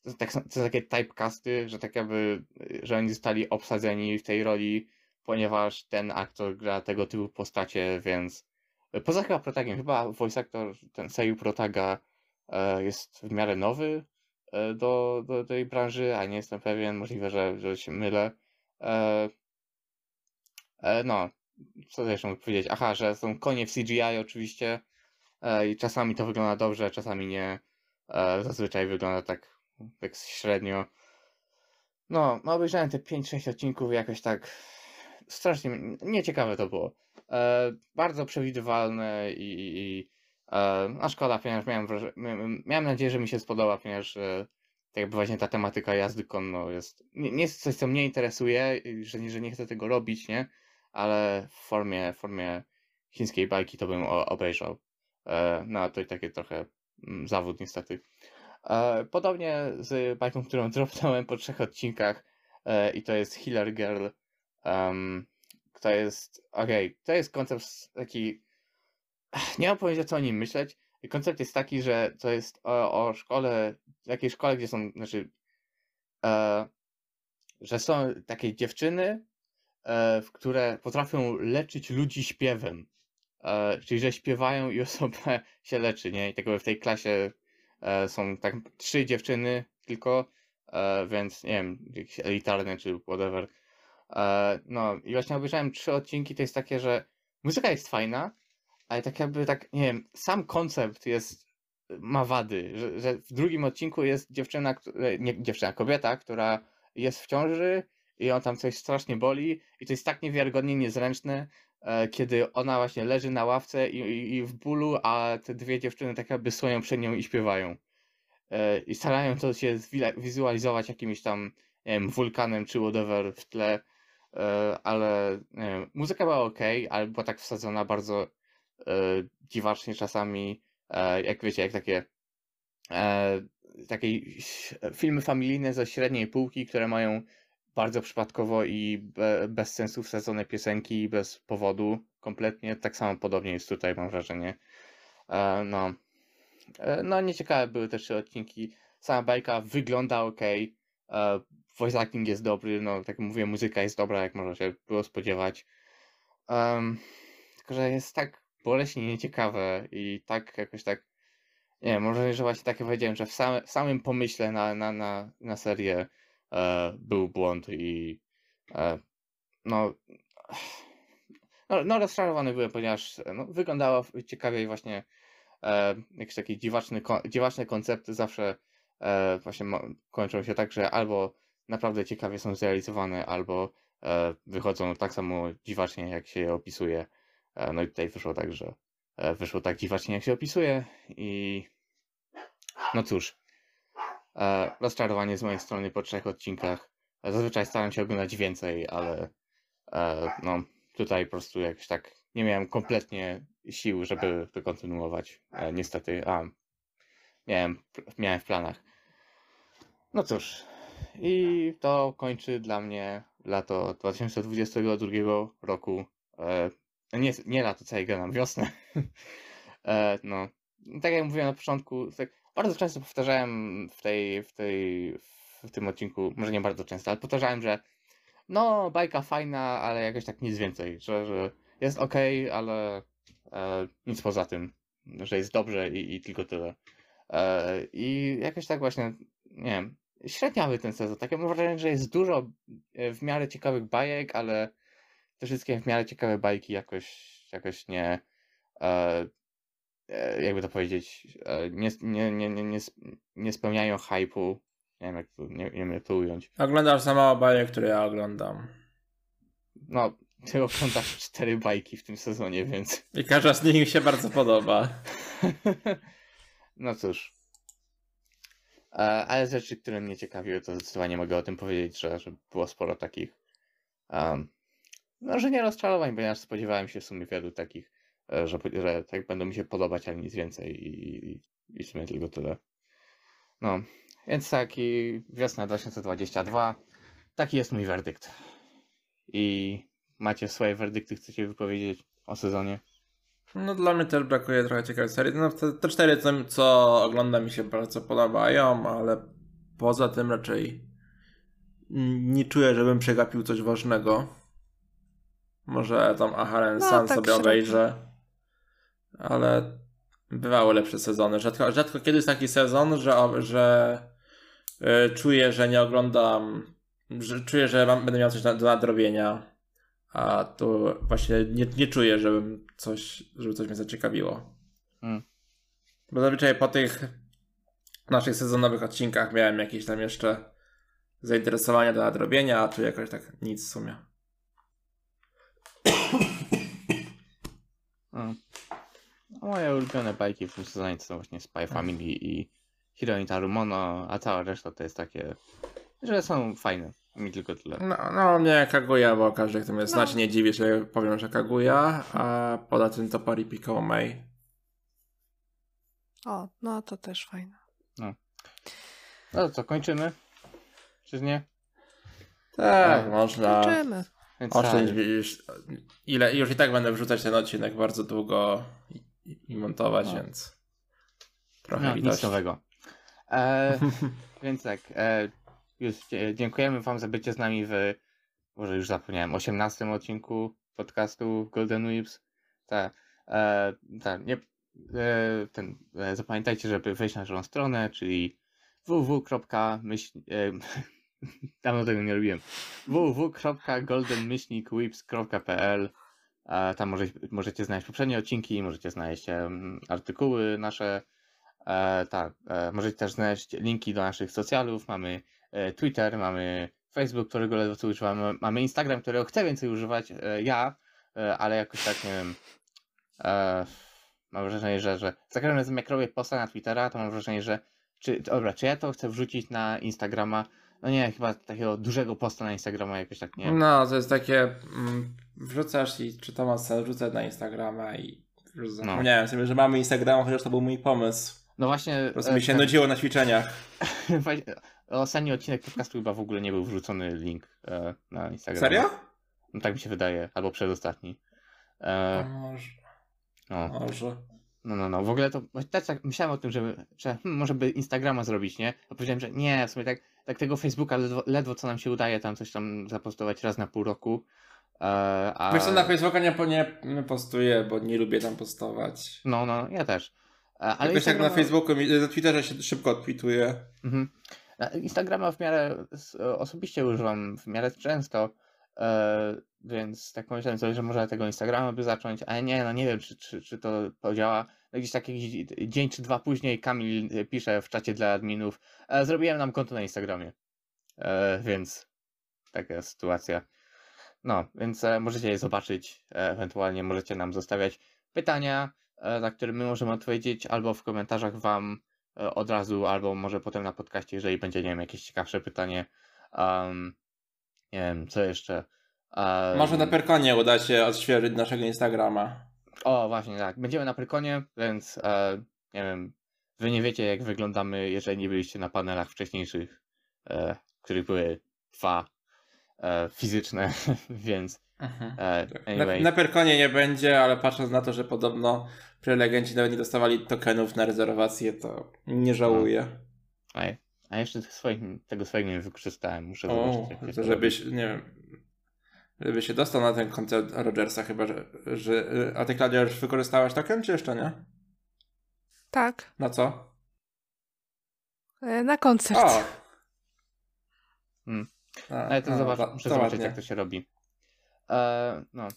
to, tak, to są takie typecasty, że tak jakby, że oni zostali obsadzeni w tej roli, ponieważ ten aktor gra tego typu postacie, więc Poza chyba Protagiem, chyba voice actor, ten Seiyu Protaga e, jest w miarę nowy e, do, do tej branży, a nie jestem pewien, możliwe, że, że się mylę. E, no, co jeszcze mogę powiedzieć? Aha, że są konie w CGI oczywiście i czasami to wygląda dobrze, czasami nie. Zazwyczaj wygląda tak, tak średnio. No, no obejrzałem te 5-6 odcinków jakoś tak strasznie nieciekawe to było. E, bardzo przewidywalne i, i, e, a szkoda, ponieważ miałem, miałem, nadzieję, że mi się spodoba, ponieważ e, tak jakby właśnie ta tematyka jazdy konno jest, nie, nie jest coś, co mnie interesuje, że nie, że nie chcę tego robić, nie? Ale w formie, w formie chińskiej bajki to bym o, obejrzał. E, no to i takie trochę mm, zawód niestety. E, podobnie z bajką, którą dropnąłem po trzech odcinkach e, i to jest Healer Girl. Um, to jest, okej, to jest koncept taki, nie mam pojęcia co o nim myśleć. Koncept jest taki, że to jest o, o szkole, takiej szkole, gdzie są, znaczy, e, że są takie dziewczyny, e, które potrafią leczyć ludzi śpiewem. E, czyli, że śpiewają i osoba się leczy, nie? I jakby w tej klasie e, są tak trzy dziewczyny tylko, e, więc nie wiem, jakieś elitarne czy whatever. E, no i właśnie obejrzałem trzy odcinki, to jest takie, że muzyka jest fajna, ale tak jakby tak, nie wiem, sam koncept jest, ma wady, że, że w drugim odcinku jest dziewczyna, e, nie dziewczyna, kobieta, która jest w ciąży i ją tam coś strasznie boli i to jest tak niewiarygodnie niezręczne, e, kiedy ona właśnie leży na ławce i, i, i w bólu, a te dwie dziewczyny tak jakby stoją przed nią i śpiewają. I starają to się wizualizować jakimś tam, nie wiem, wulkanem czy whatever w tle, ale nie wiem, muzyka była ok, ale była tak wsadzona bardzo e, dziwacznie czasami, e, jak wiecie, jak takie e, takie filmy familijne ze średniej półki, które mają bardzo przypadkowo i be, bez sensu wsadzone piosenki bez powodu kompletnie. Tak samo podobnie jest tutaj, mam wrażenie. E, no. E, no, nieciekawe były też te odcinki. Sama bajka wygląda ok. Voice acting jest dobry, no tak mówię, muzyka jest dobra, jak można się było spodziewać. Em, tylko, że jest tak boleśnie nieciekawe i tak jakoś tak. Nie wiem, może, że właśnie tak jak powiedziałem, że w, w samym pomyśle na, na, na, na serię e, był błąd i e, no, no, no rozczarowany byłem, ponieważ no, wyglądało ciekawie i właśnie e, jakieś takie dziwaczne, dziwaczne koncepty zawsze e, właśnie mo- kończą się tak, że albo naprawdę ciekawie są zrealizowane, albo e, wychodzą tak samo dziwacznie, jak się je opisuje. E, no i tutaj wyszło tak, że e, wyszło tak dziwacznie, jak się opisuje i no cóż, rozczarowanie z mojej strony po trzech odcinkach. Zazwyczaj staram się oglądać więcej, ale no tutaj po prostu jakoś tak nie miałem kompletnie sił, żeby to kontynuować. Niestety, a miałem, miałem w planach. No cóż, i to kończy dla mnie lato 2022 roku. E, nie, nie lato, co ja gadam, wiosnę. e, no, tak jak mówiłem na początku, tak bardzo często powtarzałem w tej, w tej, w tym odcinku, może nie bardzo często, ale powtarzałem, że no, bajka fajna, ale jakoś tak nic więcej, że, że jest ok, ale e, nic poza tym. że jest dobrze i, i tylko tyle. E, I jakoś tak właśnie, nie wiem, średniawy ten sezon. Takie mam wrażenie, że jest dużo e, w miarę ciekawych bajek, ale te wszystkie w miarę ciekawe bajki jakoś, jakoś nie, e, e, jakby to powiedzieć, e, nie, nie, nie, nie, nie spełniają hypu. Nie wiem, jak to, nie, nie wiem, jak to ująć. Oglądasz za mało bajek, które ja oglądam. No, ty oglądasz cztery bajki w tym sezonie, więc. I każda z nich mi się bardzo podoba. no cóż. E, ale z rzeczy, które mnie ciekawiły, to zdecydowanie mogę o tym powiedzieć, że, że było sporo takich. Um, no, że nie rozczarowań, ponieważ spodziewałem się w sumie wielu takich, e, że, że tak będą mi się podobać, ale nic więcej i, i, i w sumie tylko tyle. No, więc tak, i wiosna 2022. Taki jest mój werdykt. I macie swoje werdykty, chcecie wypowiedzieć o sezonie? No dla mnie też brakuje trochę ciekawych serii. No te, te cztery, co, co oglądam mi się bardzo podobają, ale poza tym raczej nie czuję, żebym przegapił coś ważnego. Może tam Aharen No, San tak sobie obejrzę. Ale bywały lepsze sezony. Rzadko, rzadko kiedy jest taki sezon, że, że y, czuję, że nie oglądam, że czuję, że mam, będę miał coś do nadrobienia. A tu właśnie nie, nie czuję, żebym coś, żeby coś mnie zaciekawiło. Mm. Bo zazwyczaj po tych naszych sezonowych odcinkach miałem jakieś tam jeszcze zainteresowania do nadrobienia, a tu jakoś tak nic w sumie. No. No, Moje ulubione bajki w tym sezonie to są właśnie Spy Family i Hiro Tarumono, a cała reszta to jest takie, że są fajne. Mi tylko tyle. No, no nie Kaguya, bo każdy, kto mnie No. znać, nie dziwi się, powiem, że Kaguya, a poza tym to Paripiko May. O, no to też fajne. No to kończymy? Czy nie? Tak, A, można. Kończymy. Oszczędź tak. już, ile, już i tak będę wrzucać ten odcinek bardzo długo i, i, montować, No. więc trochę No, nic nowego. E, więc tak, e, już dzie- dziękujemy wam za bycie z nami w, może już zapomniałem, 18 odcinku podcastu Golden Whips. Tak, e, tak, nie, e, ten, e, zapamiętajcie, żeby wejść na naszą stronę, czyli www.myśl... E, dawno tego nie robiłem. www.goldenmyślnikwhips.pl e, Tam może, możecie znaleźć poprzednie odcinki, możecie znaleźć artykuły nasze, E, tak, e, możecie też znaleźć linki do naszych socjalów. Mamy e, Twitter, mamy Facebook, którego ledwo co używamy, mamy Instagram, którego chcę więcej używać e, ja, e, ale jakoś tak nie wiem. E, mam wrażenie, że, że za każdym razem jak robię posta na Twittera, to mam wrażenie, że czy, dobra, czy ja to chcę wrzucić na Instagrama? No nie, chyba takiego dużego posta na Instagrama jakoś tak nie. No, to jest takie, mm, wrzucasz i czy to ma sens wrzucać na Instagrama i już zapomniałem sobie, że mamy Instagrama, chociaż to był mój pomysł. No właśnie. Po prostu e, mi się ten- nudziło na ćwiczeniach. Ostatni odcinek podcastu chyba w ogóle nie był wrzucony link e, na Instagram. Serio? No tak mi się wydaje, albo przedostatni. E, Może, no, może. no, no, no. W ogóle to też tak myślałem o tym, żeby, że hmm, może by Instagrama zrobić, nie? A powiedziałem, że nie, w sumie tak, tak tego Facebooka ledwo, ledwo co nam się udaje tam coś tam zapostować raz na pół roku. E, a... Wiesz co, na Facebooka nie, nie, postuję, bo nie lubię tam postować. No, no, ja też. E, ale Jakoś tak na Instagrama- Facebooku, mi- na Twitterze się szybko odpituję. Mhm. Instagrama w miarę s- osobiście używam w miarę często, e, więc tak pomyślałem sobie, że może tego Instagrama by zacząć, ale nie, no nie wiem, czy, czy, czy to podziała. No Gdzieś tak jakiś dzień czy dwa później Kamil e, pisze w czacie dla adminów, e, zrobiłem nam konto na Instagramie, e, więc taka sytuacja. No, więc e, możecie je zobaczyć, e, ewentualnie możecie nam zostawiać pytania, e, na które my możemy odpowiedzieć, albo w komentarzach wam e, od razu, albo może potem na podcaście, jeżeli będzie, nie wiem, jakieś ciekawsze pytanie. Um, nie wiem, co jeszcze. Um, Może na Perkonie uda się odświeżyć naszego Instagrama. O, właśnie tak. Będziemy na Prykonie, więc e, nie wiem, wy nie wiecie, jak wyglądamy, jeżeli nie byliście na panelach wcześniejszych, e, których były dwa e, fizyczne, więc e. anyway. Na, na Perkonie nie będzie, ale patrząc na to, że podobno prelegenci nawet nie dostawali tokenów na rezerwację, to nie żałuję. A, a jeszcze tych swoich, tego swojego nie wykorzystałem, muszę O, zobaczyć. żebyś, nie wiem, żeby się dostał na ten koncert Rogersa chyba, że, że a ty Klaudia już wykorzystałaś token, czy jeszcze nie? Tak, Na co? e, na koncert. O! Mm. A, Ale to a, zobacz, muszę to zobaczyć, ładnie. jak to się robi. E, no.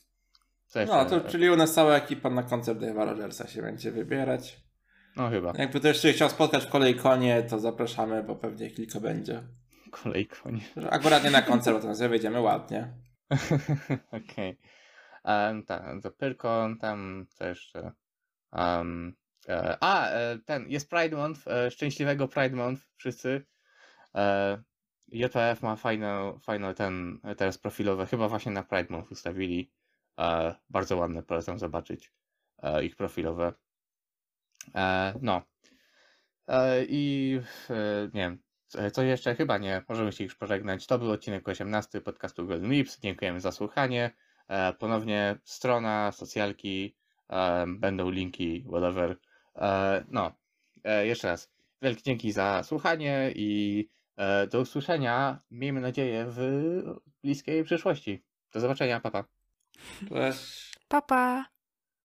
No, to czyli u nas cała ekipa na koncert Dave'a Rogersa się będzie wybierać. No chyba. Jakby też się chciał spotkać w kolejkonie, to zapraszamy, bo pewnie kilka będzie. Kolejko, nie? Akurat nie na koncert, bo tam wyjdziemy ładnie. Okej. Okay. Tak, to Pyrkon, tam co jeszcze? Um, e, a, e, ten, jest Pride Month, e, szczęśliwego Pride Month, wszyscy. JPF ma fajne, fajne ten, teraz profilowe, chyba właśnie na Pride Month ustawili. E, bardzo ładne, polecam zobaczyć e, ich profilowe. E, no. E, I e, nie wiem, co- jeszcze? Chyba nie. Możemy się już pożegnać. To był odcinek 18 podcastu Golden Lips. Dziękujemy za słuchanie. E, ponownie strona, socjalki, będą linki, whatever. No, jeszcze raz. Wielkie dzięki za słuchanie i do usłyszenia, miejmy nadzieję, w bliskiej przyszłości. Do zobaczenia, papa. Cześć. Pa, pa.